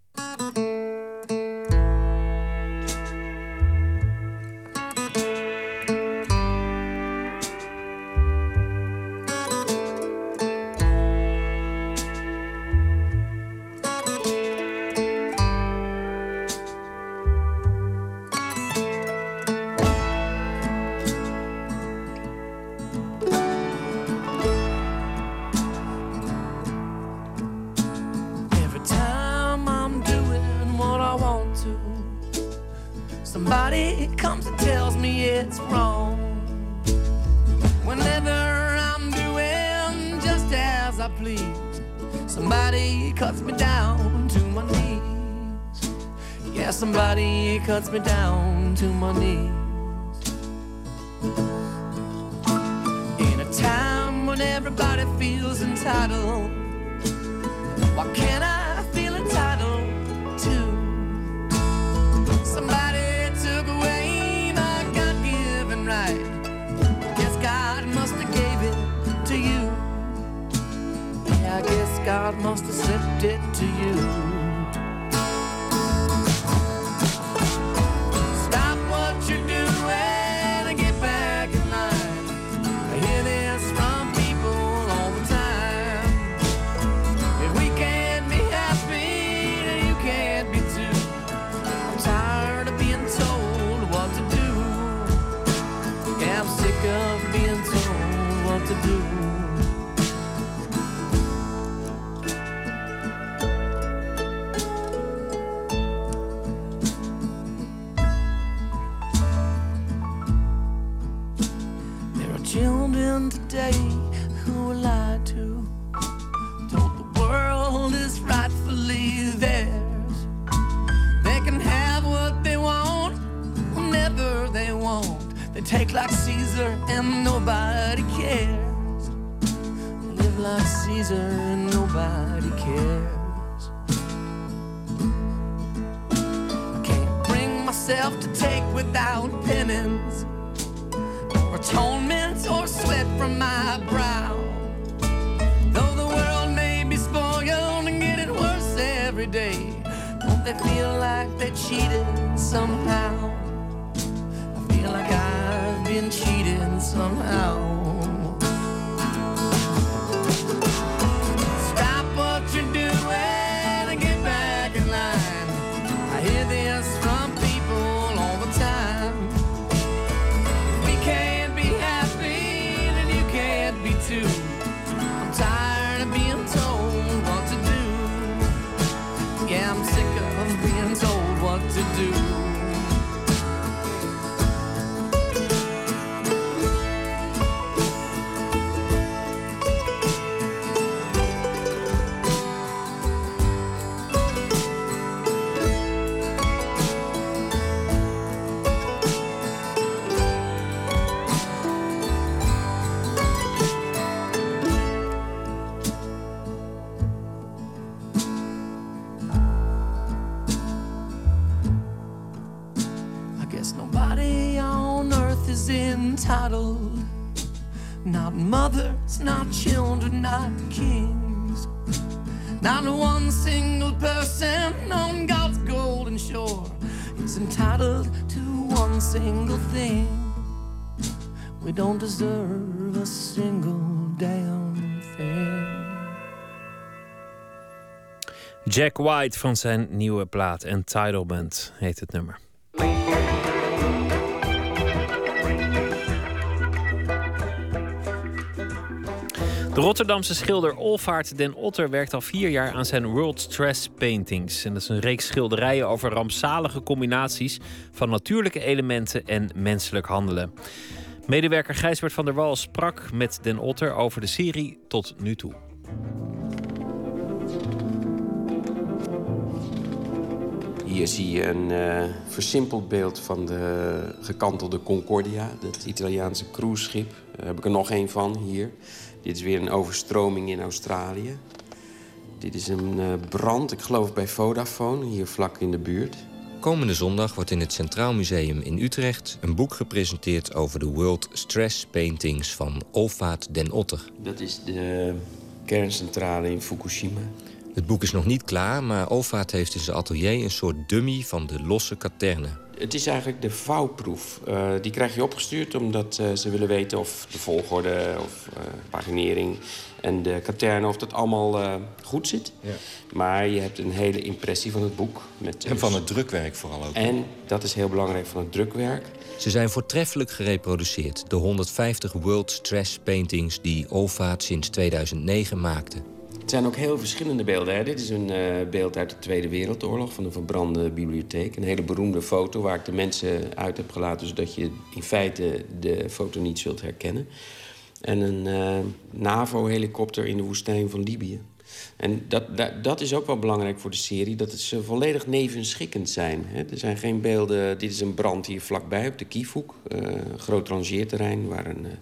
Children, not kings. Not one single person on God's golden shore is entitled to one single thing. We don't deserve a single damn thing. Jack White van zijn nieuwe plaat Entitlement heet het nummer. De Rotterdamse schilder Olvaart den Otter werkt al vier jaar aan zijn World Stress Paintings. En dat is een reeks schilderijen over rampzalige combinaties van natuurlijke elementen en menselijk handelen. Medewerker Gijsbert van der Wal sprak met den Otter over de serie tot nu toe. Hier zie je een eh, versimpeld beeld van de gekantelde Concordia, het Italiaanse cruiseschip. Daar heb ik er nog één van hier. Dit is weer een overstroming in Australië. Dit is een eh, brand, ik geloof bij Vodafone, hier vlak in de buurt. Komende zondag wordt in het Centraal Museum in Utrecht een boek gepresenteerd over de World Stress Paintings van Olfaat den Otter. Dat is de kerncentrale in Fukushima. Het boek is nog niet klaar, maar Olfaat heeft in zijn atelier een soort dummy van de losse katerne. Het is eigenlijk de vouwproef. Eh, die krijg je opgestuurd omdat eh, ze willen weten of de volgorde of eh, paginering en de katerne, of dat allemaal eh, goed zit. Ja. Maar je hebt een hele impressie van het boek. Met, En van het drukwerk vooral ook. En dat is heel belangrijk van het drukwerk. Ze zijn voortreffelijk gereproduceerd, de 150 World Stress Paintings die Olfaat sinds 2009 maakte. Het zijn ook heel verschillende beelden. Hè. Dit is een eh, beeld uit de Tweede Wereldoorlog van een verbrande bibliotheek. Een hele beroemde foto waar ik de mensen uit heb gelaten... zodat je in feite de foto niet zult herkennen. En een eh, NAVO-helikopter in de woestijn van Libië. En dat, dat, is ook wel belangrijk voor de serie, dat ze volledig nevenschikkend zijn. Hè. Er zijn geen beelden... Dit is een brand hier vlakbij op de Kiefhoek. eh, een groot rangeerterrein waar een eh,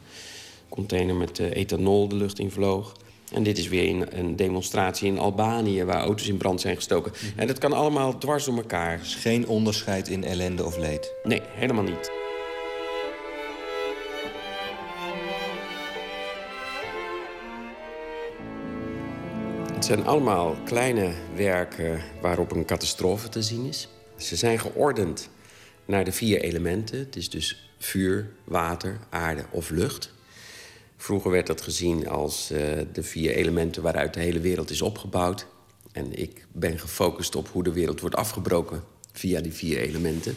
container met eh, ethanol de lucht in vloog. En dit is weer een, een demonstratie in Albanië... waar auto's in brand zijn gestoken. En dat kan allemaal dwars door elkaar. Dus geen onderscheid in ellende of leed? Nee, helemaal niet. Het zijn allemaal kleine werken waarop een catastrofe te zien is. Ze zijn geordend naar de vier elementen. Het is dus vuur, water, aarde of lucht. Vroeger werd dat gezien als eh, de vier elementen waaruit de hele wereld is opgebouwd. En ik ben gefocust op hoe de wereld wordt afgebroken via die vier elementen.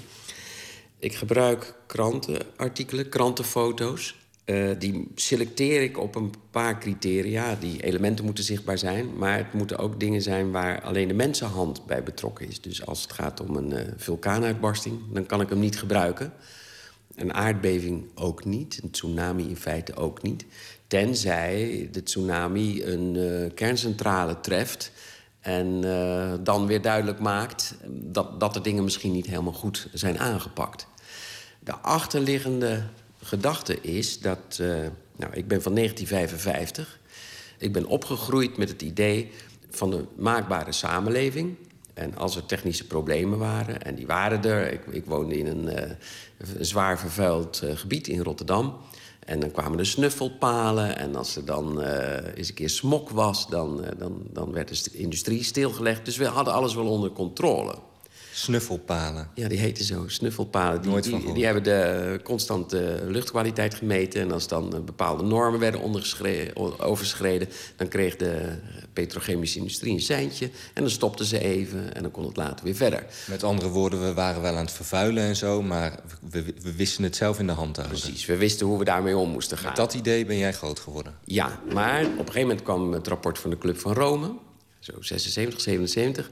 Ik gebruik krantenartikelen, krantenfoto's. Eh, die selecteer ik op een paar criteria. Die elementen moeten zichtbaar zijn. Maar het moeten ook dingen zijn waar alleen de mensenhand bij betrokken is. Dus als het gaat om een eh, vulkaanuitbarsting, dan kan ik hem niet gebruiken. Een aardbeving ook niet. Een tsunami in feite ook niet. Tenzij de tsunami een eh, kerncentrale treft. En eh, dan weer duidelijk maakt dat, dat de dingen misschien niet helemaal goed zijn aangepakt. De achterliggende gedachte is dat. eh, nou, ik ben van 1955. Ik ben opgegroeid met het idee van een maakbare samenleving. En als er technische problemen waren, en die waren er. Ik, ik woonde in een zwaar vervuild eh, gebied in Rotterdam. En dan kwamen er snuffelpalen. En als er dan eh, eens een keer smok was, dan, eh, dan, dan werd de st- industrie stilgelegd. Dus we hadden alles wel onder controle. Snuffelpalen. Ja, die heten zo, snuffelpalen. Die, Nooit van die, die hebben de eh, constant eh, luchtkwaliteit gemeten. En als dan eh, bepaalde normen werden overschreden... dan kreeg de petrochemische industrie een seintje. En dan stopten ze even en dan kon het later weer verder. Met andere woorden, we waren wel aan het vervuilen en zo, maar we, we wisten het zelf in de hand te houden. Precies, we wisten hoe we daarmee om moesten gaan. Met dat idee ben jij groot geworden. Ja, maar op een gegeven moment kwam het rapport van de Club van Rome. Zo 76, 77.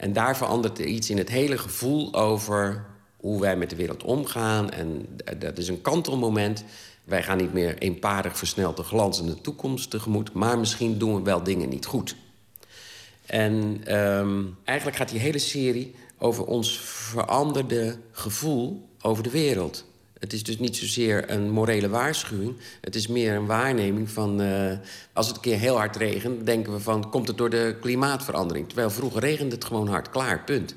En daar veranderde iets in het hele gevoel over hoe wij met de wereld omgaan. En dat is een kantelmoment. Wij gaan niet meer eenparig versneld de glanzende toekomst tegemoet... maar misschien doen we wel dingen niet goed. En ehm, eigenlijk gaat die hele serie over ons veranderde gevoel over de wereld. Het is dus niet zozeer een morele waarschuwing. Het is meer een waarneming van... eh, als het een keer heel hard regent, denken we van... komt het door de klimaatverandering? Terwijl vroeger regende het gewoon hard, klaar, punt.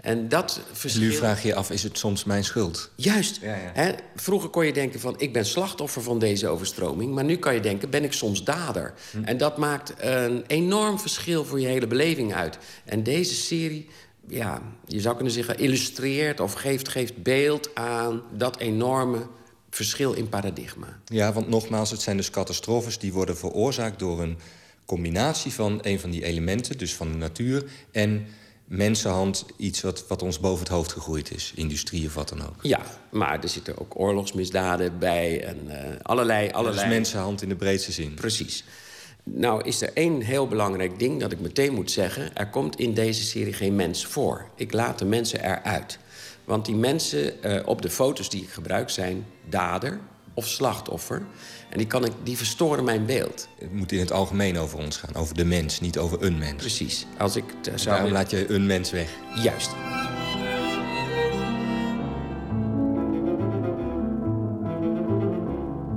En dat verschil... Nu vraag je je af, is het soms mijn schuld? Juist. Hè, vroeger kon je denken van, ik ben slachtoffer van deze overstroming. Maar nu kan je denken, ben ik soms dader? En dat maakt een enorm verschil voor je hele beleving uit. En deze serie, ja, je zou kunnen zeggen... illustreert of geeft, geeft beeld aan dat enorme verschil in paradigma. Ja, want nogmaals, het zijn dus catastrofes die worden veroorzaakt door een combinatie van een van die elementen, dus van de natuur, en mensenhand, iets wat, wat ons boven het hoofd gegroeid is, industrie of wat dan ook. Ja, maar er zitten ook oorlogsmisdaden bij en eh, allerlei... allerlei... Dus mensenhand in de breedste zin. Precies. Nou is er één heel belangrijk ding dat ik meteen moet zeggen. Er komt in deze serie geen mens voor. Ik laat de mensen eruit. Want die mensen eh, op de foto's die ik gebruik zijn dader of slachtoffer. En die, kan ik, die verstoren mijn beeld. Het moet in het algemeen over ons gaan, over de mens, niet over een mens. Precies. Als ik t- zou... Daarom laat je een mens weg. Juist.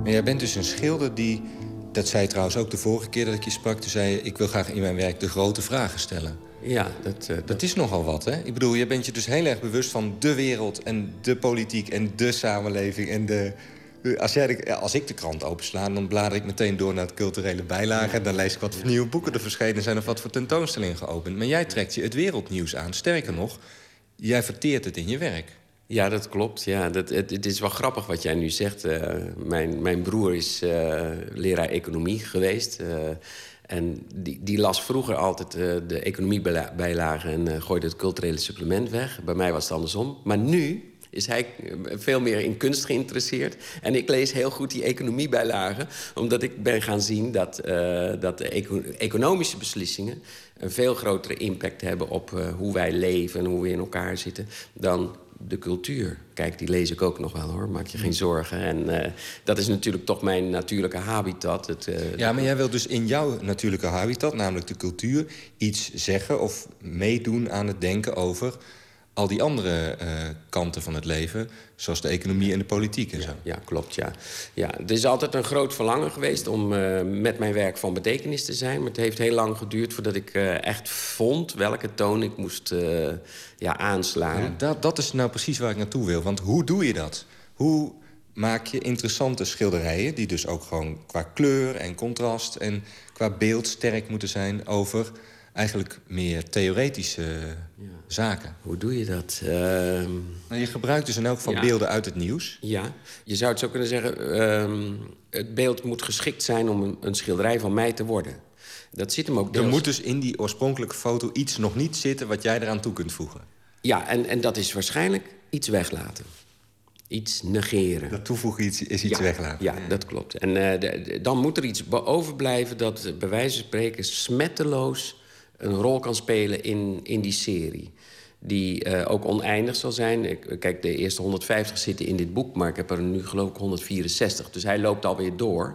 Maar jij bent dus een schilder die... Dat zei trouwens ook de vorige keer dat ik je sprak. Toen zei je, ik wil graag in mijn werk de grote vragen stellen. Ja, dat, eh, dat is nogal wat, hè? Ik bedoel, je bent je dus heel erg bewust van de wereld... en de politiek en de samenleving en de... Als, jij de- als ik de krant opensla, dan blader ik meteen door naar het culturele bijlage. Dan lees ik wat voor nieuwe boeken er verschenen zijn... of wat voor tentoonstellingen geopend. Maar jij trekt je het wereldnieuws aan. Sterker nog, jij verteert het in je werk. Ja, dat klopt. Ja, dat, het, het is wel grappig wat jij nu zegt. Eh, mijn, mijn broer is eh, leraar economie geweest. eh, en die, die las vroeger altijd de economiebijlagen... en gooide het culturele supplement weg. Bij mij was het andersom. Maar nu is hij veel meer in kunst geïnteresseerd. En ik lees heel goed die economiebijlagen... omdat ik ben gaan zien dat, dat de eco- economische beslissingen... een veel grotere impact hebben op hoe wij leven... en hoe we in elkaar zitten, dan de cultuur. Kijk, die lees ik ook nog wel, hoor. Maak je geen zorgen. En eh, dat is natuurlijk toch mijn natuurlijke habitat. Het, eh, Ja, maar jij wilt dus in jouw natuurlijke habitat, namelijk de cultuur... iets zeggen of meedoen aan het denken over al die andere eh, kanten van het leven... zoals de economie en de politiek en zo. Ja, klopt, ja. ja. Het is altijd een groot verlangen geweest om eh, met mijn werk van betekenis te zijn. Maar het heeft heel lang geduurd voordat ik eh, echt vond welke toon ik moest ja, aanslaan. Ja, dat, dat is nou precies waar ik naartoe wil. Want hoe doe je dat? Hoe maak je interessante schilderijen... die dus ook gewoon qua kleur en contrast en qua beeld sterk moeten zijn... over eigenlijk meer theoretische zaken. Hoe doe je dat? Ehm, Nou, je gebruikt dus in elk geval Ja. beelden uit het nieuws. Ja, je zou het zo kunnen zeggen... ehm, het beeld moet geschikt zijn om een, een schilderij van mij te worden. Dat zit hem ook Er moet dus in die oorspronkelijke foto iets nog niet zitten... wat jij eraan toe kunt voegen. Ja, en, en dat is waarschijnlijk iets weglaten. Iets negeren. Dat toevoegen iets, is iets ja, weglaten. Ja, dat klopt. En eh, de- de- dan moet er iets overblijven dat eh, bij wijze van spreken smetteloos een rol kan spelen in, in die serie. Die eh, ook oneindig zal zijn. Ik, kijk, de eerste 150 zitten in dit boek, maar ik heb er nu geloof ik 164. Dus hij loopt alweer door.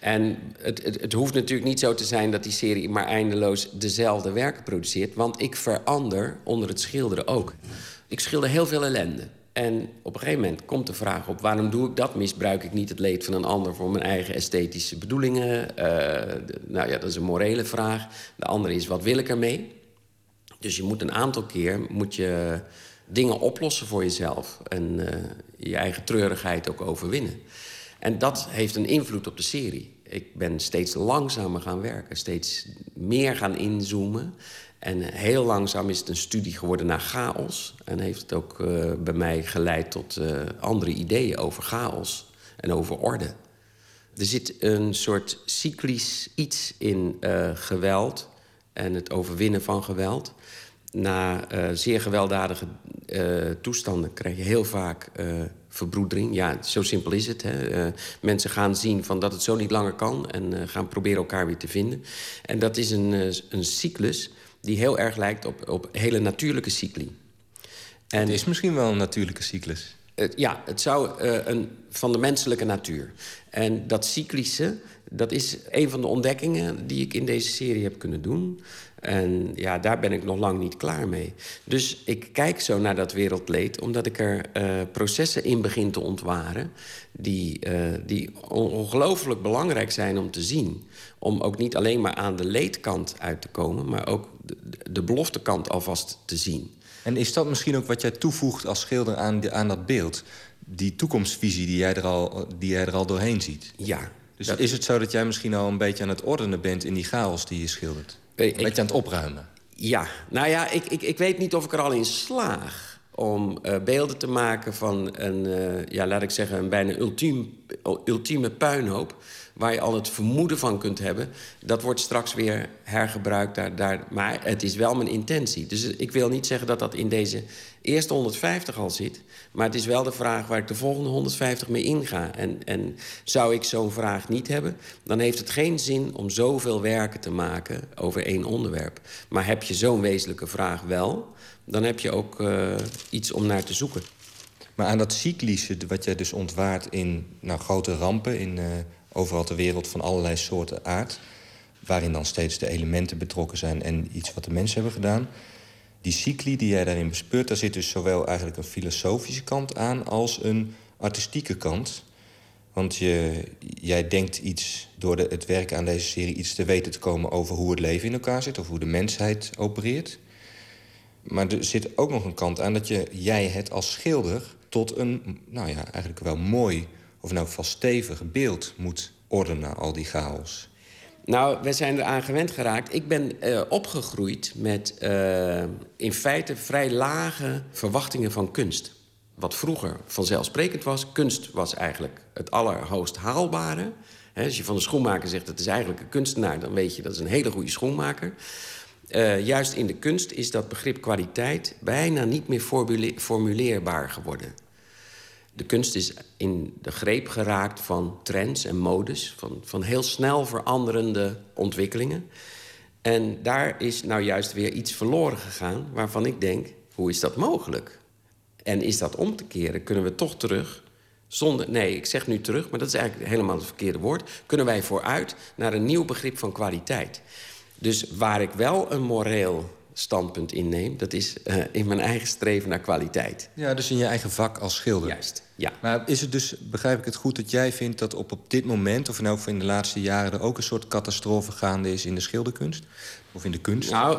En het, het, het hoeft natuurlijk niet zo te zijn dat die serie maar eindeloos dezelfde werken produceert. Want ik verander onder het schilderen ook. Ik schilder heel veel ellende. En op een gegeven moment komt de vraag op... waarom doe ik dat? Misbruik ik niet het leed van een ander... voor mijn eigen esthetische bedoelingen? Eh, nou ja, dat is een morele vraag. De andere is, wat wil ik ermee? Dus je moet een aantal keer moet je dingen oplossen voor jezelf... en eh, je eigen treurigheid ook overwinnen. En dat heeft een invloed op de serie. Ik ben steeds langzamer gaan werken, steeds meer gaan inzoomen... En heel langzaam is het een studie geworden naar chaos. En heeft het ook eh, bij mij geleid tot eh, andere ideeën over chaos en over orde. Er zit een soort cyclisch iets in eh, geweld en het overwinnen van geweld. Na eh, zeer gewelddadige eh, toestanden krijg je heel vaak eh, verbroedering. Ja, zo simpel is het. Hè. Eh, mensen gaan zien van dat het zo niet langer kan... en eh, gaan proberen elkaar weer te vinden. En dat is een, eh, een cyclus die heel erg lijkt op, op hele natuurlijke cycli. En, Het is misschien wel een natuurlijke cyclus. het- ja, het zou eh, een, van de menselijke natuur. En dat cyclische, dat is een van de ontdekkingen die ik in deze serie heb kunnen doen. En ja, daar ben ik nog lang niet klaar mee. Dus ik kijk zo naar dat wereldleed, omdat ik er eh, processen in begin te ontwaren. die, eh, die on- ongelooflijk belangrijk zijn om te zien. Om ook niet alleen maar aan de leedkant uit te komen, maar ook de, de beloftekant alvast te zien. En is dat misschien ook wat jij toevoegt als schilder aan, de, aan dat beeld? Die toekomstvisie die jij er al, die jij er al doorheen ziet? Ja. Dus Dat- is het zo dat jij misschien al een beetje aan het ordenen bent... in die chaos die je schildert? Eh, Een beetje aan het opruimen? Ja, nou ja, ik, ik, ik weet niet of ik er al in slaag om eh, beelden te maken van een, eh, ja, laat ik zeggen, een bijna ultiem, ultieme puinhoop. Waar je al het vermoeden van kunt hebben. Dat wordt straks weer hergebruikt. Daar, daar, maar het is wel mijn intentie. Dus ik wil niet zeggen dat dat in deze eerste 150 al zit. Maar het is wel de vraag waar ik de volgende 150 mee inga. En, en zou ik zo'n vraag niet hebben, dan heeft het geen zin om zoveel werken te maken over één onderwerp. Maar heb je zo'n wezenlijke vraag wel, dan heb je ook eh, iets om naar te zoeken. Maar aan dat cyclische, wat jij dus ontwaart in nou, grote rampen... in eh, overal ter wereld van allerlei soorten aard... waarin dan steeds de elementen betrokken zijn en iets wat de mensen hebben gedaan... die cycli die jij daarin bespeurt, daar zit dus zowel eigenlijk een filosofische kant aan... als een artistieke kant. Want je, jij denkt iets door de, het werken aan deze serie... iets te weten te komen over hoe het leven in elkaar zit... of hoe de mensheid opereert. Maar er zit ook nog een kant aan dat je, jij het als schilder... tot een, nou ja, eigenlijk wel mooi, of elk geval stevig beeld moet ordenen, al die chaos. Nou, we zijn eraan gewend geraakt. Ik ben eh, opgegroeid met eh, in feite vrij lage verwachtingen van kunst. Wat vroeger vanzelfsprekend was. Kunst was eigenlijk het allerhoogst haalbare. Als je van een schoenmaker zegt dat is eigenlijk een kunstenaar... dan weet je dat is een hele goede schoenmaker. Eh, juist in de kunst is dat begrip kwaliteit bijna niet meer formule- formuleerbaar geworden. De kunst is in de greep geraakt van trends en modes, van, van heel snel veranderende ontwikkelingen. En daar is nou juist weer iets verloren gegaan waarvan ik denk: hoe is dat mogelijk? En is dat om te keren? Kunnen we toch terug? Zonder, nee, ik zeg nu terug, maar dat is eigenlijk helemaal het verkeerde woord. Kunnen wij vooruit naar een nieuw begrip van kwaliteit? Dus waar ik wel een moreel standpunt inneem, dat is eh, in mijn eigen streven naar kwaliteit. Ja, dus in je eigen vak als schilder. Juist, ja. Maar is het dus, begrijp ik het goed, dat jij vindt dat op, op dit moment... of in elk geval in de laatste jaren er ook een soort catastrofe gaande is in de schilderkunst? Of in de kunst? Nou,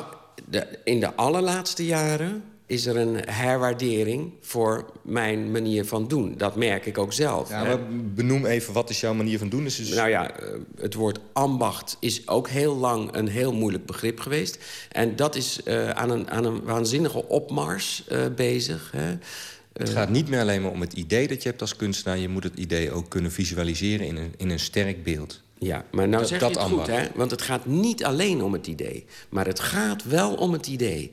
de, in de allerlaatste jaren is er een herwaardering voor mijn manier van doen. Dat merk ik ook zelf. Ja, maar benoem even, wat is jouw manier van doen? Is dus... Nou ja, eh, het woord ambacht is ook heel lang een heel moeilijk begrip geweest. En dat is eh, aan, een, aan een waanzinnige opmars eh, bezig. Hè. Het gaat niet meer alleen maar om het idee dat je hebt als kunstenaar. Je moet het idee ook kunnen visualiseren in een, in een sterk beeld. Ja, maar nou Dat- zeg dat je het goed, hè? Want het gaat niet alleen om het idee. Maar het gaat wel om het idee.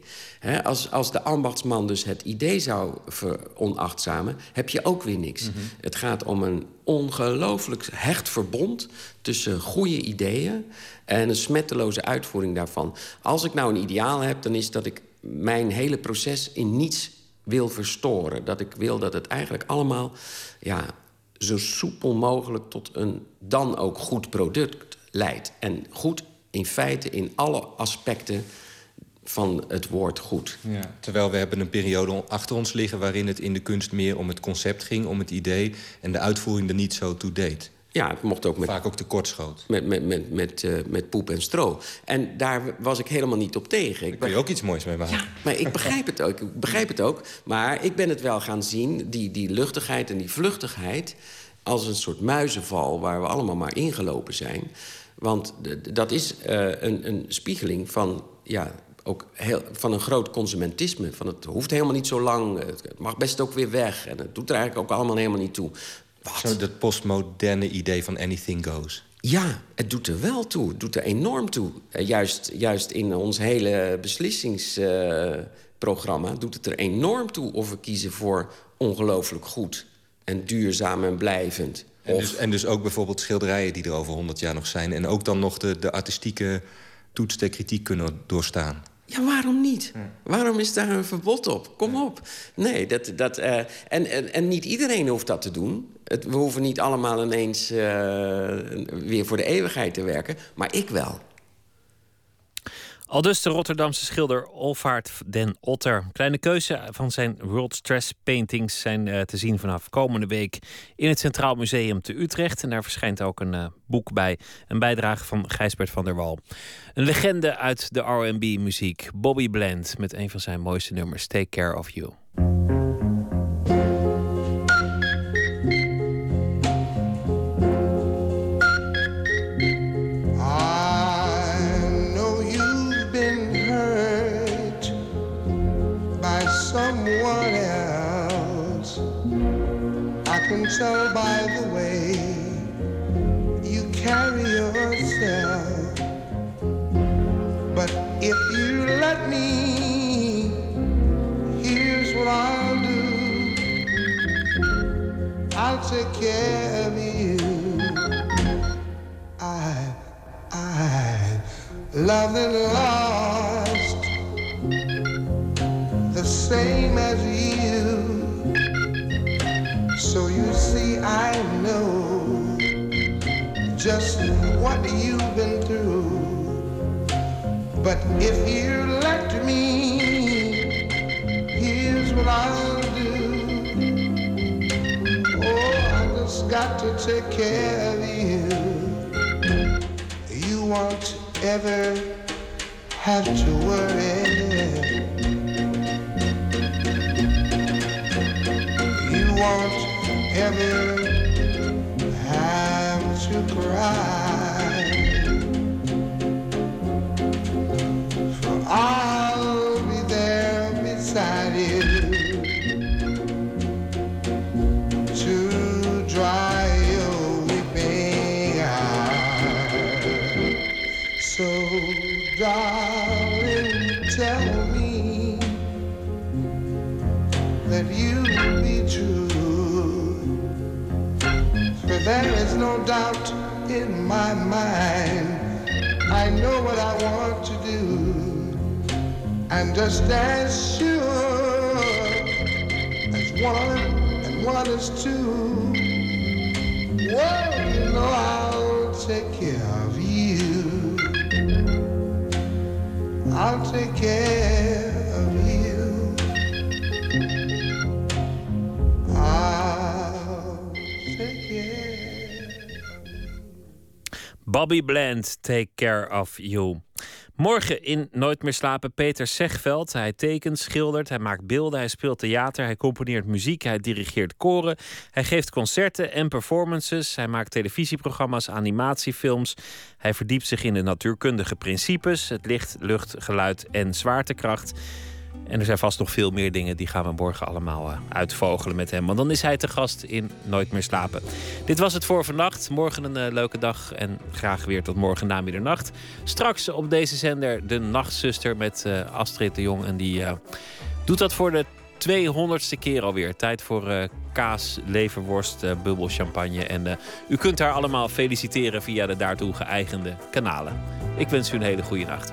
Als, als de ambachtsman dus het idee zou veronachtzamen... heb je ook weer niks. Mhm. Het gaat om een ongelooflijk hecht verbond... tussen goede ideeën en een smetteloze uitvoering daarvan. Als ik nou een ideaal heb, dan is dat ik mijn hele proces in niets wil verstoren. Dat ik wil dat het eigenlijk allemaal... Ja, zo soepel mogelijk tot een dan ook goed product leidt. En goed in feite in alle aspecten van het woord goed. Ja. Terwijl we hebben een periode achter ons liggen... waarin het in de kunst meer om het concept ging, om het idee... en de uitvoering er niet zo toe deed. Ja, het mocht ook met... Vaak ook tekortschoot. Met, met, met, met, eh, met poep en stro. En daar was ik helemaal niet op tegen. Ik Daar kun je ook iets moois mee maken. Maar ik begrijp het ook. Ik begrijp het ook. Maar ik ben het wel gaan zien, die, die luchtigheid en die vluchtigheid... als een soort muizenval waar we allemaal maar ingelopen zijn. Want dat is eh, een, een spiegeling van, ja, ook heel, van een groot consumentisme. Van het hoeft helemaal niet zo lang, het mag best ook weer weg. En het doet er eigenlijk ook allemaal helemaal niet toe. Zo dat postmoderne idee van anything goes. Ja, het doet er wel toe. Het doet er enorm toe. Eh, juist, juist in ons hele beslissingsprogramma doet het er enorm toe of we kiezen voor ongelooflijk goed en duurzaam en blijvend. En Of- dus, en dus ook bijvoorbeeld schilderijen die er over 100 jaar nog zijn... en ook dan nog de, de artistieke toets der kritiek kunnen doorstaan. Ja, waarom niet? Waarom is daar een verbod op? Kom op. Nee, dat, dat, eh, en, en, en niet iedereen hoeft dat te doen. Het, we hoeven niet allemaal ineens eh, weer voor de eeuwigheid te werken. Maar ik wel. Aldus de Rotterdamse schilder Olvaart den Otter. Kleine keuze van zijn World Stress Paintings zijn eh, te zien vanaf komende week in het Centraal Museum te Utrecht. En daar verschijnt ook een eh, boek bij, een bijdrage van Gijsbert van der Wal. Een legende uit de R&B-muziek, Bobby Bland, met een van zijn mooiste nummers, Take Care of You. Can tell by the way you carry yourself. But if you let me, here's what I'll do. I'll take care of you. I I loved and lost the same just what you've been through. But if you let me, here's what I'll do. Oh, I just got to take care of you you won't ever have to worry. You won't ever high. Just as sure as one and one is two, well, you know I'll take care of you. I'll take care of you. I'll take care. Bobby Bland, Take Care of You. Morgen in Nooit meer slapen Peter Zegveld. Hij tekent, schildert, hij maakt beelden, hij speelt theater, hij componeert muziek, hij dirigeert koren, hij geeft concerten en performances, hij maakt televisieprogramma's, animatiefilms. Hij verdiept zich in de natuurkundige principes, het licht, lucht, geluid en zwaartekracht. En er zijn vast nog veel meer dingen die gaan we morgen allemaal eh, uitvogelen met hem. Want dan is hij te gast in Nooit meer slapen. Dit was het voor vannacht. Morgen een eh, leuke dag en graag weer tot morgen na middernacht. Straks op deze zender de Nachtzuster met eh, Astrid de Jong. En die doet dat voor de 200ste keer alweer. Tijd voor kaas, leverworst, bubbel, champagne. En u kunt haar allemaal feliciteren via de daartoe geëigende kanalen. Ik wens u een hele goede nacht.